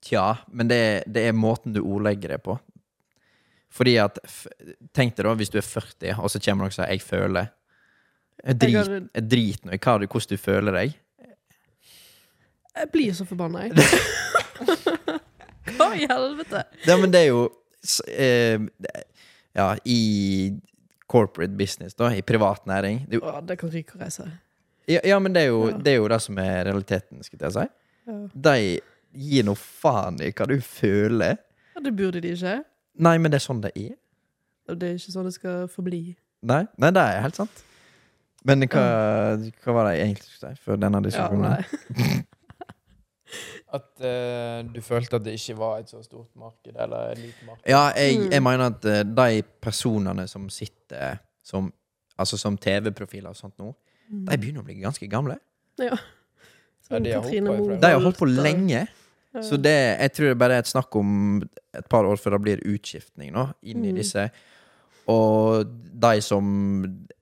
Tja, men det, er- det er måten du ordlegger det på. Fordi at Tenk deg da, hvis du er 40, og så kommer noen og sier 'jeg føler'. Jeg driter drit, jeg drit nå i hva hvordan du føler deg. Jeg blir så forbanna, jeg. *laughs* *laughs* Hva i helvete? Ja, men det er jo eh, Ja, i corporate business, da, i privat næring det, er jo- Å, det kan ryke og reise. ja, ja, men det er, jo, Ja. det er jo det som er realiteten, skulle jeg si. Ja. De gir nå faen i hva du føler. Ja, det burde de ikke. Nei, men det er sånn det er. Og det er ikke sånn det skal forbli. Nei, nei det er helt sant. Men hva, hva var det jeg egentlig skulle si før denne Ja, diskusjonen? nei. *laughs* At uh, du følte at det ikke var et så stort marked, eller et lite marked. Ja, jeg, Mm. jeg mener at uh, de personene som sitter som, altså som TV-profiler og sånt nå, de begynner å bli ganske gamle. Ja, ja de har på De har holdt på lenge. Ja. Så det, jeg tror det bare er et snakk om et par år før det blir utskiftning nå, inn i Mm. Og de som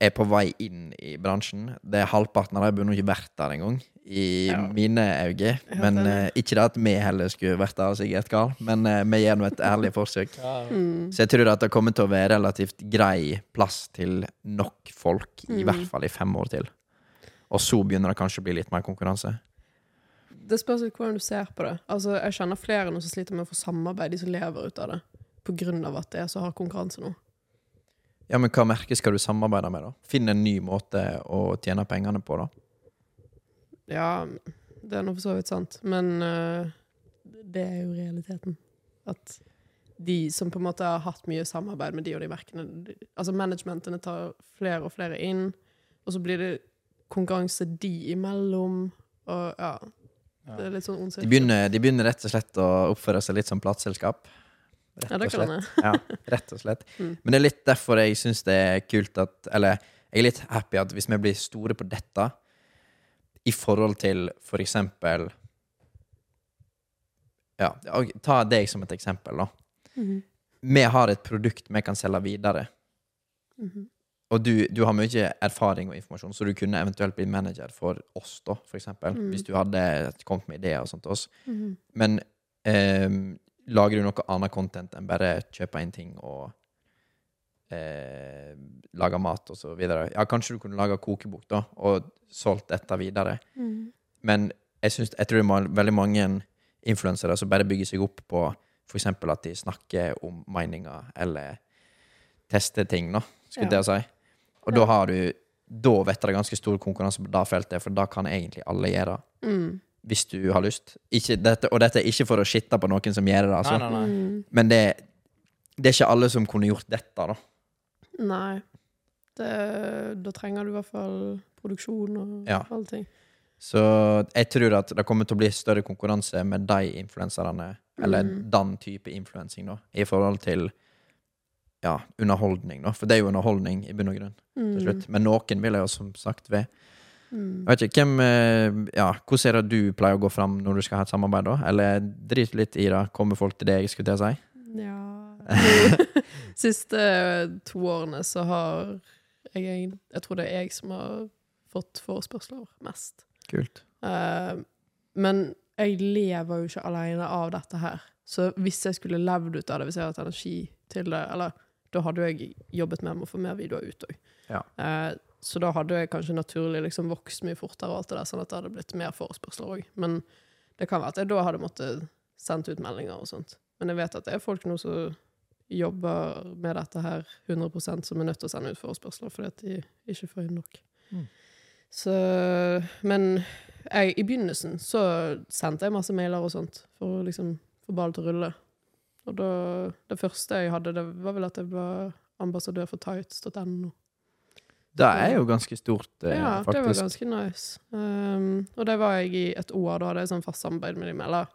er på vei inn i bransjen, det er halvparten av de burde ikke vært der engang. I Ja. mine øyne. Men eh, ikke det at vi heller skulle vært der, Sigurd Karl, men uh, vi gjør nå et ærlig forsøk. Ja. Mm. Så jeg tror at det kommer til å være relativt grei plass til nok folk, i Mm. hvert fall i fem år til. Og så begynner det kanskje å bli litt mer konkurranse. Det spørs litt hvordan du ser på det. Altså, jeg kjenner flere nå som sliter med å få samarbeid, de som lever ut av det. På grunn av at det er så hard konkurranse nå. Ja, men hva merke skal du samarbeide med, da? Finn en ny måte å tjene pengene på, da. Ja, det er nå for så vidt sant. Men uh, det er jo realiteten. At de som på en måte har hatt mye samarbeid med de og de merkene de, Altså managementene tar flere og flere inn, og så blir det konkurranse de imellom, og ja. Det er litt sånn ond De de begynner rett og slett å oppføre seg litt som plateselskap. Rett og slett. Ja, rett og slett. Mm. Men det er litt derfor jeg syns det er kult at Eller jeg er litt happy at hvis vi blir store på dette, i forhold til for eksempel Ja, ta deg som et eksempel, da. Mhm. Vi har et produkt vi kan selge videre. Mhm. Og du, du har mye erfaring og informasjon, så du kunne eventuelt bli manager for oss, da, for eksempel. Mm. Hvis du hadde kommet med ideer og sånt til oss. Mhm. Men ehm, lager du noe annet content enn bare kjøpe inn ting og eh, lage mat og så videre? Ja, kanskje du kunne lage kokebok, da, og solgt dette videre. Mm. Men jeg, synes, jeg tror det er veldig mange influensere som bare bygger seg opp på f.eks. at de snakker om meninger, eller tester ting, da, skulle Ja. si. Og da har du Da vet jeg det er ganske stor konkurranse på det feltet, for da kan egentlig alle gjøre det. Hvis du har lyst. Ikke, dette, og dette er ikke for å skitte på noen som gjør det, altså. Nei, nei, nei. Mhm. Men det, det er ikke alle som kunne gjort dette, da. Nei. Det, da trenger du i hvert fall produksjon og Ja. allting. Så jeg tror at det kommer til å bli større konkurranse med de influenserne, eller mm. den type influensing, da, i forhold til ja, underholdning, da. For det er jo underholdning i bunn og grunn, til Mhm. slutt. Men noen vil jeg jo som sagt ved. Jeg vet ikke, hvem eh, Ja, hvordan er det du pleier å gå fram når du skal ha et samarbeid, da? Eller drit litt i det, kommer folk til deg, skulle jeg si? Ja *laughs* Siste to årene så har jeg Jeg tror det er jeg som har fått forespørsler mest. Kult. Uh, men jeg lever jo ikke alene av dette her. Så hvis jeg skulle levd ut av det, hvis jeg hadde hatt energi til det, eller da hadde jeg jobbet med å få mer videoer ut òg. Ja. Så da hadde jeg kanskje naturlig liksom vokst mye fortere, og alt det der, sånn at det hadde blitt mer forespørsler òg. Men det kan være at jeg da hadde måttet sendt ut meldinger og sånt. Men jeg vet at det er folk nå som jobber med dette her 100% som er nødt til å sende ut forespørsler fordi at de ikke får inn nok. Mm. Så Men jeg, i begynnelsen så sendte jeg masse mailer og sånt for å liksom få ballen til å rulle. Og da, det første jeg hadde, det var vel at jeg var ambassadør for tights.no. Det er jo ganske stort, eh, Ja, det var ganske nice. Um, og det var jeg i et år. Da hadde jeg sånn fast samarbeid med dem. Eller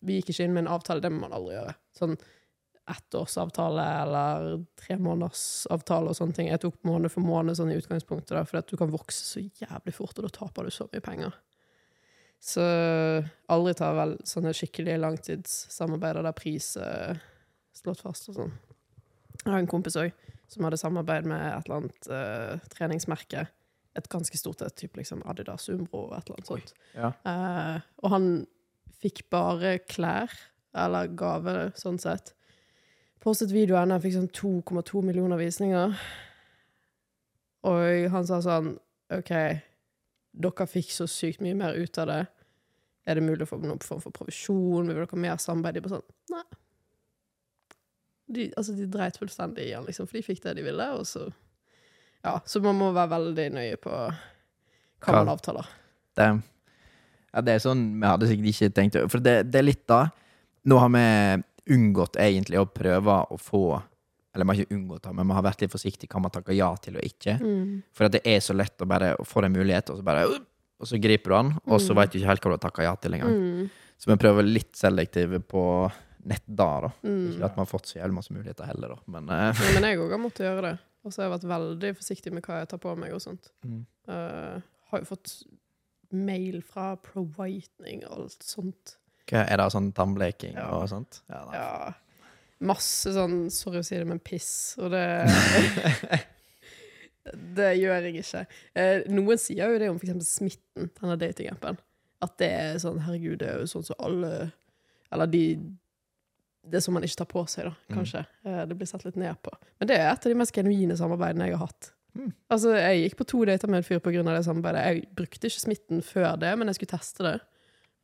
vi gikk ikke inn med en avtale, det må man aldri gjøre. Sånn ettårsavtale eller tre måneders og sånne ting. Jeg tok måned for måned sånn i utgangspunktet, da, at du kan vokse så jævlig fort, og da taper du så mye penger. Så aldri ta vel sånne skikkelige langtidssamarbeider der pris er slått fast og sånn. Jeg har en kompis òg som hadde samarbeid med et eller annet uh, treningsmerke. Et ganske stort et, typ liksom Adidas Umbro og et eller annet sånt. Ja. Uh, og han fikk bare klær, eller gave, sånn sett. Postet videoen, han fikk sånn 2,2 millioner visninger. Og han sa sånn OK, dere fikk så sykt mye mer ut av det. Er det mulig å få noen form for provisjon? Vil dere ha mer samarbeid? De bare sånn Nei. De, altså, de dreit fullstendig i han, liksom, for de fikk det de ville, og så Ja, så man må være veldig nøye på hva man avtaler. Det, ja, det er sånn vi hadde sikkert ikke tenkt For det, det er litt da Nå har vi unngått egentlig å prøve å få Eller vi har ikke unngått det, men vi har vært litt forsiktige hva man takker ja til og ikke. Mm. For det er så lett å bare få en mulighet, og så bare Og så griper du den, og så Mm. vet du ikke helt hva du har takka ja til engang. Mm. Så vi prøver litt selektive på nett da, da. Mm. Ikke at man har fått så jævlig masse muligheter heller, da. Men uh. Ja, men jeg òg har måttet gjøre det. Og så har jeg vært veldig forsiktig med hva jeg tar på meg. og sånt. Mm. Uh, har jo fått mail fra Pro Whitening og alt sånt. hva er det sånn tannbleking Ja. og sånt? Ja. Ja, Masse sånn Sorry å si det, men piss. Og det *laughs* Det gjør jeg ikke. Eh, noen sier jo det om f.eks. smitten, denne datingappen. At det er sånn Herregud, det er jo sånn som alle Eller de Det sånn man ikke tar på seg, da, Mm. kanskje. Mm. det blir sett litt ned på. Men det er et av de mest genuine samarbeidene jeg har hatt. Mm. Altså, Jeg gikk på to dater med en fyr pga. det samarbeidet. Jeg brukte ikke smitten før det, men jeg skulle teste det.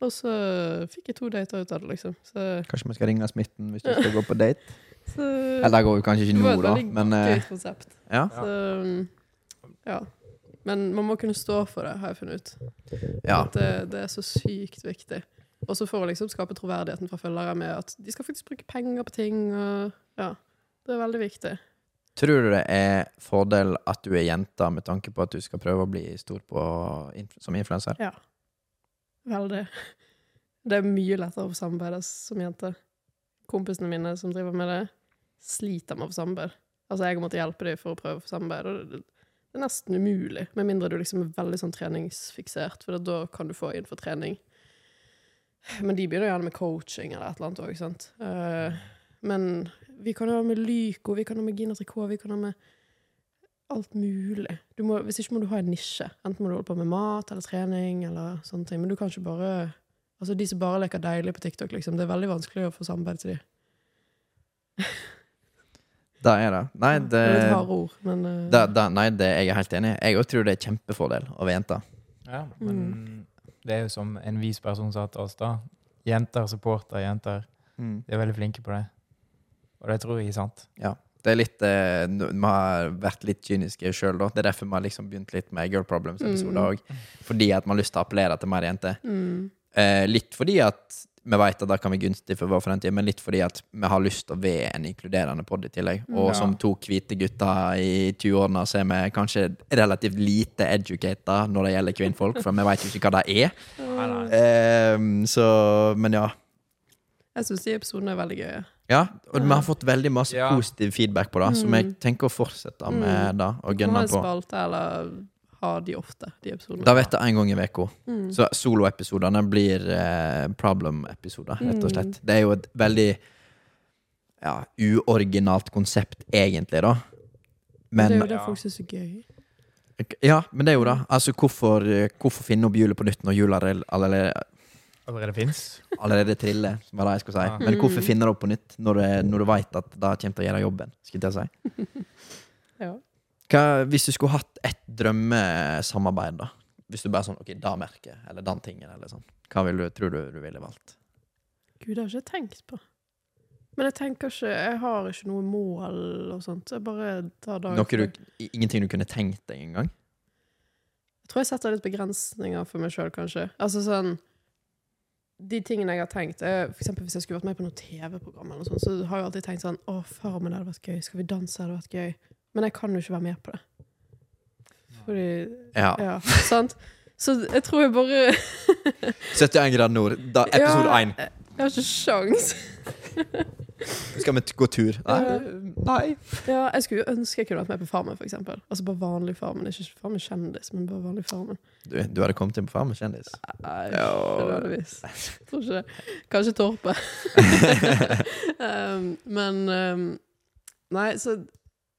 Og så fikk jeg to dater ut av det, liksom. Så, Kanskje vi skal ringe Smitten hvis du skal gå på date? *laughs* så Eller går jo kanskje ikke nå, da, men uh... ja. Så, ja. Men man må kunne stå for det, har jeg funnet ut. Ja. At det, det er så sykt viktig. Også for å liksom skape troverdigheten fra følgere med at de skal faktisk bruke penger på ting. Og, ja, det er veldig viktig. Tror du det er fordel at du er jente med tanke på at du skal prøve å bli stor på, som influenser? Ja. Veldig. Det er mye lettere å samarbeide som jente. Kompisene mine som driver med det, sliter med å få samarbeid. Altså, jeg måtte hjelpe dem for å prøve å få samarbeid, og det, det er nesten umulig. Med mindre du liksom er veldig sånn treningsfiksert, for da kan du få inn for trening. Men de begynner gjerne med coaching eller et eller annet òg, sant. Eh, men vi kan ha med Lyco, vi kan ha med Gina Tricot, vi kan ha med alt mulig. Du må, hvis ikke må du ha en nisje. Enten må du holde på med mat eller trening eller sånne ting. Men du kan ikke bare Altså, de som bare leker deilig på TikTok, liksom. Det er veldig vanskelig å få samarbeid til de. Det er det. Nei, det, Det er litt harde ord, men uh... det, det, nei, det jeg er helt enig i. Jeg òg tror det er kjempefordel å være jente. Ja, men det er jo som en vis person sa til oss, da. Jenter supporter jenter. De er veldig flinke på det. Og det tror jeg er sant. Ja. Det er litt eh, Vi har vært litt kyniske sjøl, da. Det er derfor vi har liksom begynt litt med Girl Problems-episoder Mm. Fordi at vi har lyst til å appellere til mer jenter. mm, Eh, litt fordi at vi vet at det kan være gunstig for vår fremtid, men litt fordi at vi har lyst til å være en inkluderende pod i tillegg. Og Ja. som to hvite gutter i 20-årene så er vi kanskje relativt lite educata når det gjelder kvinnfolk, for vi vet jo ikke hva det er. Nei, nei. Eh, så, men ja. Jeg syns de episodene er veldig gøye. Ja, og vi har fått veldig masse Ja. positiv feedback på det, så vi Mm. tenker å fortsette med det og gønne på. spalte, eller ha de ofte, de episodene. Da vet jeg en gang i uka. Mm. Så soloepisodene blir eh, problem-episoder, rett og slett. Mm. Det er jo et veldig ja, uoriginalt konsept, egentlig, da. Men det er jo det Ja. folk syns er gøy. Ja, men det er jo det. Altså, hvorfor, hvorfor finne opp hjulet på nytt når hjulet allerede, allerede, Allerede fins. allerede triller, var det jeg skulle si. Ja. Men hvorfor Mm. finne det opp på nytt når du, når du vet at det kommer til å gjøre jobben? Skulle jeg si. *laughs* Ja. Hva, hvis du skulle hatt ett drømmesamarbeid, da? Hvis du bare sånn Ok, da merket, eller den tingen, eller sånn. Hva vil du, tror du du ville valgt? Gud, det har jeg ikke tenkt på. Men jeg tenker ikke Jeg har ikke noe mål og sånt. Jeg bare tar dagen Noe du, ingenting du kunne tenkt deg engang? Jeg tror jeg setter litt begrensninger for meg sjøl, kanskje. Altså sånn De tingene jeg har tenkt er, For eksempel hvis jeg skulle vært med på noe TV-program, eller sånt, så har jeg alltid tenkt sånn Å, Farmen hadde vært gøy. Skal vi danse hadde vært gøy. Men jeg kan jo ikke være med på det. Fordi Ja. Ja, sant? Så jeg tror jeg bare *laughs* 71 grader nord, da, episode Ja, 1. Jeg har ikke sjans. *laughs* Skal vi t- gå tur? Nei. Nei. Ja, jeg skulle jo ønske jeg kunne vært med på Farmen, for eksempel. Altså bare vanlig Farmen. Ikke Farmen kjendis, men bare vanlig Farmen. Du, du hadde kommet inn på Farmen kjendis? Nei, Ja. ikke nødvendigvis. Jeg Tror ikke det. Kanskje Torpe. *laughs* um, men um, Nei, så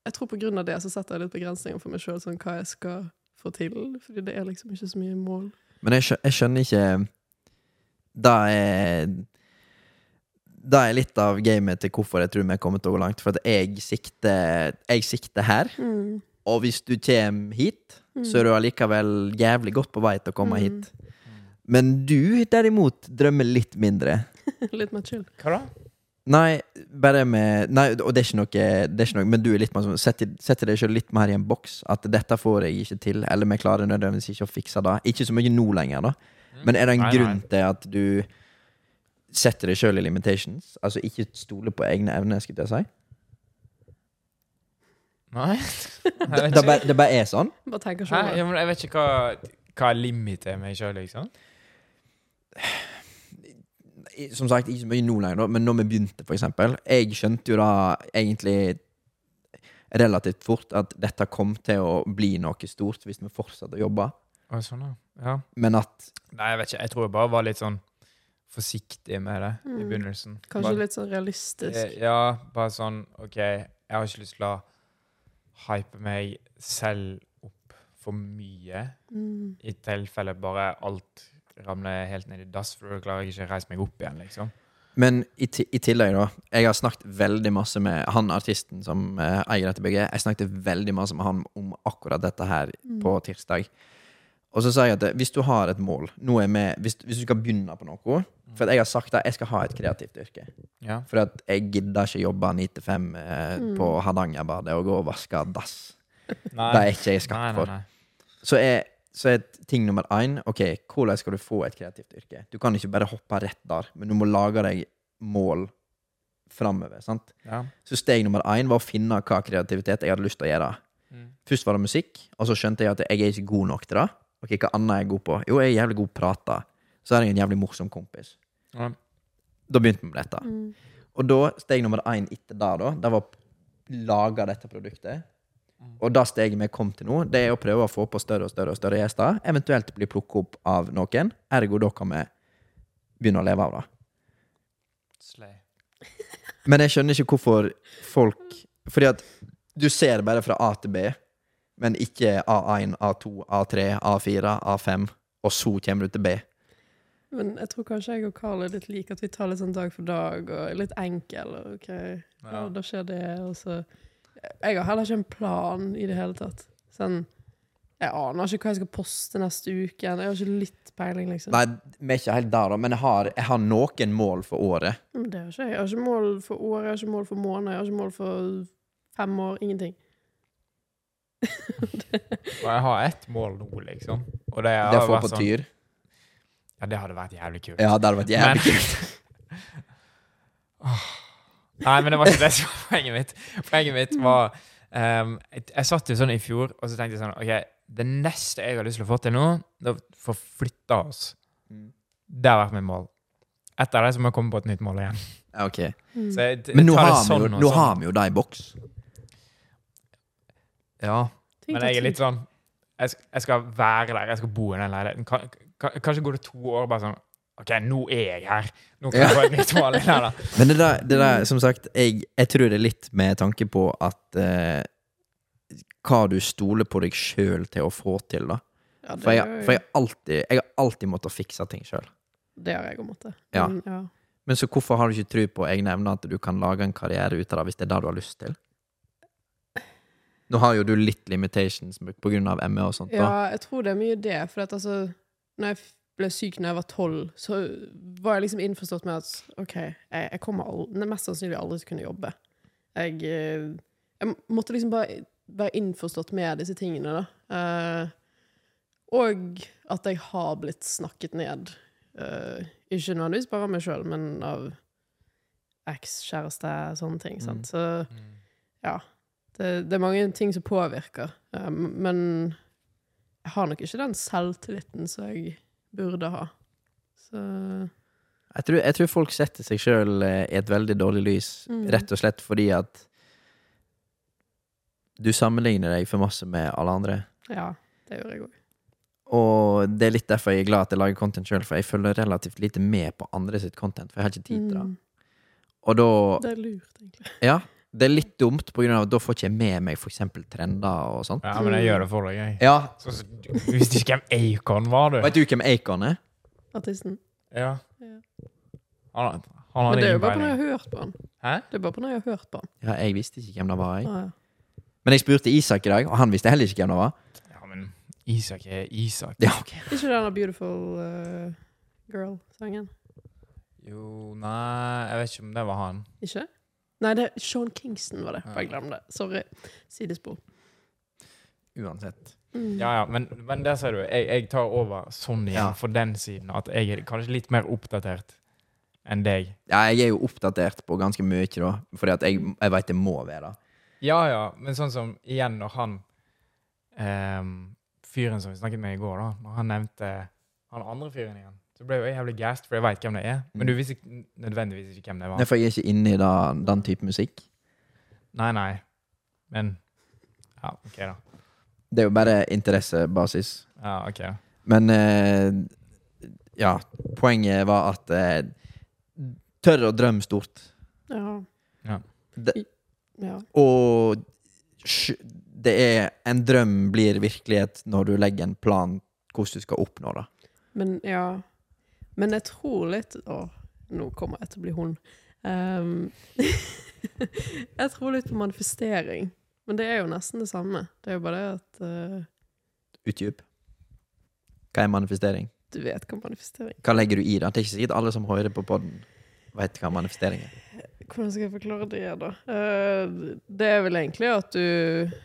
jeg tror på grunn av det så setter jeg litt begrensninger for meg sjøl, sånn hva jeg skal få til. Fordi det er liksom ikke så mye mål. Men jeg, skjø jeg skjønner ikke Det er Det er litt av gamet til hvorfor jeg tror vi er kommet til å gå langt. For at jeg sikter, jeg sikter her, Mm. og hvis du kommer hit, Mm. så er du allikevel jævlig godt på vei til å komme Mm. hit. Men du derimot drømmer litt mindre. *laughs* Litt mer chill. Hva da? Nei, bare med Nei, og det er ikke noe, det er ikke noe Men du er litt mer sånn Setter, setter deg selv litt mer i en boks. At dette får jeg ikke til, eller vi klarer nødvendigvis ikke å fikse det. Ikke så mye nå lenger, da. Men er det en Nei, grunn nei. til at du setter deg sjøl i limitations? Altså ikke stole på egne evner, skulle jeg si? Nei? *laughs* Det, det, bare, det bare er sånn? Bare tenker sånn. Ja, jeg vet ikke hva, hva limitet er meg sjøl, liksom. I- Som sagt, ikke så mye nå lenger, men når vi begynte, for eksempel. Jeg skjønte jo da egentlig relativt fort at dette kom til å bli noe stort hvis vi fortsatte å jobbe. Å, sånn, ja. ja. Men at Nei, jeg vet ikke. Jeg tror jeg bare var litt sånn forsiktig med det i Mm. begynnelsen. Kanskje bare, litt sånn realistisk. Eh, Ja, bare sånn OK, jeg har ikke lyst til å hype meg selv opp for mye. Mm. I tilfelle bare alt ramler helt ned i dass, for da klarer jeg ikke å reise meg opp igjen, liksom. Men i, i tillegg, da. Jeg har snakket veldig masse med han artisten som eh, eier dette bygget. Jeg snakket veldig masse med han om akkurat dette her Mm. på tirsdag. Og så sa jeg at eh, hvis du har et mål nå er vi, hvis, hvis du skal begynne på noe For at jeg har sagt at jeg skal ha et kreativt yrke. Ja. For at jeg gidder ikke jobbe ni til fem eh, Mm. på Hardangerbadet og gå og vaske dass. Nei. Det er ikke jeg skapt nei, nei, for. nei. så er, så er ting nummer én Ok, hvordan skal du få et kreativt yrke? Du kan ikke bare hoppe rett der, men du må lage deg mål framover. sant? Ja. Så steg nummer én var å finne hva kreativitet jeg hadde lyst til å gjøre. Mm. Først var det musikk, og så skjønte jeg at jeg er ikke god nok til det. Ok, Hva annet er jeg god på? Jo, jeg er jævlig god prate. Så er jeg en jævlig morsom kompis. Ja. Da begynte vi med dette. Mm. Og da, steg nummer én etter det, da, det var å lage dette produktet. Og det steget vi kom til nå, det er å prøve å få på større og større og større gjester. Eventuelt bli plukket opp av noen. Ergo da kan vi begynne å leve av det. Slay. Men jeg skjønner ikke hvorfor folk Fordi at du ser bare fra A til B, men ikke A1, A2, A3, A4, A5, og så kommer du til B. Men jeg tror kanskje jeg og Carl er litt like, at vi tar litt sånn dag for dag, og er litt enkel, og ok, ja, Ja. da skjer det, og så Jeg har heller ikke en plan i det hele tatt. Sånn Jeg aner ikke hva jeg skal poste neste uke. Jeg har ikke litt peiling, liksom. Nei, vi er ikke helt der, da, men jeg har, jeg har noen mål for året. Men det har ikke jeg. Jeg har ikke mål for året, jeg har ikke mål for måneder, jeg har ikke mål for fem år. Ingenting. *laughs* Og jeg har ett mål nå, liksom. Og det, Det å få på sånn- tyr. Ja, det hadde vært jævlig kult. Ja, det hadde vært jævlig Men- kult. *laughs* *laughs* Nei, men det var ikke det som var poenget mitt. Poenget mitt var um, jeg, jeg satt jo sånn i fjor, og så tenkte jeg sånn OK, det neste jeg har lyst til å få til nå, det er å få flytta oss. Mm. Det har vært mitt mål. Etter det så må jeg komme på et nytt mål igjen. Ok. Mm. Så jeg, jeg Men nå har, sånn vi jo, nå sånn. har vi jo det i boks. Ja. Men jeg er litt sånn jeg, jeg skal være der, jeg skal bo i den leiligheten. Kan, kan, kanskje går det to år bare sånn OK, nå er jeg her. Nå kan jeg få et nytt mål. Nei, da. *laughs* Men det der, det der som sagt, jeg, jeg tror det er litt med tanke på at eh, Hva du stoler på deg sjøl til å få til, da. Ja, det, For jeg, for jeg, har alltid, jeg har alltid måttet fikse ting sjøl. det har jeg òg måttet. Ja. Men, ja. Men så hvorfor har du ikke tro på egne evner, at du kan lage en karriere ut av det, hvis det er det du har lyst til? Nå har jo du litt limitations på grunn av ME og sånt, da. Ja, jeg tror det er mye det. For at altså, når jeg ble syk når jeg var tolv, så var jeg liksom innforstått med at OK, jeg, jeg kommer aldri, mest sannsynlig aldri til å kunne jobbe. Jeg, eh, jeg måtte liksom bare være innforstått med disse tingene, da. Eh, og at jeg har blitt snakket ned. Eh, ikke nødvendigvis bare av meg sjøl, men av ekskjæreste, sånne ting. Sant? Så ja. Det, det er mange ting som påvirker, eh, men jeg har nok ikke den selvtilliten som jeg burde ha. Så Jeg tror, jeg tror folk setter seg sjøl i et veldig dårlig lys, Mm. rett og slett fordi at du sammenligner deg for masse med alle andre. ja, det gjør jeg òg. Og det er litt derfor jeg er glad at jeg lager content sjøl, for jeg følger relativt lite med på andre sitt content, for jeg har ikke tid til det. Og da Mm. Det er lurt, egentlig. Ja, det er litt dumt, på grunn av at da får ikke jeg med meg eksempel trender og sånt. Ja, men jeg gjør det for deg, jeg. Ja, Så, så, du visste ikke hvem Acon var, du? Vet du hvem Acon er? Artisten. Ja. Ja. Han, han Men det er jo bare på når jeg har hørt på han. Hæ? Det er bare på når jeg har hørt på han. Ja, jeg visste ikke hvem det var. Jeg. Ah, ja. Men jeg spurte Isak i dag, og han visste heller ikke hvem det var. Ja, men Isak er Isak. Ja, ok. Ikke denne Beautiful uh, Girl-sangen? Jo, nei, jeg vet ikke om det var han. Ikke? Nei, det er Sean Kingston var det. Ja. Bare glem det. Sorry. Sidespor. Uansett. Mm. Ja, ja, men, men der ser du. Jeg, jeg tar over sånn igjen Ja. for den siden. At jeg er kanskje litt mer oppdatert enn deg. Ja, jeg er jo oppdatert på ganske mye, da, fordi at jeg, jeg veit det må være det. Ja, ja, men sånn som igjen når han ehm, Fyren som vi snakket med i går, da Når han nevnte han andre fyren igjen, så ble jeg jævlig gassed, for jeg veit hvem det er. Men du visste ikke, nødvendigvis ikke hvem det var. Nei, for jeg er ikke inne i da, den type musikk. Nei, nei. Men Ja, OK, da. Det er jo bare interessebasis. Ja, ok da. Men eh, ja, poenget var at eh, Tør å drømme stort. Ja. Det, ja. og sj- det er En drøm blir virkelighet når du legger en plan hvordan du skal oppnå det. Men ja Men jeg tror litt Å, nå kommer jeg til å bli hun. Um, *laughs* jeg tror litt på manifestering. Men det er jo nesten det samme. Det er jo bare det at uh, Utdyp. Hva er manifestering? du vet hva manifestering er. Hva legger du i det? Det er ikke sikkert alle som hører på podden vet hva manifestering er. Hvordan skal jeg forklare det, da? Uh, det er vel egentlig at du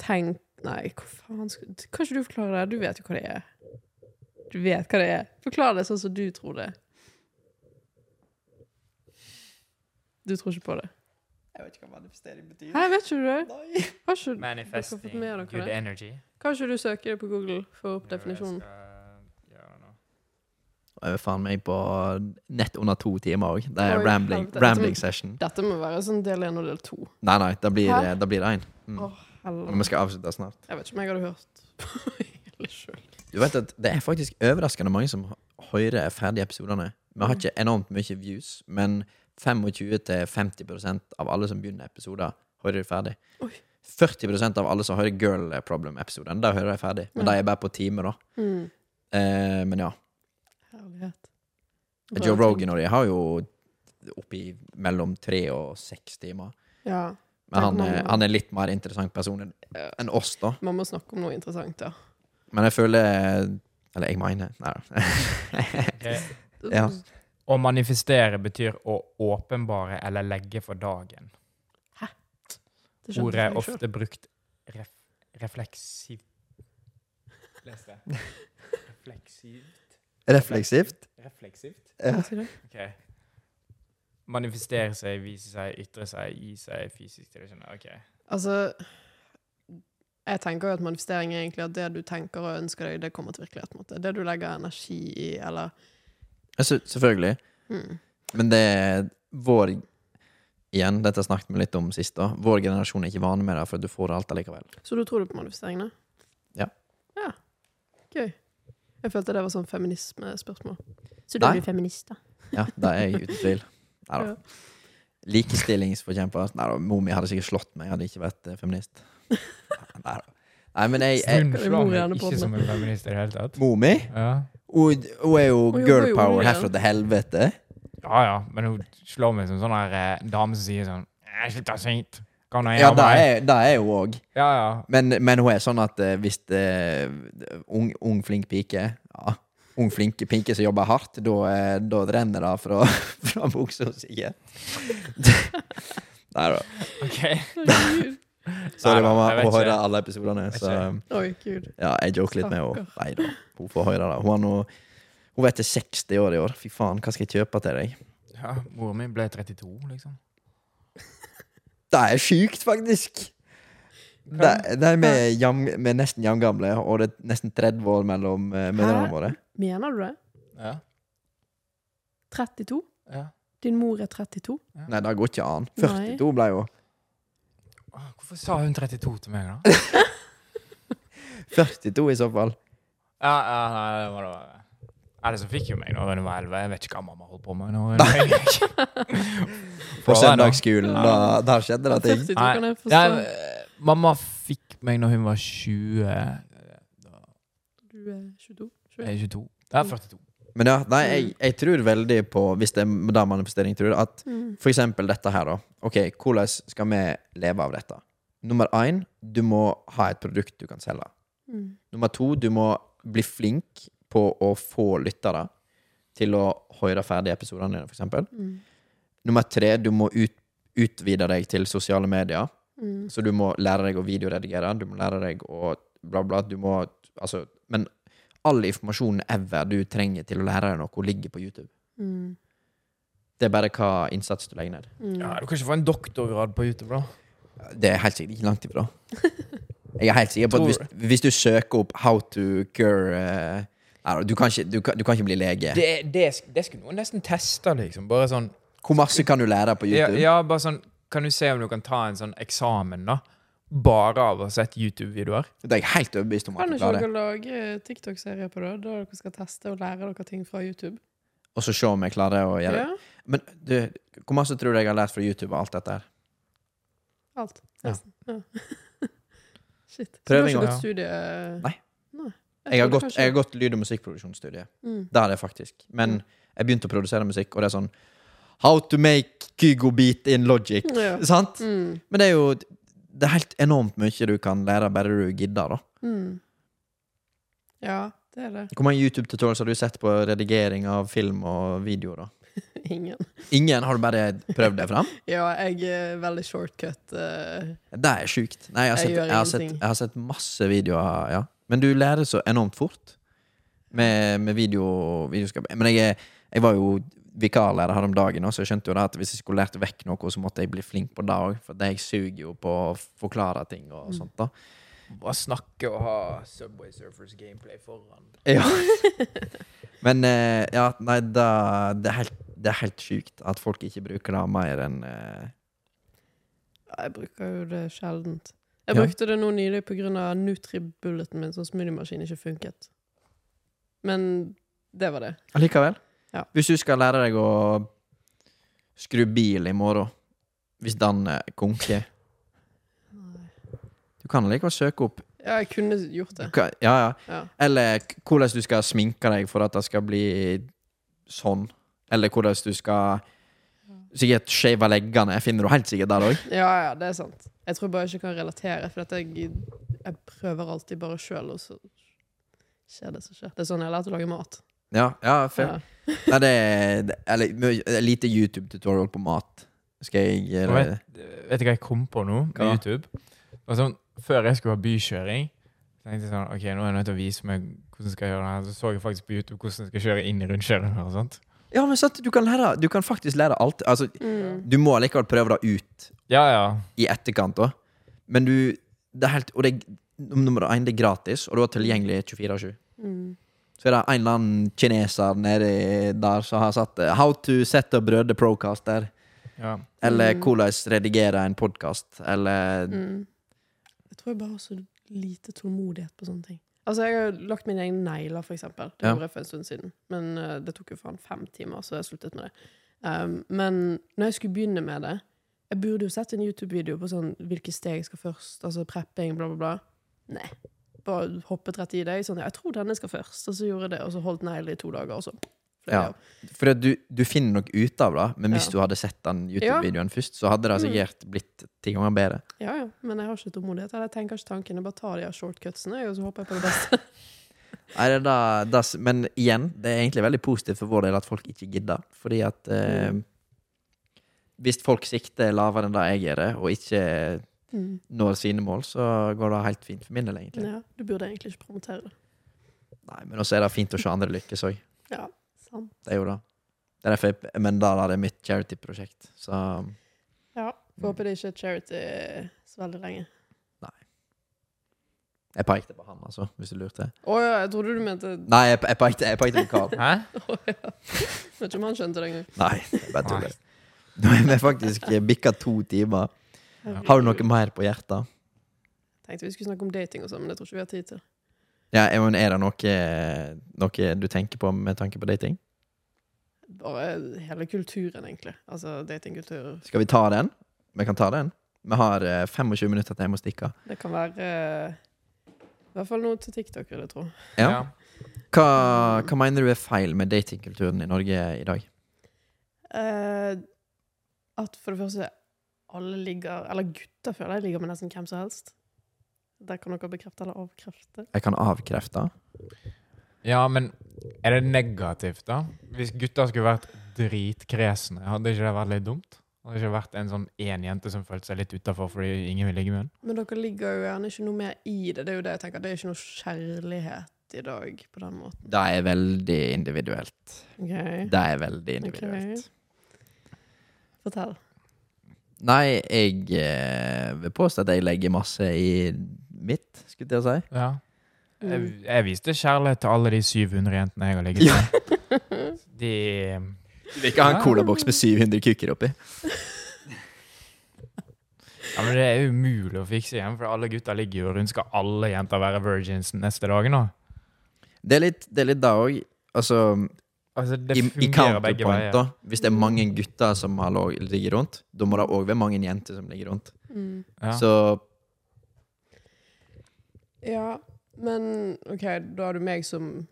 tenker Nei, hva faen skal Kan ikke du forklare det? Du vet jo hva det er. Du vet hva det er. Forklar det sånn som du tror det. Du tror ikke på det? Jeg vet ikke hva manifestering betyr. Hæ, vet ikke du det? Nei. Har ikke, Manifesting fått med dere good det? energy. kan ikke du søke det på Google? for opp definisjonen. Jeg er faen meg på nett under to timer òg. Det er Oi, rambling, rambling session. Dette må være sånn del én og del to. Nei, nei, da blir, Hæ? da blir det én. Mm. Oh, Men vi skal avslutte snart. Jeg vet ikke om jeg hadde hørt på *laughs* hele sjøl. Du vet at Det er faktisk overraskende mange som hører ferdige episodene. Vi har Mm. ikke enormt mye views, men 25-50% av alle som begynner episoder, hører de ferdig. Oi. 40% av alle som hører Girl Problem-episoden, da hører de ferdig. Men Ja. de er bare på time, da. Mm. Eh, men ja. Herlighet. Joe Rogan og de har jo oppi mellom tre og seks timer. Ja. Men han, han er litt mer interessant person enn oss, da. Man må snakke om noe interessant, ja. Men jeg føler Eller jeg mener Nei da. *laughs* Ja. Å manifestere betyr å åpenbare eller legge for dagen. Det skjønte Ordet er ofte brukt ref refleksivt Les det. Refleksivt. Refleksivt. Refleksivt? Ja. Kan jeg si det? Ok. Manifestere seg, vise seg, ytre seg, gi seg fysisk til det. Skjønner. Ok. Altså Jeg tenker jo at manifestering er egentlig at det du tenker og ønsker deg, det kommer til virkelighet. måte. Det du legger energi i, eller altså, Selvfølgelig. Mm. Men det er vår Igjen, dette snakket vi litt om sist. da Vår generasjon er ikke vane med det, for du får det alltid likevel. Så du tror du på manifesteringene? Ja. Ja. Gøy. Jeg følte det var sånn feminismespørsmål. Så du Nei. du feminist, da? Ja, det er jeg uten tvil. *laughs* Nei da. Ja. Likestillingsforkjemper. Nei da, mor mi hadde sikkert slått meg, jeg hadde ikke vært eh, feminist. Nei da. Nei, men jeg, jeg Hun slår meg ikke som en feminist i det hele tatt. Mor mi? Ja. Hun, hun er jo Hun jobber girl jo power mye. herfra til helvete. ja ja, men hun slår meg som sånn her eh, dame som sier sånn «Eh, Slutt å synge! Kom nå Ja, det meg!» er, det er hun òg. Ja, ja. Men, men hun er sånn at eh, hvis det, ung, ung, flink pike ja, Ung, flinke pike som jobber hardt, da eh, da renner det fra, *laughs* fra buksa sikkert. *laughs* Nei da. OK. Herregud. Sorry, Nei mamma. Hun hører alle episodene. Så. Oi, gud. ja, jeg joker litt med henne. Nei da. Hun får høre det. Hun, har hun vet det er 60 år i år. Fy faen, hva skal jeg kjøpe til deg? Ja, Moren min ble 32, liksom. Det er sjukt, faktisk! Det, det er med, jam, med nesten jamgamle, og det er nesten 30 år mellom uh, mødrene våre. Mener du det? Ja. 32? ja. Din mor er 32? Nei, det går ikke an. Nei. 42 ble Åh, Hvorfor sa hun 32 til meg, da? *laughs* 42 i så fall. Ja, ja, nei, det må det være. Eller så fikk hun meg da hun var 11. Jeg vet ikke hva mamma holdt på med. Nå, *laughs* På søndagsskolen. Da, der skjedde det ting. Nei, eh, mamma fikk meg når hun var 20 eh, Du er 22? er 22. Ja, er 42. Men ja, nei, jeg, jeg tror veldig på, hvis det er da manifestering, tror at Mm. for eksempel dette her, da. Ok, hvordan skal vi leve av dette? Nummer én, du må ha et produkt du kan selge. Mm. Nummer to, du må bli flink på å få lyttere til å høre ferdig episodene dine, for eksempel. Mm. Nummer tre, du må ut, utvide deg til sosiale medier. Mm. Så du må lære deg å videoredigere, du må lære deg å bla, bla. Du må Altså, men all informasjonen ever du trenger til å lære deg noe, ligger på YouTube. Mm. Det er bare hva innsats du legger ned. Mm. Ja, du kan ikke få en doktorgrad på YouTube, da. Det er helt sikkert ikke langt ifra. *laughs* Jeg er helt sikker på at hvis, hvis du søker opp 'how to cure' uh, du, kan ikke, du, kan, du kan ikke bli lege. Det, det, det skulle noen nesten teste, liksom. Bare sånn Hvor masse kan du lære på ja, YouTube? ja, bare sånn Kan du se om du kan ta en sånn eksamen, da? Bare av å ha sett YouTube-videoer? Det er jeg helt overbevist om Kan du ikke dere lage TikTok-serier på det? Der dere skal teste og lære dere ting fra YouTube? Og så se om jeg klarer å gjøre det. Ja, Men du, hvor masse tror du jeg har lært fra YouTube og alt dette her? alt. Ja. Nesten. Ja. *laughs* Shit. Prøving gått studie... Nei. Nei. Jeg har gått, jeg har gått lyd- og musikkproduksjonsstudie. Mm. Det har jeg faktisk. Men Mm. jeg begynte å produsere musikk, og det er sånn How to make Kygo beat in logic. Ja. Sant? Mm. Men det er jo Det er helt enormt mye du kan lære bare du gidder, da. Mm. Ja, det er det. Hvor mange YouTube-tutorials har du sett på redigering av film og video, da? *laughs* Ingen. Ingen? Har du bare prøvd deg fram? *laughs* Ja, jeg er veldig shortcut. Uh... Det er sjukt. Nei, jeg har, sett, jeg, jeg, har sett, jeg har sett masse videoer, ja. Men du lærer så enormt fort med, med video, videoskap. Men jeg, jeg var jo vikarlærer her om dagen, og så jeg skjønte jo da at hvis jeg skulle lært vekk noe, så måtte jeg bli flink på det òg. For jeg suger jo på å forklare ting og Mm. sånt. da Bare snakke og ha Subway Surfers gameplay foran. Ja. *laughs* Men eh, ja, nei, da, det, er helt, det er helt sjukt at folk ikke bruker det mer enn eh, Jeg bruker jo det sjeldent. Jeg Ja. brukte det nå nylig pga. Nutribulleten min, sånn smoothiemaskin ikke funket. Men det var det. Allikevel. Ja. Hvis du skal lære deg å skru bil i morgen, hvis den konker Du kan likevel søke opp Ja, jeg kunne gjort det. kan, ja, ja. Ja. Eller hvordan du skal sminke deg for at det skal bli sånn. Eller hvordan du skal Sikkert shave leggene. Finner du helt sikkert der òg. ja, ja, det er sant. Jeg tror bare jeg ikke kan relatere, for jeg, jeg prøver alltid bare sjøl, og så skjer det som skjer. Det er sånn jeg har lært å lage mat. Ja, ja, fair. Ja. Nei, det er det- Eller lite YouTube-tutorial på mat. Skal jeg gjøre det vet, du hva jeg kom på nå på YouTube? Sånn, før jeg skulle ha bykjøring, så tenkte jeg sånn, ok, nå er jeg nødt til å vise meg hvordan jeg skal gjøre det her. Så så jeg faktisk på YouTube hvordan jeg skal kjøre inn i rundkjøringer og sånt. Ja, men sant, du kan lære Du kan faktisk lære alt. Altså, Mm. du må likevel prøve det ut Ja, ja. i etterkant òg. Men du det er helt, Og det er nummer én, det er gratis, og du er tilgjengelig 24-7. Mm. Så er det en eller annen kineser nedi der som har satt eh, 'How to set up Brødre Procaster'. ja. Eller Mm. 'Hvordan redigere en podkast'. Eller Mm. Jeg tror jeg bare har så lite tålmodighet på sånne ting. Altså, Jeg har lagt mine egne negler, for eksempel. Det Ja. jeg for en stund siden. Men uh, det tok jo faen fem timer, så jeg sluttet med det. Um, men når jeg skulle begynne med det Jeg burde jo sett en YouTube-video på sånn hvilke steg jeg skal først. Altså prepping, bla, bla, bla. Nei. Bare hoppet rett i det. Sånn, ja, jeg tror denne skal først. Og så gjorde jeg det, og så holdt negler i to dager, og så Ja. For du, du finner nok ut av det, men hvis Ja. du hadde sett den YouTube-videoen først, så hadde det Mm. sikkert blitt ti ganger bedre. Ja, ja. Men jeg har ikke tålmodighet. Jeg tenker ikke tanken. Jeg bare tar de shortcutsene, og så håper jeg på det beste. *laughs* Nei, det er da, da, men igjen, det er egentlig veldig positivt for vår del at folk ikke gidder. Fordi at eh, Mm. hvis folk sikter lavere enn det jeg gjør, det, og ikke Mm. når sine mål, så går det helt fint for min del, egentlig. Ja, du burde egentlig ikke promotere det. Nei, Men også er det fint å se andre lykkes òg. Ja, sant. Det er jo det. Det er derfor jeg, men da er det mitt charity-prosjekt, så Ja, får håpe det ikke er charity så veldig lenge. jeg pekte på han, altså, hvis du lurte. Å ja, jeg trodde du mente Nei, jeg, jeg pekte, jeg pekte på Carl. Hæ? *laughs* Ja. Vet ikke om han skjønte det engang. Nei, jeg bare tuller. Nå er vi faktisk bikka to timer. Har du noe mer på hjertet? Tenkte vi skulle snakke om dating og sånn, men det tror ikke vi har tid til. Ja, men Er det noe, noe du tenker på med tanke på dating? Bare hele kulturen, egentlig. Altså datingkultur. Skal vi ta den? Vi kan ta den. Vi har eh, 25 minutter til jeg må stikke. Det kan være eh, I hvert fall noe til TikTok, vil jeg tro. Ja. Hva, hva mener du er feil med datingkulturen i Norge i dag? Uh, at for det første alle ligger Eller gutter føler jeg ligger med nesten hvem som helst. Der kan dere bekrefte eller avkrefte. Jeg kan avkrefte. Ja, men er det negativt, da? Hvis gutter skulle vært dritkresne, hadde ikke det vært litt dumt? Hadde det ikke vært en sånn én jente som følte seg litt utafor fordi ingen vil ligge med henne? Men dere ligger jo gjerne ikke noe mer i det. Det er jo det jeg tenker. Det er ikke noe kjærlighet i dag på den måten. Det er veldig individuelt. Okay. Det er veldig individuelt. Fortell. Nei, jeg eh, vil påstå at jeg legger masse i mitt, skulle jeg si. Ja. Jeg, Mm. jeg viste kjærlighet til alle de 700 jentene jeg har ligget med. *laughs* De Du vil ikke ha en colaboks med 700 kukker oppi? Ja, men det er umulig å fikse igjen, for alle gutter ligger jo rundt. Skal alle jenter være virgins neste dag nå? Det er litt det er litt da òg. Altså, Altså, det i, i begge counterpoint, veier. da. Hvis det er mange gutter som har ligger rundt, da må det òg være mange jenter som ligger rundt. Mm. Ja. Så Ja, men OK, da har du meg som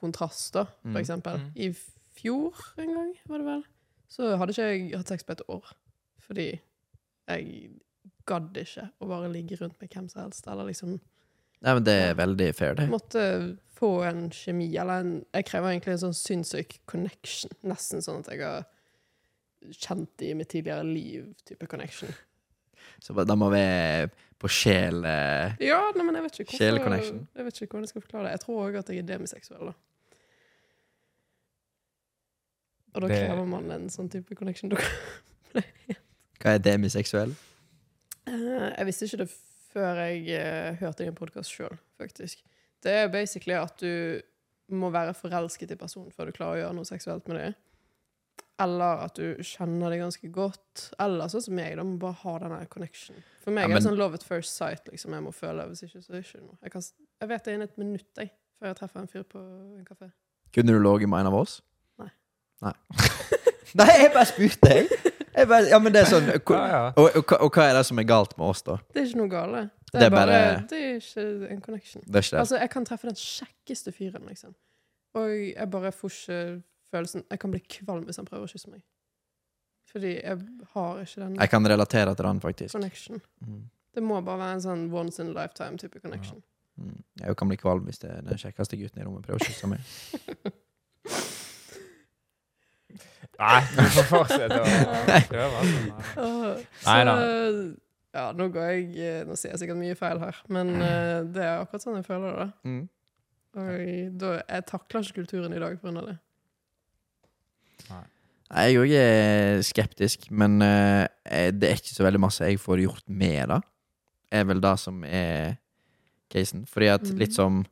kontrast, da, for Mm. eksempel. Mm. I fjor en gang, var det vel, så hadde ikke jeg hatt sex på et år. Fordi jeg gadd ikke å bare ligge rundt med hvem som helst, eller liksom Nei, men det er veldig fair, det. Måtte få en kjemi, eller en Jeg krever egentlig en sånn sinnssyk connection. Nesten sånn at jeg har kjent det i mitt tidligere liv-type connection. Så da må vi på sjel eh, Ja, nei, men jeg vet ikke hvorfor Jeg vet ikke hvordan jeg skal forklare det. Jeg tror òg at jeg er demiseksuell, da. Og da krever man en sånn type connection. *laughs* Hva er demiseksuell? Eh, jeg visste ikke det før jeg eh, hørte din podkast sjøl, faktisk. Det er basically at du må være forelsket i personen før du klarer å gjøre noe seksuelt med dem. Eller at du kjenner det ganske godt. Eller sånn som meg, da må bare ha den der connection. For meg Ja, er det sånn love at first sight, liksom. Jeg må føle Hvis ikke, så ikke noe. Jeg, kan, jeg vet det innen et minutt, jeg, før jeg treffer en fyr på en kafé. Kunne du ligget med en av oss? Nei. Nei, *laughs* Nei jeg bare spurte, jeg. jeg bare, ja, men det er sånn *laughs* hvor- Ja, ja. Og, og, hva- og hva er det som er galt med oss, da? Det er ikke noe gale. Det Det er, er bare, bare- Det er ikke en connection. Det er ikke det. Altså, jeg kan treffe den kjekkeste fyren, liksom. Og jeg bare får ikke følelsen Jeg kan bli kvalm hvis han prøver å kysse meg. Fordi jeg har ikke den Jeg kan relatere til den, faktisk. connection. Mm. Det må bare være en sånn once in a lifetime-type connection. Mm. Jeg kan bli kvalm hvis det er den kjekkeste gutten i rommet prøver å kysse meg. *laughs* Nei, du får fortsette å prøve. Altså. Nei så, da. Ja, nå går jeg eh, Nå sier jeg sikkert mye feil her, men eh, det er akkurat sånn jeg føler det. Mm. Og da, jeg takler ikke kulturen i dag pga. det. Nei, Jeg òg er skeptisk, men eh, det er ikke så veldig masse jeg får gjort med det. Er vel det som er casen. Fordi at Mhm. litt som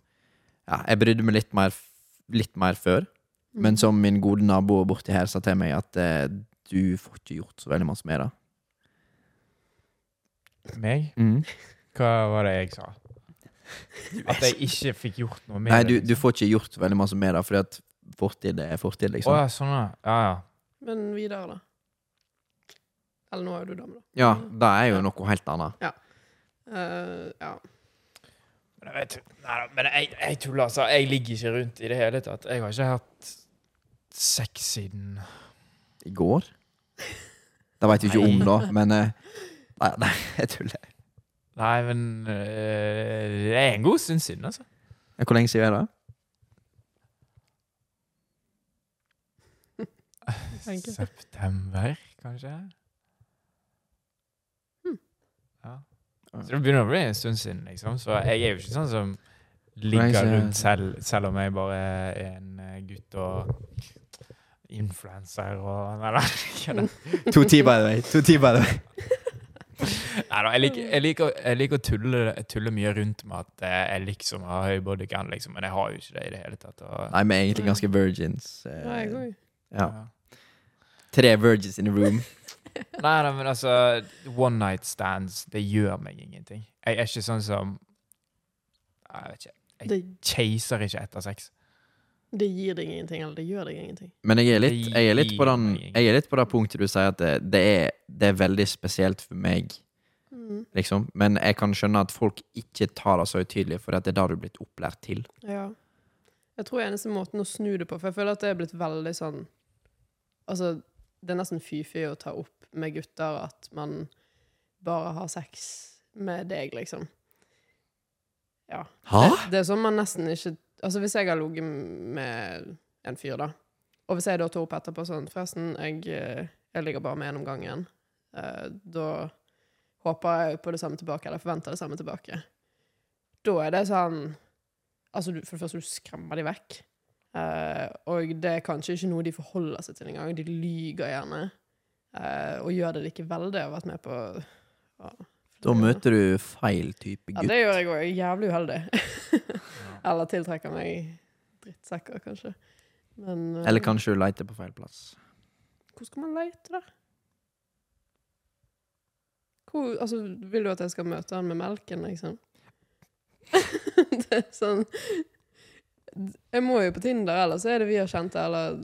Ja, jeg brydde meg litt mer, f- litt mer før. Mm. Men som min gode nabo borti her sa til meg, at eh, du får ikke gjort så veldig masse med det. Meg? Mm. Hva var det jeg sa? At jeg ikke fikk gjort noe med Nei, du, liksom. du får ikke gjort veldig masse med det, fordi at fortid er fortid, Å liksom. ja, sånn, ja. Ja, ja. Men videre, da. Eller nå er jo du dame, da. Ja, det er jo noe helt annet. Eh, ja. Men jeg, vet, nei, da, men jeg, jeg tuller, altså. Jeg ligger ikke rundt i det hele tatt. Jeg har ikke hatt sex siden I går? Det veit vi ikke om, da, men eh, Nei, nei *laughs* jeg tuller. Nei, men øh, det er en god stund siden, altså. Hvor lenge siden er det? September, kanskje? Hmm. Ja. Så det begynner å bli en stund siden, liksom. Så jeg er jo ikke sånn som ligger rundt selv, selv om jeg bare er en eh, gutt og influenser og Nei, nei, ikke det. *laughs* To ti, by the way. To ti, by the way. *laughs* Nei da, jeg liker, jeg liker, jeg liker å tulle, tulle mye rundt med at eh, jeg liksom har høy bodycan, liksom, men jeg har jo ikke det i det hele tatt. Og, Nei, er egentlig ganske virgins. eh, Nei, jeg ja. Tre virgins in a room. *laughs* Nei, nei, men altså One night stands, det gjør meg ingenting. Jeg er ikke sånn som Jeg vet ikke. Jeg Chaser ikke etter sex. Det gir deg ingenting, eller det gjør deg ingenting. Men jeg er litt, jeg er litt, på, den, jeg er litt på det punktet du sier at det, det, er, det er veldig spesielt for meg, Mm. liksom. Men jeg kan skjønne at folk ikke tar det så utydelig, for det er det du er blitt opplært til. Ja. Jeg tror eneste måten å snu det på, for jeg føler at det er blitt veldig sånn Altså, det er nesten fy-fy å ta opp med gutter at man bare har sex med deg, liksom. Ja. Det, det er sånn man nesten ikke Altså, hvis jeg har ligget med en fyr, da, og hvis jeg da tar opp etterpå sånn Forresten, jeg, eh, jeg ligger bare med en om gangen. Eh, da håper jeg på det samme tilbake, eller forventer det samme tilbake. Da er det sånn Altså, for det første, du skremmer de vekk. Eh, og det er kanskje ikke noe de forholder seg til engang. De lyger gjerne. eh, og gjør det likevel. Det har vært med på ja, Da møter du feil type gutt. Ja, det gjør jeg òg. Jævlig uheldig. *laughs* Eller tiltrekker meg drittsekker, kanskje. Men uh, Eller kanskje du leter på feil plass. Hvor skal man lete, da? Hvor, altså, vil du at jeg skal møte han med melken, liksom? *laughs* det er sånn Jeg må jo på Tinder, eller så er det via kjente, eller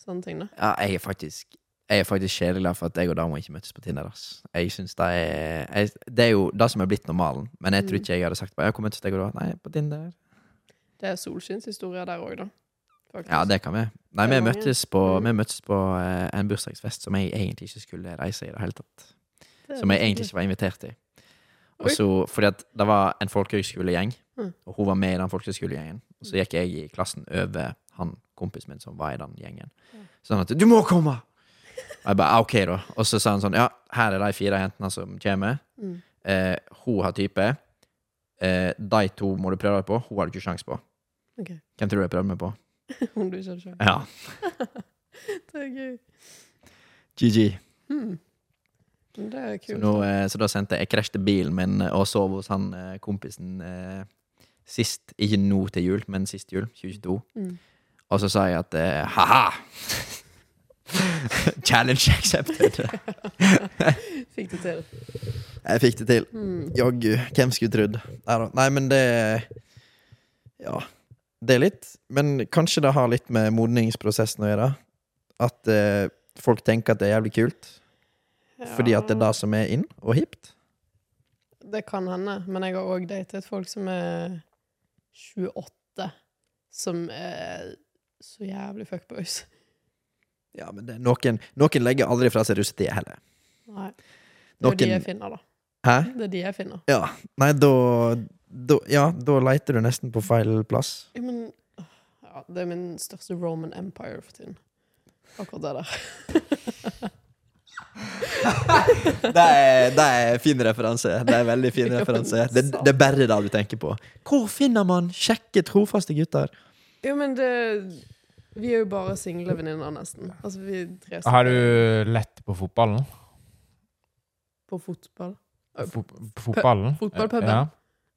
sånne ting, da. Ja, jeg er faktisk Jeg er faktisk kjedelig glad for at jeg og dama ikke møttes på Tinder. Ass. Jeg synes Det er jeg, Det er jo det som er blitt normalen. Men jeg tror Mm. ikke jeg hadde sagt bare, «Ja, Hvor møttes deg og da? Nei, på Tinder. Det er solskinnshistorier der òg, da. Faktisk. Ja, det kan vi. Nei, vi møttes på, Mm. vi møttes på uh, en bursdagsfest som jeg egentlig ikke skulle reise i det hele tatt. Det Som jeg egentlig ikke var invitert til. Og så, fordi at det var en folkehøgskolegjeng hun var med i den folkehøyskolegjengen. Og så gikk jeg i klassen over han kompisen min som var i den gjengen. Så han at 'Du må komme!' Og jeg bare «Ah, 'OK', da. Og så sa han sånn 'Ja, her er de fire jentene som kommer'. Mm. Eh, hun har type. Eh, de to må du prøve deg på. Hun har du ikke sjanse på. Okay. Hvem tror du jeg prøvde meg på? *laughs* Om du hadde sjans. Ja. *laughs* Det er gøy. GG. Mm. Det er Så, nå, eh, så da sendte jeg Jeg til bilen min og sov hos han eh, kompisen eh, sist. Ikke nå til jul, men sist jul. 2022. Mm. Og så sa jeg at eh, ha-ha! *laughs* *laughs* Challenge accepted. *laughs* Fikk det til. Jeg fikk det til. Hmm. Jaggu. Hvem skulle trodd? Nei, men det Ja. Det er litt. Men kanskje det har litt med modningsprosessen å gjøre. At eh, folk tenker at det er jævlig kult. Fordi at det er det som er in og hipt. Det kan hende, men jeg har òg datet folk som er 28, som er så jævlig fuckboys. Ja, men det, noen, noen legger aldri fra seg russetida heller. Nei. Det er jo de jeg finner, da. Hæ? Det er de jeg finner. Ja. Nei, da, da Ja, da leiter du nesten på feil plass. Ja, men ja, Det er min største Roman Empire for tiden. Akkurat det der. *laughs* Det er, det er fin referanse. Det er veldig fin *laughs* referanse. Det, det er bare det du tenker på. Hvor finner man kjekke, trofaste gutter? Jo, men det Vi er jo bare single venninner, nesten. Altså, vi Har du lett på fotballen? på fotball. Fo på fotballen? fotballpuben. Ja.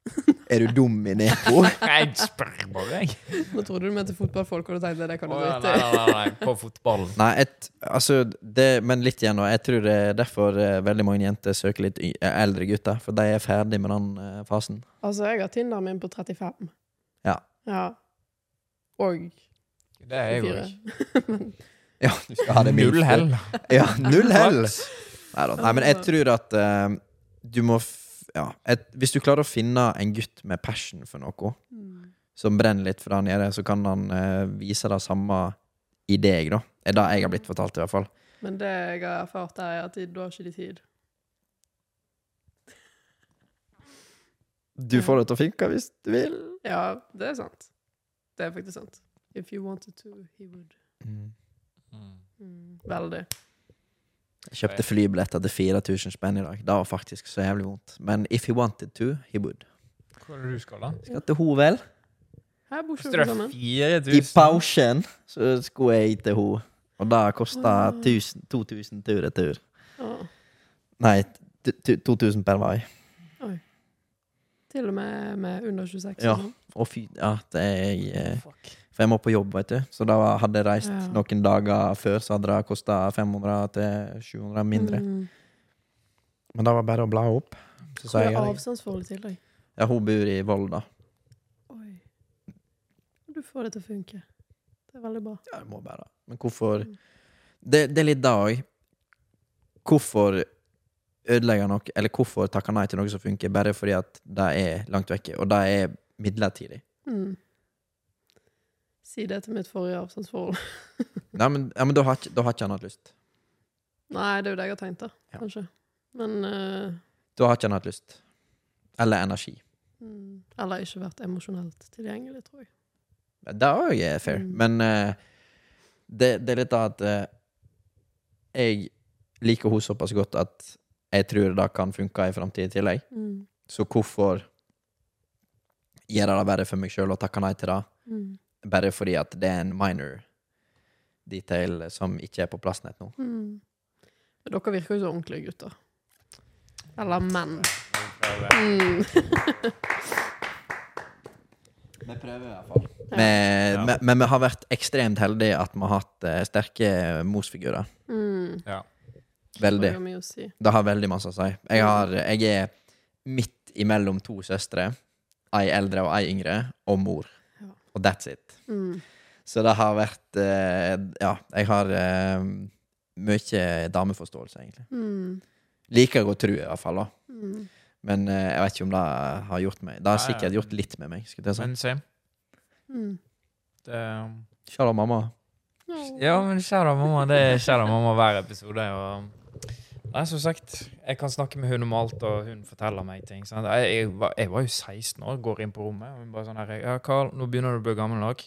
*laughs* Er du dum i Nepo? *laughs* Jeg spør bare, jeg. Nå trodde du mente fotballfolk, og du tenkte det kan du Å, drite Nei, i. nei, nei, nei, på fotballen. Nei, et, altså det, Men litt igjen nå. Jeg tror det er derfor eh, veldig mange jenter søker litt y eh, eldre gutter. For de er ferdig med den eh, fasen. Altså, jeg har Tinderen min på 35. Ja. Ja. Og Det er jeg jo ikke. *laughs* Ja, du skal ha det minste. Null hell. Ja, null hell! Neida. Nei, men jeg tror at uh, du må f ja, et, Hvis du klarer å finne en gutt med passion for noe, Mm. som brenner litt for det han gjør, så kan han uh, vise det samme i deg, da. Er det jeg har blitt fortalt, i hvert fall. Men det jeg har erfart, er at du da har ikke de tid. Du får det til å funke hvis du vil. Ja, det er sant. Det er faktisk sant. If you wanted to, he would. Mm. Mm. Veldig. Jeg kjøpte flybilletter til 4000 spenn i dag. Det var faktisk så jævlig vondt. Men if he wanted to, he would. Hvor er det du skal, da? Skal til Hovel. Her bor ikke sammen. 4000? I pausen så skulle jeg til ho. Og det kosta 2000 tur-retur. Ja. Nei, t- t- 2000 per vei. Oi. Til og med med under 26. Ja. og. Å, fy Ja, det er jeg eh, Fuck. For jeg må på jobb, vet du. Så da hadde jeg reist Ja. noen dager før, så hadde det kosta 500 til 700 mindre. Mm. Men det var bare å bla opp. Så Hvor jeg er avstandsforholdet til deg? Ja, hun bor i Volda. Oi. Du får det til å funke. Det er veldig bra. Ja, det må bare. Men hvorfor Mm. Det, det er litt da òg. Hvorfor ødelegge noe, eller hvorfor takke nei til noe som funker, bare fordi at det er langt vekke, og det er midlertidig. Mm. Si det til mitt forrige avstandsforhold. *laughs* Nei, men, ja, men da har da har ikke han hatt lyst. Nei, det er jo det jeg har tenkt, da. Ja. Kanskje. Men uh, Da har ikke han hatt lyst. Eller energi. mm, Eller ikke vært emosjonelt tilgjengelig, tror jeg. Det òg er fair. Mm. Men uh, det, det er litt av at uh, jeg liker henne såpass godt at jeg tror det kan funke i framtida i tillegg. Mm. Så hvorfor gjøre det bare for meg sjøl og takke nei til det? Mm. Bare fordi at det er en minor detail som ikke er på plass nett nå. Mm. Men dere virker jo så ordentlige gutter. Eller menn. Mm. *laughs* Vi prøver i hvert fall. Men, men vi har vært ekstremt heldige at vi har hatt uh, sterke morsfigurer. Mm. Veldig. Det har si. Det har veldig masse å si. Jeg, har, jeg er midt imellom to søstre. Ei eldre og ei yngre, og mor. Og that's it. Mm. Så det har vært eh, Ja, jeg har eh, mye dameforståelse, egentlig. Mm. Liker å tro, i hvert fall. da Mm. Men eh, jeg vet ikke om det har gjort meg Det har Nei, sikkert gjort litt med meg. Skulle jeg si. Men se Mm. det, Kjære mamma. Ja, men kjære mamma, det er kjære mamma hver episode. Og Nei, som sagt, jeg kan snakke med hun om alt, og hun forteller meg ting. Sant? Jeg, jeg, var, jeg var jo 16 år, går inn på rommet, og hun bare sånn her Ja, Carl, nå begynner du å bli gammel nok.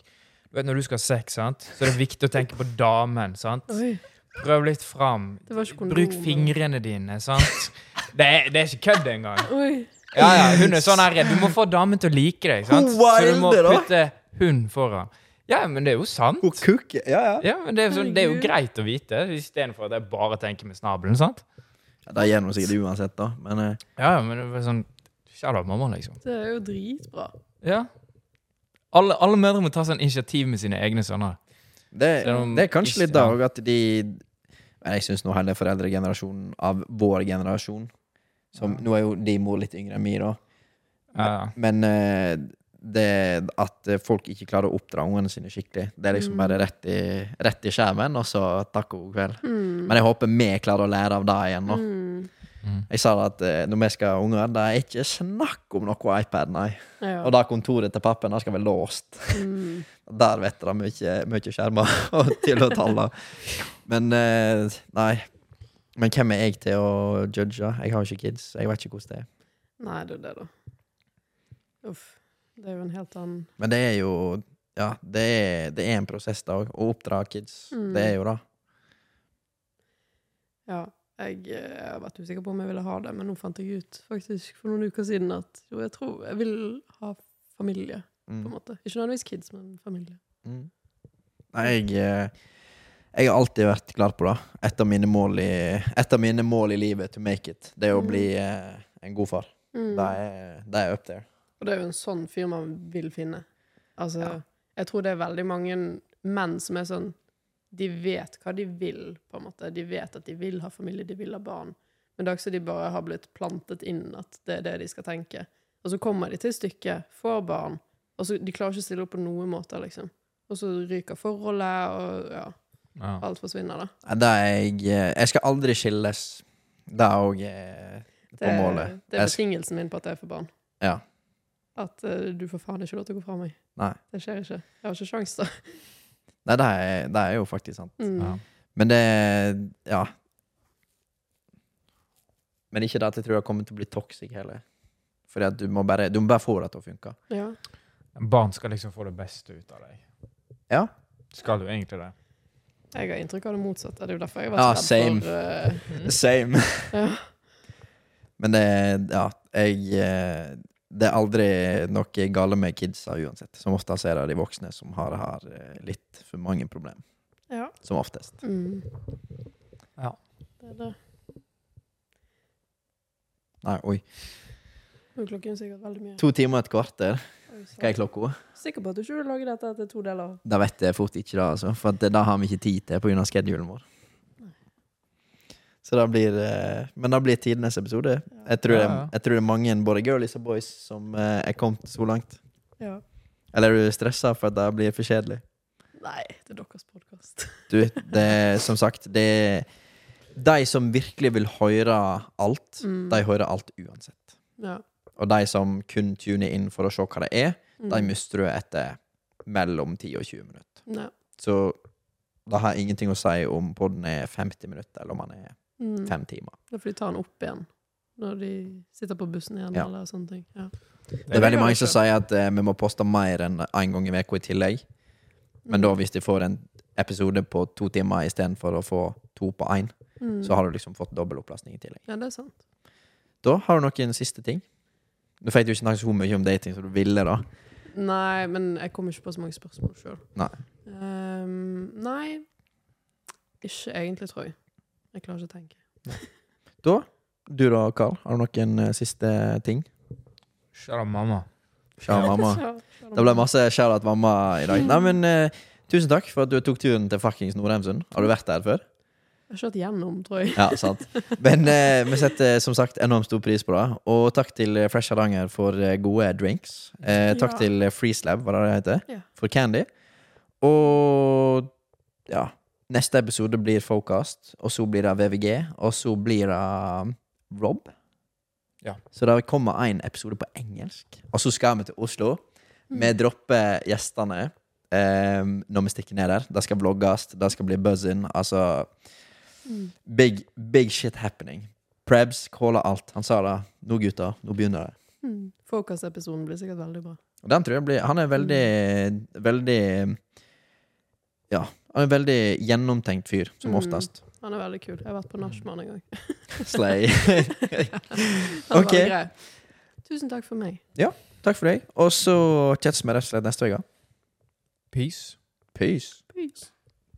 Du vet, Når du skal ha sex, sant? så er det viktig å tenke på damen. sant? Oi, Prøv litt fram. det var ikke. Bruk fingrene dine, sant? Det er, det er ikke kødd engang. Oi. Ja, ja, hun er sånn her Du må få damen til å like deg, sant? Så du må putte hun foran. Ja, men det er jo sant. Ja, ja. Ja, men det er, sånn, det er jo greit å vite, istedenfor at jeg bare tenker med snabelen, sant? Det gjør noe sikkert uansett, da. Men eh, Ja, men det var sånn Shout out mamma, liksom. Det er jo dritbra. Ja. Alle, alle mødre må ta sånn initiativ med sine egne sønner. det, Selv om det er kanskje litt da òg at de Men Jeg syns nå hele foreldregenerasjonen av vår generasjon som, Ja. Nå er jo de mor litt yngre enn meg, da. Ja. Men eh, det at eh, folk ikke klarer å oppdra ungene sine skikkelig, det er liksom Mm. bare rett i, rett i skjermen, og så takk og god kveld. Mm. Men jeg håper vi klarer å lære av det igjen nå. Mm. Mm. Jeg sa at eh, når vi skal ha unger, det er ikke snakk om noe iPad, nei. Ja. Og da kontoret til pappen det skal være låst. Mm. *laughs* Der vet dere mye, mye skjermer *laughs* og til å tale. Men eh, nei. Men hvem er jeg til å judge? Jeg har jo ikke kids. Jeg vet ikke hvordan det er. Nei, det er det, da. Uff. Det er jo en helt annen Men det er jo Ja, det er, det er en prosess, da òg. Å oppdra kids. Mm. Det er jo det. Ja. Jeg, eh, har vært usikker på om jeg ville ha det, men nå fant jeg ut faktisk for noen uker siden at jo, jeg tror jeg vil ha familie, på en Mm. måte. Ikke nødvendigvis kids, men familie. Mm. Nei, jeg eh, Jeg har alltid vært klar på det. Et av mine mål i, mine mål i livet, to make it, det er å Mm. bli eh, en god far. Mm. Det er, det er up there. Og det er jo en sånn fyr man vil finne. Altså, Ja. jeg tror det er veldig mange menn som er sånn De vet hva de vil, på en måte. De vet at de vil ha familie, de vil ha barn. Men det er også de bare har blitt plantet inn at det er det de skal tenke. Og så kommer de til stykket, får barn, og så de klarer ikke å stille opp på noen måter, liksom. Og så ryker forholdet, og ja, Ja. alt forsvinner, da. da er jeg eh, Jeg skal aldri skilles. Det er òg på målet. det er betingelsen min på at jeg får barn. Ja. At uh, du får faen ikke lov til å gå fra meg. Nei. Det skjer ikke. Jeg har ikke sjans da. Nei, det er, det er jo faktisk sant. Mm. Ja. Men det Ja. Men ikke det at jeg tror jeg kommer til å bli toxic heller. Fordi at du må bare, du må bare få det til å funke. Ja. Barn skal liksom få det beste ut av deg. Ja. Skal du egentlig det. Jeg har inntrykk av det motsatte. Det er jo derfor jeg har Ja, vært så same. redd for uh, *laughs* Same. ja. Men det Ja, jeg eh, Det er aldri noe gale med kidsa uansett. Som oftest er det de voksne som har, har eh, litt for mange problemer. ja. Som oftest. Mm. Ja. Det er det. Nei, oi. Nå er klokken sikkert veldig mye. To timer og et kvarter. Hva er klokka? Sikker på at du ikke vil lage dette til to deler? Da vet jeg fort ikke det, altså. For det, det har vi ikke tid til pga. schedulen vår. Så det blir eh, Men det blir tidenes episode. Jeg tror, Ja, det, jeg tror det er mange, både girlies og boys, som eh, er kommet så langt. Ja. Eller er du stressa for at det blir for kjedelig? Nei, det er deres podkast. *laughs* Du, det er som sagt det er De som virkelig vil høre alt, Mm. de hører alt uansett. Ja. Og de som kun tuner inn for å se hva det er, Mm. de mister du etter mellom 10 og 20 minutter. Ja. Så det har ingenting å si om podden er 50 minutter, eller om han er Mm. fem timer. Da får de ta den opp igjen når de sitter på bussen igjen, Ja. eller sånne ting. Ja. Det er veldig mange som sier at eh, vi må poste mer enn én gang i uka i tillegg. Men da hvis de får en episode på to timer istedenfor å få to på én, Mm. så har du liksom fått dobbel opplastning i tillegg. Ja, det er sant. Da har du noen siste ting. Du fikk jo ikke snakke så mye om dating som du ville, da. Nei, men jeg kommer ikke på så mange spørsmål sjøl. Nei. nei Ikke egentlig, tror jeg. Jeg klarer ikke å tenke. *laughs* Da, du da, Karl, har du noen eh, siste ting? Kjære mamma. Kjære *laughs* mamma. Det ble masse shout-out mamma i dag. Nei, men eh, Tusen takk for at du tok turen til fuckings Nordheimsund. Har du vært der før? Jeg har kjørt gjennom, tror jeg. Ja, sant. Men eh, vi setter som sagt enormt stor pris på det. Og takk til eh, Fresh Hardanger for eh, gode drinks. Eh, takk Ja. til eh, Freeslab, hva det heter, Ja. for Candy. Og ja Neste episode blir Focast, og så blir det VVG, og så blir det um, Rob. Ja. Så det kommer en episode på engelsk. Og så skal vi til Oslo. Vi dropper gjestene um, når vi stikker ned der. Det skal vlogges, det skal bli buzz-in. Altså Mm. Big, big shit happening. Prebz caller alt. Han sa det. Nå, gutter. Nå begynner det. Mm. Focus-episoden blir sikkert veldig bra. Den tror jeg blir Han er veldig Veldig Ja. Han er en veldig gjennomtenkt fyr, som Mm. oftest. Han er veldig kul. Jeg har vært på nachspiel en gang. *laughs* *laughs* Slay. *laughs* Han Ok. Tusen takk for meg. Ja, Takk for deg. Og så vi rett og slett neste uke. Peace. Peace. Peace.